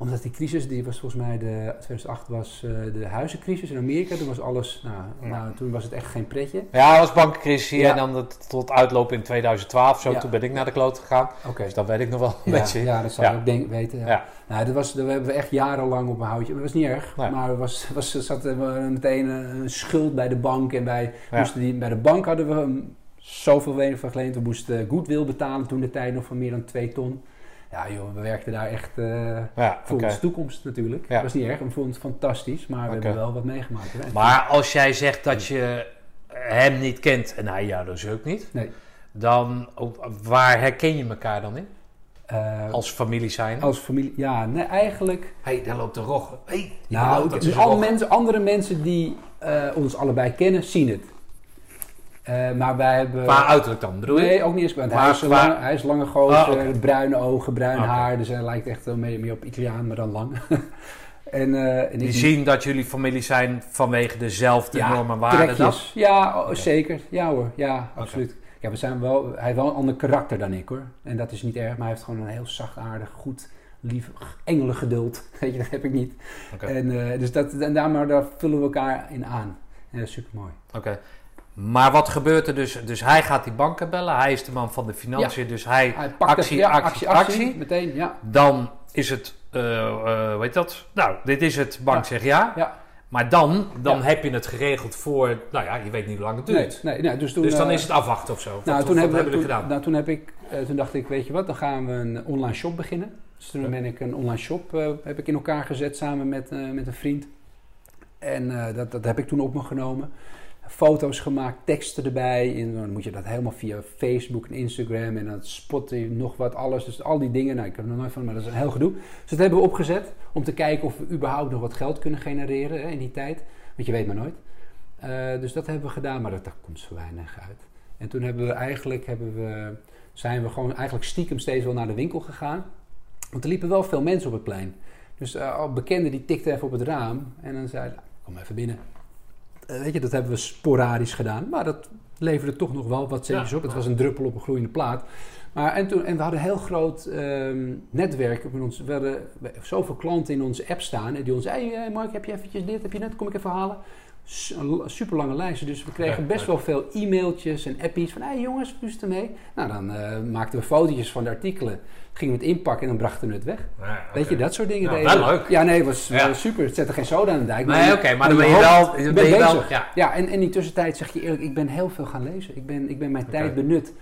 Omdat die crisis, die was volgens mij, de 2008 was eh, de huizencrisis in Amerika. Toen was alles, nou, Ja. nou, toen was het echt geen pretje. Ja, het was bankencrisis hier Ja. en dan het, tot uitloop in 2012. Zo, Ja. toen ben ik naar de kloot gegaan. Oké. Dus dat weet ik nog wel een Ja, beetje. ja, dat zou je ook denk, weten. Ja. Nou, dat, was, dat hebben we echt jarenlang op een houtje. Dat was niet erg, Nee. maar er was, was, zat er meteen een, schuld bij de bank. En bij, Ja. moesten die, bij de bank hadden we zoveel weinig van geleend. We moesten goodwill betalen toen de tijd nog van meer dan 2 ton. Ja joh, we werkten daar echt eh, Ja, voor oké. onze toekomst natuurlijk. Ja. Dat was niet erg, we vonden het fantastisch, maar we hebben wel wat meegemaakt. hè. Maar als jij zegt dat je hem niet kent en hij jou dus ook niet, Nee. dan waar herken je elkaar dan in? Eh, Als familie zijn? als familie, ja, nee, eigenlijk... Hé, hey, daar loopt de rog. Hé, hey, Nou, dat dus mensen, andere mensen die eh, ons allebei kennen, zien het. Eh, maar wij hebben... Qua uiterlijk dan, bedoel je? Nee, ook niet eens. Want Maar hij, is qua- lang, hij is lange gozer, Ah, oké. bruine ogen, bruin Oké. haar. Dus hij lijkt echt wel meer, meer op Italiaan, maar dan lang. en, eh, en Die ik- zien dat jullie familie zijn vanwege dezelfde Ja, normen en waarden. Dat? Ja, oh, zeker. Ja hoor, ja, absoluut. Ja, we zijn wel, hij heeft wel een ander karakter dan ik hoor. En dat is niet erg, maar hij heeft gewoon een heel zachtaardig, goed, lief, engelengeduld. Weet je, dat heb ik niet. En, eh, dus dat, en daar, maar daar vullen we elkaar in aan. En dat is super mooi. Oké. Maar wat gebeurt er dus? Dus hij gaat die banken bellen. Hij is de man van de financiën. Dus hij, Hij pakt actie, het, ja, actie, actie, Meteen, ja. Dan is het, eh eh, hoe heet dat? Nou, dit is het. Bank zegt ja. ja. Maar dan, dan Ja. heb je het geregeld voor, nou ja, je weet niet hoe lang het duurt. Nee, nee, nee, dus toen, dus dan eh, is het afwachten of zo. Nou, wat- toen, wat hebben we, toen, gedaan? nou, toen, heb ik, eh, toen dacht ik, weet je wat, dan gaan we een online shop beginnen. Dus toen Ja. ben ik een online shop eh, heb ik in elkaar gezet samen met, eh, met een vriend. En eh, dat, dat heb ik toen op me genomen. Foto's gemaakt, teksten erbij. En dan moet je dat helemaal via Facebook en Instagram en dan spotten nog wat, alles. Dus al die dingen, nou ik heb er nog nooit van, maar dat is een heel gedoe. Dus dat hebben we opgezet om te kijken of we überhaupt nog wat geld kunnen genereren hè, in die tijd. Want je weet maar nooit. Eh, dus dat hebben we gedaan, maar dat, komt zo weinig uit. En toen hebben we eigenlijk, hebben we, zijn we gewoon eigenlijk stiekem steeds wel naar de winkel gegaan. Want er liepen wel veel mensen op het plein. Dus eh, al bekenden die tikten even op het raam en dan zei nou, kom even binnen. Eh, weet je, dat hebben we sporadisch gedaan. Maar dat leverde toch nog wel wat centjes Ja, op. Het was een druppel op een gloeiende plaat. Maar, en, toen, en we hadden een heel groot ehm, netwerk. Ons, we hadden zoveel klanten in onze app staan. En die ons hey Mark, heb je eventjes dit, heb je net, kom ik even halen. Super lange lijsten. Dus we kregen best wel veel e-mailtjes en appies van... hé hey jongens, eens ermee. Nou, dan eh, maakten we fotootjes van de artikelen. Gingen we het inpakken en dan brachten we het weg. Ja, Weet je, dat soort dingen Ja, deden wel leuk. Ja, nee, het was Ja. eh, super. Het zette geen soda aan de dijk. Nee, oké, maar dan ben je wel, ben je bezig. ja. Ja, en in die tussentijd zeg je eerlijk, ik ben heel veel gaan lezen. Ik ben, ik ben mijn tijd benut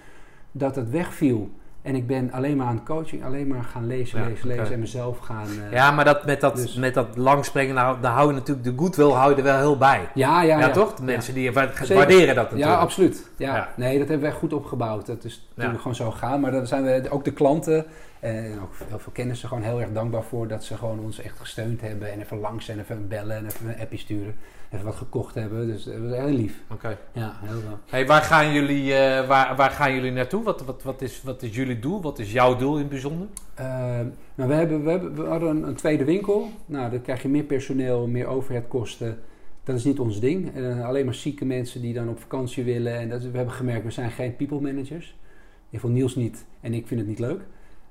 dat het wegviel. En ik ben alleen maar aan het coaching, alleen maar gaan lezen, Ja, lezen, lezen en mezelf gaan... eh, Ja, maar dat, met, dat, Dus- met dat langspringen, nou, daar hou je natuurlijk de goodwill hou je er wel heel bij. ja, ja, Ja, ja. toch? De Ja. mensen die Zeker. waarderen dat natuurlijk. Ja, absoluut. Ja. Ja. Nee, dat hebben we echt goed opgebouwd. Dat is natuurlijk Ja. gewoon zo gegaan. Maar daar zijn we ook de klanten en ook heel veel kennissen gewoon heel erg dankbaar voor dat ze gewoon ons echt gesteund hebben. En even langs en even bellen en even een appje sturen. Even wat gekocht hebben. Dus dat was heel lief. Oké. Ja, heel wel. Hey, waar, gaan jullie, eh, waar, waar gaan jullie naartoe? Wat, wat, wat, is, wat is jullie doel? Wat is jouw doel in het bijzonder? Uh, nou, we, hebben, we, hebben, we hadden een, een tweede winkel. Nou, dan krijg je meer personeel, meer overheadkosten. Dat is niet ons ding. En, alleen maar zieke mensen die dan op vakantie willen. En dat, we hebben gemerkt, we zijn geen people managers. Ieder geval Niels niet. En ik vind het niet leuk.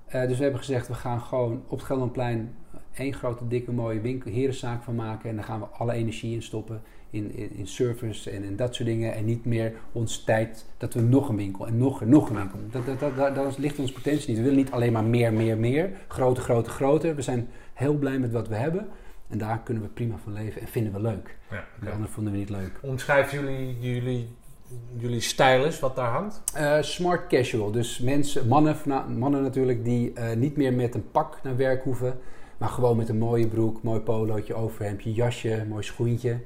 Eh, dus we hebben gezegd, we gaan gewoon op het Gelderlandplein één grote, dikke, mooie winkel, herenzaak van maken. En daar gaan we alle energie in stoppen. In, in, in service en in dat soort dingen. En niet meer ons tijd dat we nog een winkel en nog nog een winkel. Dat, dat, dat, dat, ligt onze potentie niet. We willen niet alleen maar meer, meer, meer. Groter, groter, groter. We zijn heel blij met wat we hebben. En daar kunnen we prima van leven en vinden we leuk. Ja, De anderen vonden we niet leuk. Omschrijf jullie, jullie, jullie stijl eens, wat daar hangt. Eh, smart casual. Dus mensen, mannen, mannen natuurlijk, die eh, niet meer met een pak naar werk hoeven. Maar gewoon met een mooie broek, mooi polootje, overhemdje, jasje, mooi schoentje.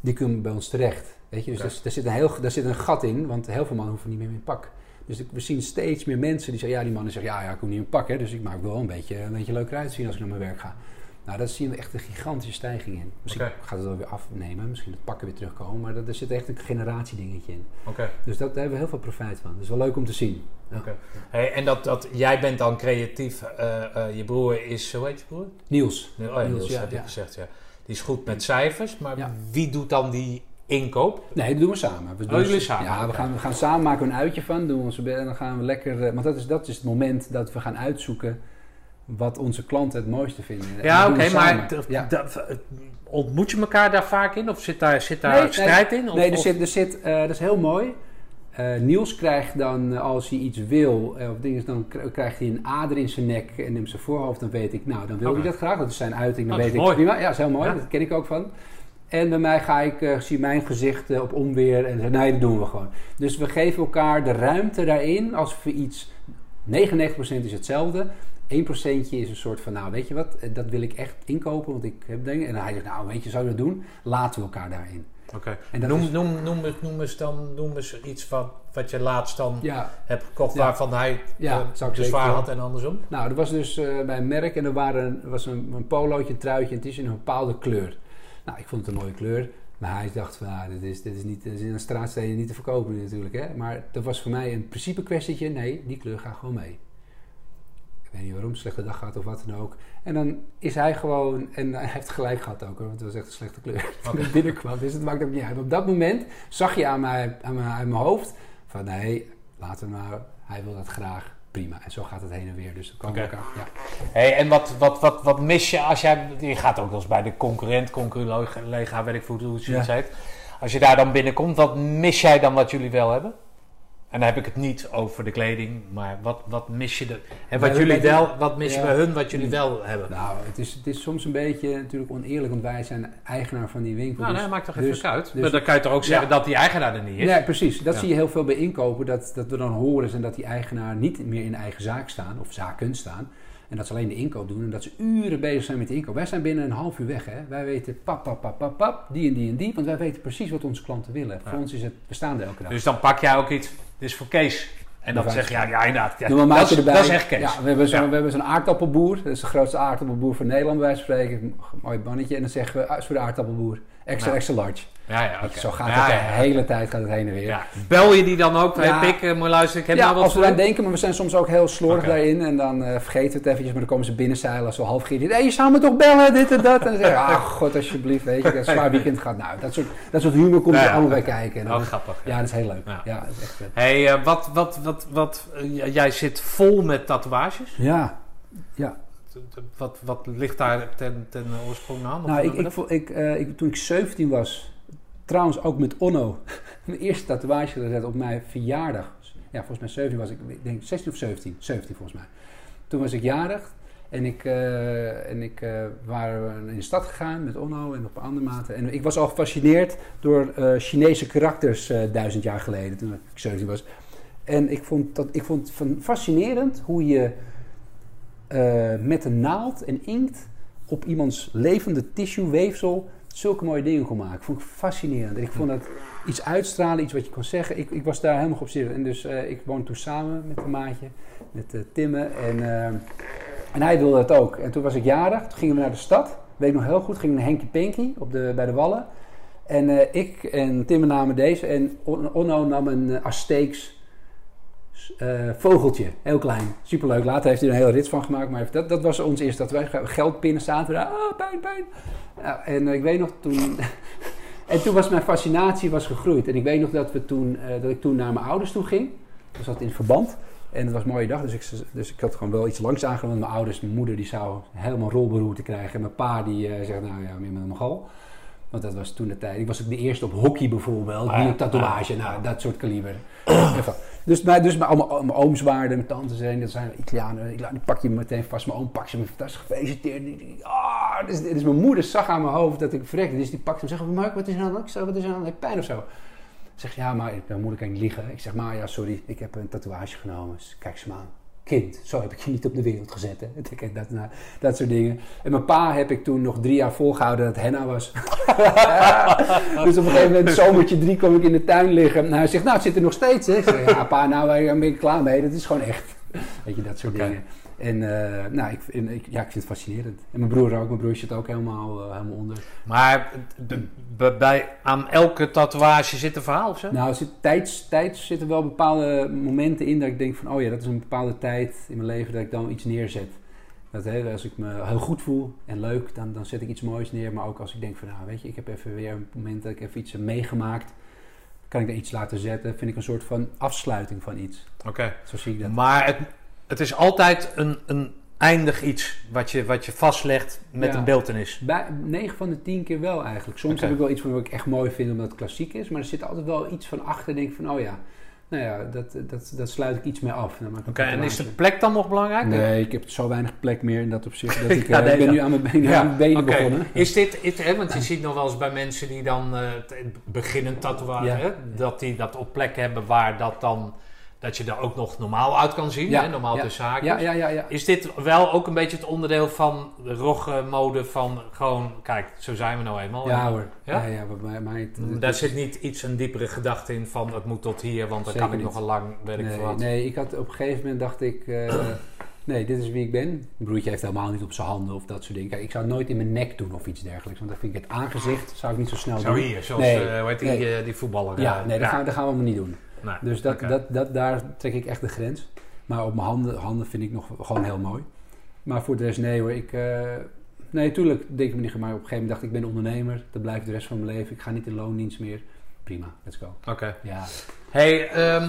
Die kunnen bij ons terecht. Weet je? Dus daar, daar zit een heel, daar zit een gat in, want heel veel mannen hoeven niet meer een pak. Dus we zien steeds meer mensen die zeggen, ja, die mannen zeggen, ja, ja ik hoef niet in pak, hè, dus ik maak wel een beetje, een beetje leuker uitzien als ik naar mijn werk ga. Nou, daar zien we echt een gigantische stijging in. Misschien gaat het wel weer afnemen, misschien het pakken weer terugkomen, maar dat, er zit echt een generatiedingetje in. Oké. Dus dat, daar hebben we heel veel profijt van. Dat is wel leuk om te zien. Oké. Hey, en dat, dat, jij bent dan creatief. eh, eh, je broer is, hoe heet je broer? Niels. Oh ja, Niels, Niels, ja, heb ja. gezegd, ja. Die is goed met cijfers, maar wie doet dan die inkoop? Nee, dat doen we samen. We doen Oh, jullie samen? Ja, we gaan, we gaan samen maken een uitje van. Doen onze en dan gaan we lekker... eh, Want dat is, dat is het moment dat we gaan uitzoeken... wat onze klanten het mooiste vinden. En Ja, oké, doen maar Ja. ontmoet je elkaar daar vaak in? Of zit daar, zit daar Nee, strijd in? Of, nee, er of- zit, er zit, eh, dat is heel mooi. Eh, Niels krijgt dan, eh, als hij iets wil, eh, of dingen, dan krijgt hij een ader in zijn nek en in zijn voorhoofd. Dan weet ik, nou, dan wil hij dat graag. Dat is zijn uiting, dan Oh, dat weet is ik mooi. prima. Ja, dat is heel mooi. Ja. Dat ken ik ook van. En bij mij ga ik, zie mijn gezicht op onweer en zeg, nee, dat doen we gewoon. Dus we geven elkaar de ruimte daarin als we iets, 99% is hetzelfde. 1% is een soort van, nou weet je wat, dat wil ik echt inkopen, want ik heb dingen. En hij zegt, nou weet je, zou je dat doen? Laten we elkaar daarin. Oké. En Noem, is- noem, noem, eens- noem eens dan noem eens iets van wat je laatst dan Ja, hebt gekocht Ja. waarvan hij Ja, eh, zwaar doen. had en andersom. Nou, er was dus eh, bij een merk en er waren, was een, een polootje, een truitje en het is in een bepaalde kleur. Nou, ik vond het een mooie kleur, maar hij dacht van, ah, dit, is, dit, is niet, dit is in een straatsteden niet te verkopen natuurlijk. Hè? Maar dat was voor mij een principe kwestietje, nee, die kleur gaat gewoon mee. Weet niet waarom, slechte dag gehad of wat dan ook. En dan is hij gewoon, en hij heeft gelijk gehad ook hoor, want het was echt een slechte kleur toen ik binnenkwam. Dus het maakt ook niet uit. Op dat moment zag je aan mijn, aan mijn, aan mijn hoofd van, nee, laten we maar, hij wil dat graag, prima. En zo gaat het heen en weer, dus dan komen we Oké. elkaar, ja. Hey, en wat, wat, wat, wat mis je als jij... Je gaat ook wel eens bij de concurrent, concurrent, weet ik hoe het zoiets Ja. heet. Als je daar dan binnenkomt, wat mis jij dan wat jullie wel hebben? En dan heb ik het niet over de kleding, maar wat, wat mis je... De, en wat jullie wel, wat mis je Ja. bij hun wat jullie wel hebben? Nou, het is, het is soms een beetje natuurlijk oneerlijk, want wij zijn eigenaar van die winkel. Nou, dus- nee, maakt toch dus- even uit. dus- maar dan kan je toch ook zeggen Ja. dat die eigenaar er niet is? Nee, precies. Dat Ja. zie je heel veel bij inkopen. Dat, dat we dan horen en dat die eigenaar niet meer in eigen zaak staan, of zaken staan. En dat ze alleen de inkoop doen en dat ze uren bezig zijn met de inkoop. Wij zijn binnen een half uur weg. Hè? Wij weten pap, pap, pap, pap, pap, die en die en die. Want wij weten precies wat onze klanten willen. Ja. Voor ons is het, we staan er elke dag. Dus dan pak jij ook iets, is voor Kees. En dan zeg je, ja, ja inderdaad. Ja, dat, erbij. dat is echt Kees. Ja, we hebben zo'n Ja. aardappelboer. Dat is de grootste aardappelboer van Nederland, bij spreken. Mooi bannetje. En dan zeggen we, ah, is voor de aardappelboer. Extra, Ja. extra large. Ja, ja. Zo gaat Ja, het de ja, ja. hele tijd gaat het heen en weer. Ja. Bel je die dan ook? Hey, Ja. Pik, eh, luisteren, ik heb Ja, nou wat als we daar denken, maar we zijn soms ook heel slordig daarin. En dan eh, vergeten we het eventjes, maar dan komen ze binnenzeilen zo half gierig. Hé, je zou me toch bellen, dit en dat. En dan zeggen ah god, alsjeblieft, weet je, dat is een zwaar weekend gaat. Nou, dat soort, dat soort humor komt Ja, er ja. allemaal bij kijken. En dan- Oh, grappig. ja, dat is heel leuk. Ja. Ja, dat is echt. Hey, eh, wat, wat, wat, wat, jij zit vol met tatoeages. Ja, Wat, wat ligt daar ten, ten oorsprong aan? Nou, ik, ik, eh, ik, toen ik 17 was, trouwens ook met Onno, mijn eerste tatoeage gezet op mijn verjaardag. Ja, volgens mij 17 was ik, ik denk 16 of 17, 17 volgens mij. Toen was ik jarig en ik, eh, en ik eh, waren in de stad gegaan met Onno en op andere maten. En ik was al gefascineerd door Chinese karakters duizend jaar geleden, toen ik 17 was. En ik vond, dat, ik vond het van fascinerend hoe je eh, met een naald en inkt op iemands levende tissue, weefsel, zulke mooie dingen kon maken. Vond ik fascinerend. En ik vond dat iets uitstralen, iets wat je kon zeggen. Ik, ik was daar helemaal geobsedeerd. En dus eh, ik woonde toen samen met een maatje, met eh, Timme. En, en hij wilde het ook. En toen was ik jarig. Toen gingen we naar de stad. Weet ik nog heel goed. Gingen naar Henkie Pinky op de, bij de Wallen. En ik en Timme namen deze. En On- Onno nam een uh, Azteeks eh, vogeltje. Heel klein. Superleuk. Later heeft hij er een hele rits van gemaakt. Maar dat, dat was ons eerste. Dat wij geldpinnen zaten daar. Ah, pijn, pijn. En eh, ik weet nog toen... en toen was mijn fascinatie was gegroeid. En ik weet nog dat, we toen, eh, dat ik toen naar mijn ouders toe ging. Dat zat in verband. En het was een mooie dag, dus ik, dus ik had gewoon wel iets langs aangenomen. Mijn ouders, mijn moeder, die zou helemaal rolberoerte krijgen. En mijn pa, die zegt, nou ja, meer met een gal. Want dat was toen de tijd. Ik was ook de eerste op hockey bijvoorbeeld. Ah, op tatoeage, nou, dat soort kaliber. Dus mijn, dus mijn, allemaal, mijn ooms waren mijn tantes zijn, dat zijn Italianen. Ik pak je me meteen vast. Mijn oom pakt ze me fantastisch gefeliciteerd. Ah, dus, dus mijn moeder zag aan mijn hoofd dat ik verrekte. Dus die pakte hem en zegt, Mark, wat is er aan? Ik zeg, wat is er aan? Heb pijn of zo? Zegt ja, maar mijn moeder kan niet liegen. Ik zeg, maar ja, sorry, ik heb een tatoeage genomen. Dus kijk ze maar aan. Kind, zo heb ik je niet op de wereld gezet. Hè? Kijk, Dat, nou, dat soort dingen. En mijn pa heb ik toen nog drie jaar volgehouden dat het henna was. dus op een gegeven moment, zomertje drie, kom ik in de tuin liggen. En hij zegt, nou, het zit er nog steeds. Hè? Ik zeg, ja, pa, nou, daar ben ik klaar mee. Dat is gewoon echt. Weet je, dat soort dingen. En uh, nou, ik, en ik, ja, ik vind het fascinerend. En mijn broer ook. Mijn broer zit ook helemaal, uh, helemaal onder. Maar de, de, bij, aan elke tatoeage zit een verhaal of zo? Nou, zit, tijds, tijds zitten wel bepaalde momenten in dat ik denk van... oh ja, dat is een bepaalde tijd in mijn leven dat ik dan iets neerzet. Dat, hè, als ik me heel goed voel en leuk, dan, dan zet ik iets moois neer. Maar ook als ik denk van, nou weet je, ik heb even weer een moment dat ik even iets heb meegemaakt... kan ik daar iets laten zetten. Vind ik een soort van afsluiting van iets. Oké. Zo zie ik dat. Maar het, het is altijd een, een oneindig iets wat je, wat je vastlegt met Ja. een beeltenis. Bij 9 van de 10 keer wel eigenlijk. Soms heb ik wel iets van wat ik echt mooi vind omdat het klassiek is. Maar er zit altijd wel iets van achter. Denk ik van, oh ja, nou ja, dat, dat, dat sluit ik iets mee af. Oké, en is de plek dan nog belangrijk? Nee, ik heb zo weinig plek meer in dat opzicht. Dat ik, Ja, eh, nee, ik ben ja. nu aan mijn benen, Ja, aan mijn benen Oké. begonnen. Is dit, is, hè, want je ziet nog wel eens bij mensen die dan t- beginnen tatoeëren, dat die dat op plek hebben waar dat dan, dat je er ook nog normaal uit kan zien, Ja, hè, normaal ja. tussen haakjes. Ja, ja, ja, ja. Is dit wel ook een beetje het onderdeel van de rogge mode van gewoon, kijk, zo zijn we nou eenmaal. Ja hoor. Ja? Ja, bij mij, mij het- Mm, Daar zit niet iets een diepere gedachte in van het moet tot hier, want dan Zeker kan ik niet. nog een lang, weet ik nee, wat. nee, ik had op een gegeven moment dacht ik, eh, nee, dit is wie ik ben. Mijn broertje heeft helemaal niet op zijn handen of dat soort dingen. Kijk, ik zou het nooit in mijn nek doen of iets dergelijks, want dan vind ik het aangezicht zou ik niet zo snel Zo doen. hier, zoals Nee, eh, hoe heet die, nee. eh, die voetballer. Ja, nee, dat, Gaan, dat gaan we maar niet doen. Nee, Dus dat, dat, dat, daar trek ik echt de grens. Maar op mijn handen, handen vind ik nog gewoon heel mooi. Maar voor de rest, nee hoor. Ik, eh, nee, tuurlijk denk ik me niet. Maar op een gegeven moment dacht ik, ik ben ondernemer. Dat blijft de rest van mijn leven. Ik ga niet in loondienst meer. Prima, let's go. Oké. Ja, Hey, ehm,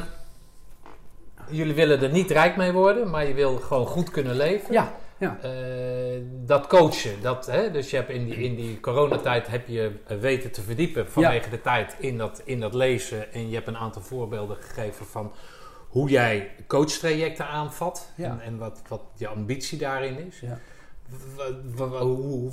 jullie willen er niet rijk mee worden, maar je wil gewoon goed kunnen leven. ja, ja. Eh, dat coachen, dat, hè, dus je hebt in die, in die coronatijd heb je eh, weten te verdiepen vanwege de tijd in dat, in dat lezen. En je hebt een aantal voorbeelden gegeven van hoe jij coachtrajecten aanvat Ja. en, en wat, wat je ambitie daarin is. Ja. Hoe,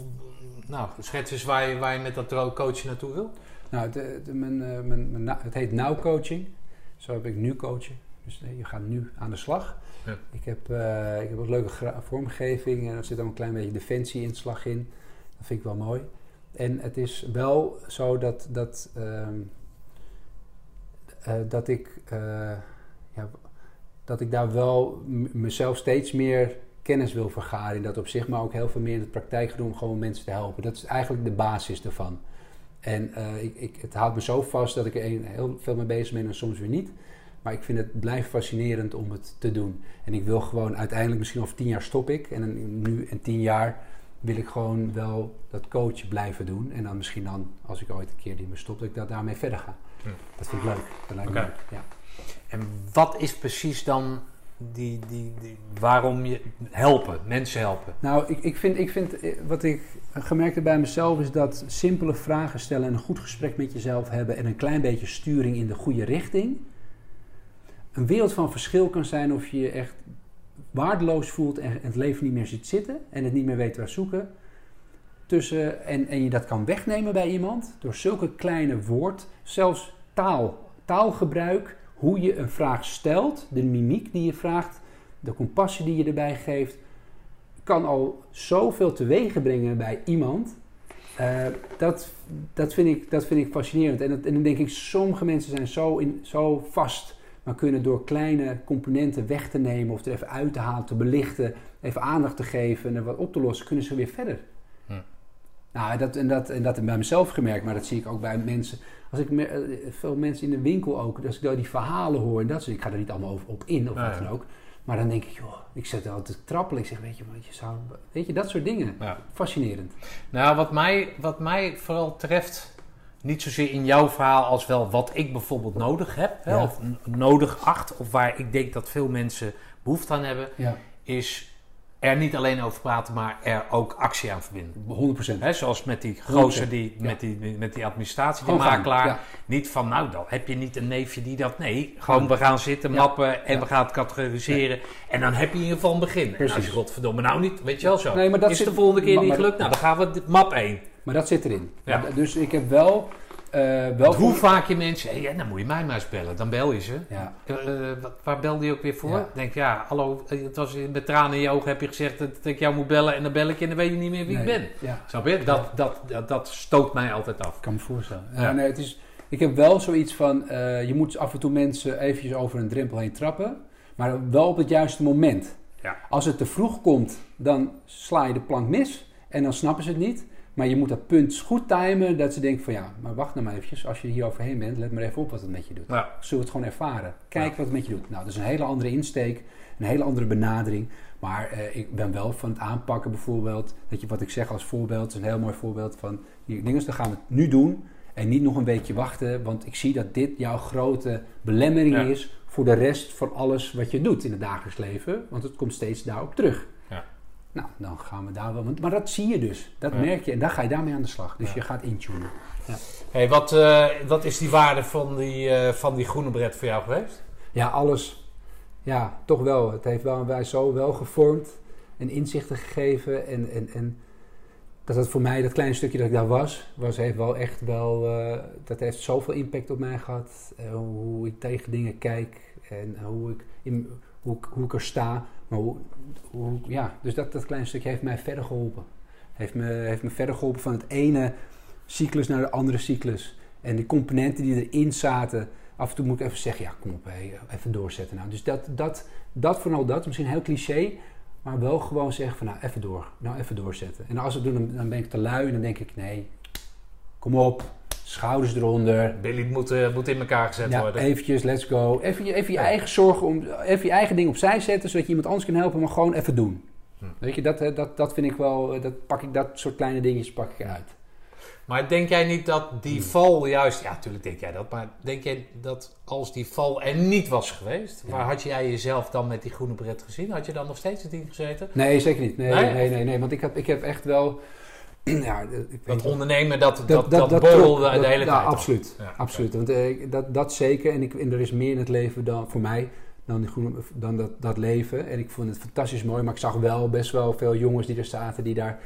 nou, schets eens waar je, waar je met dat coachen naartoe wil. Nou, mijn, eh, mijn, mijn, het heet now coaching. Zo heb ik nu coaching. Dus je gaat nu aan de slag. Ja. Ik, heb, eh, ik heb ook leuke vormgeving en er zit ook een klein beetje defensie in de slag in. Dat vind ik wel mooi. En het is wel zo dat, dat, ehm, eh, dat, ik, eh, ja, dat ik daar wel mezelf steeds meer kennis wil vergaren in dat opzicht, maar ook heel veel meer in de praktijk doen om gewoon mensen te helpen. Dat is eigenlijk de basis ervan. En ik, ik, het houdt me zo vast dat ik er heel veel mee bezig ben en soms weer niet. Maar ik vind het blijft fascinerend om het te doen. En ik wil gewoon uiteindelijk, misschien over tien jaar stop ik. En dan nu in tien jaar wil ik gewoon wel dat coachen blijven doen. En dan misschien dan, als ik ooit een keer die me stop, dat ik dat daarmee verder ga. Hm. Dat vind ik leuk. Dat lijkt me Oké. leuk. Ja. En wat is precies dan die, die, die, waarom je helpen, mensen helpen? Nou, ik, ik vind, ik vind, eh, wat ik gemerkt heb bij mezelf is dat simpele vragen stellen en een goed gesprek met jezelf hebben en een klein beetje sturing in de goede richting een wereld van verschil kan zijn of je je echt waardeloos voelt en het leven niet meer ziet zitten en het niet meer weet waar zoeken. Tussen, en, en je dat kan wegnemen bij iemand door zulke kleine woord, zelfs taal, taalgebruik, hoe je een vraag stelt, de mimiek die je vraagt, de compassie die je erbij geeft, kan al zoveel teweeg brengen bij iemand. Eh, dat, dat, vind ik, dat vind ik fascinerend. En, en dan denk ik, sommige mensen zijn zo, in, zo vast, maar kunnen door kleine componenten weg te nemen of er even uit te halen, te belichten, even aandacht te geven en er wat op te lossen, kunnen ze weer verder. Hm. Nou, dat, en, dat, en dat heb ik bij mezelf gemerkt, maar dat zie ik ook bij mensen. Als ik eh, veel mensen in de winkel ook, als ik daar die verhalen hoor en dat soort, ik ga er niet allemaal over op in of wat dan ook. Maar dan denk ik, joh, ik er altijd te trappelen. Ik zeg, weet je, wat je zou, weet je, dat soort dingen. Ja. Fascinerend. Nou, wat mij, wat mij vooral treft, niet zozeer in jouw verhaal als wel wat ik bijvoorbeeld nodig heb, hè, Ja. of nodig acht, of waar ik denk dat veel mensen behoefte aan hebben, Ja, is er niet alleen over praten, maar er ook actie aan verbinden. 100 procent. Hè, zoals met die gozer, die, Ja. met, die, met die administratie, die makelaar. Niet van, nou dan heb je niet een neefje die dat... Nee, gewoon we gaan zitten, mappen en we gaan het categoriseren. En dan heb je in ieder geval een begin. En als Precies. je godverdomme nou niet, weet je wel zo. Nee, maar dat is zit- de volgende keer maar- niet gelukt? Nou, dan gaan we dit map 1. Maar dat zit erin. Ja. Dus ik heb wel... eh, wel Want hoe vaak je mensen... Ja, dan moet je mij maar eens bellen. Dan bel je ze. Ja, Eh, eh, waar belde je ook weer voor? Ja. Denk, ja, hallo, het was met tranen in je ogen heb je gezegd dat ik jou moet bellen. En dan bel ik je en dan weet je niet meer wie ik ben. Ja, Snap je? Dat, dat, dat, dat stoot mij altijd af. ik kan me voorstellen. Ja, nee, het is, ik heb wel zoiets van, je moet af en toe mensen eventjes over een drempel heen trappen. Maar wel op het juiste moment. Ja. Als het te vroeg komt, dan sla je de plank mis. En dan snappen ze het niet. Maar je moet dat punt goed timen. Dat ze denken van ja, maar wacht nou maar eventjes. Als je hier overheen bent, let maar even op wat het met je doet. Ja. Zullen we het gewoon ervaren. Kijk Ja. wat het met je doet. Nou, dat is een hele andere insteek. Een hele andere benadering. Maar eh, ik ben wel van het aanpakken bijvoorbeeld. Dat je wat ik zeg als voorbeeld. is een heel mooi voorbeeld van. Die dingen, dan gaan we het nu doen. En niet nog een weekje wachten. Want ik zie dat dit jouw grote belemmering Ja. is. Voor de rest van alles wat je doet in het dagelijks leven. Want het komt steeds daarop terug. Ja. Nou, dan gaan we daar wel. Maar dat zie je dus. Dat Ja. merk je. En daar ga je daarmee aan de slag. Dus Ja. je gaat intunen. Hey, wat, eh, wat is die waarde van die, eh, van die groene bret voor jou geweest? Ja, alles. Ja, toch wel. Het heeft wel, wij zo wel gevormd en inzichten gegeven. En, en, en dat het voor mij, dat kleine stukje dat ik daar was, was heeft wel echt wel, eh, dat heeft zoveel impact op mij gehad. Eh, hoe ik tegen dingen kijk en hoe ik, in, hoe, ik- hoe ik er sta. Maar hoe, ja, dus dat, dat kleine stukje heeft mij verder geholpen. Heeft me, heeft me verder geholpen van het ene cyclus naar de andere cyclus. En die componenten die erin zaten, af en toe moet ik even zeggen, ja kom op, hé, even doorzetten. Nou, dus dat, dat, dat vooral dat, misschien heel cliché, maar wel gewoon zeggen van nou even door, nou even doorzetten. En als ik doe, dan, dan ben ik te lui en dan denk ik nee, kom op, schouders eronder. Billy moet, eh, moet in elkaar gezet Ja, worden. eventjes, let's go. Even, je- even je Ja. eigen zorgen, om, even je eigen ding opzij zetten, zodat je iemand anders kan helpen, maar gewoon even doen. Hm. Weet je, dat, eh, dat, dat vind ik wel, eh, dat pak ik, dat soort kleine dingetjes pak ik eruit. Maar denk jij niet dat die val juist... Ja, natuurlijk denk jij dat. Maar denk jij dat als die val er niet was geweest... Waar had jij jezelf dan met die groene bret gezien? Had je dan nog steeds in team gezeten? Nee, zeker niet. Nee, Nee? nee, nee, nee, want ik heb, ik heb echt wel, ja, ik Dat ondernemen, dat, dat, dat, dat, dat borrelde trok, de hele tijd absoluut. Ja, absoluut. Want eh, dat, dat zeker. En, ik, en er is meer in het leven dan voor mij dan, die groene, dan dat, dat leven. En ik vond het fantastisch mooi. Maar ik zag wel best wel veel jongens die er zaten die daar...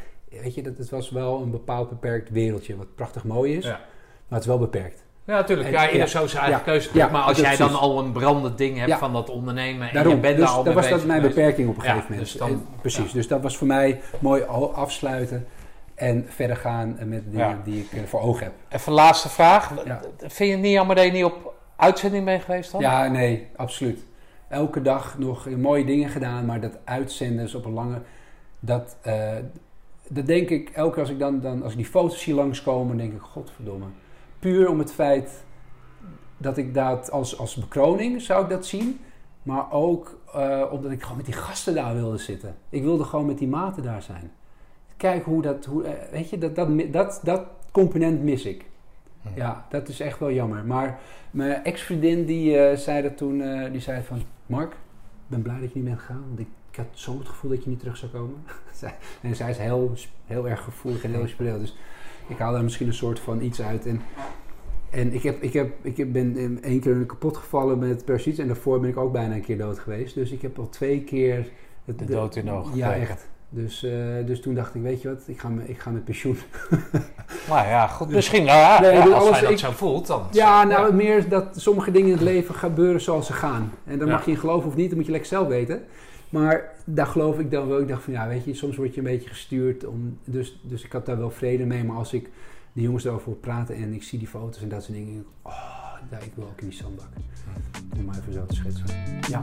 Weet je, dat, het was wel een bepaald beperkt wereldje. Wat prachtig mooi is. Ja. Maar het is wel beperkt. Ja, natuurlijk. Ja, ieder ja, zo zijn eigen ja, keuze. ja, maar als jij dan precies. al een brandend ding hebt van dat ondernemen... en Daarom. je bent dus daar al dat was dat mijn beperking op een Ja, gegeven moment. dus dan- En- precies. Dus dat was voor mij mooi afsluiten. En verder gaan met de dingen Ja. die ik eh, voor ogen heb. Even laatste vraag. Ja. Vind je het niet jammer dat je niet op uitzending bent geweest dan? Ja, nee, absoluut. Elke dag nog mooie dingen gedaan, maar dat uitzenden is op een lange. Dat, eh, dat denk ik, elke keer als ik dan, dan als ik die foto's zie langskomen, denk ik, godverdomme. Puur om het feit dat ik dat als, als bekroning zou ik dat zien. Maar ook eh, omdat ik gewoon met die gasten daar wilde zitten. Ik wilde gewoon met die maten daar zijn. Kijk hoe dat, hoe, eh, weet je, dat, dat, dat, dat component mis ik. Hm. Ja, dat is echt wel jammer. Maar mijn ex-vriendin die eh, zei dat toen, eh, die zei van... Mark, ik ben blij dat je niet bent gegaan. Want ik, ik had zo het gevoel dat je niet terug zou komen. En zij is heel, heel erg gevoelig en heel spiritueel. Dus ik haal daar misschien een soort van iets uit. En, en ik, heb, ik, heb, ik heb, ben één keer kapot gevallen met parasiet. En daarvoor ben ik ook bijna een keer dood geweest. Dus ik heb al twee keer... Het, De dood in de ogen Ja, gekregen. echt. Dus, eh, dus toen dacht ik, weet je wat, ik ga, me, ik ga met pensioen. Maar ja, goed. Misschien, nou ja, Nee, ja, als alles- hij dat ik- zo voelt, dan... Ja, nou meer dat sommige dingen in het leven gebeuren zoals ze gaan. En dan Ja. mag je in geloven of niet, dat moet je lekker zelf weten. Maar daar geloof ik dan wel. Ik dacht van ja, weet je, soms word je een beetje gestuurd. Om, dus, dus ik had daar wel vrede mee. Maar als ik de jongens erover hoor praten en ik zie die foto's en dat soort dingen. Oh, ja, ik wil ook in die zandbak. Om maar even zo te schetsen. Ja.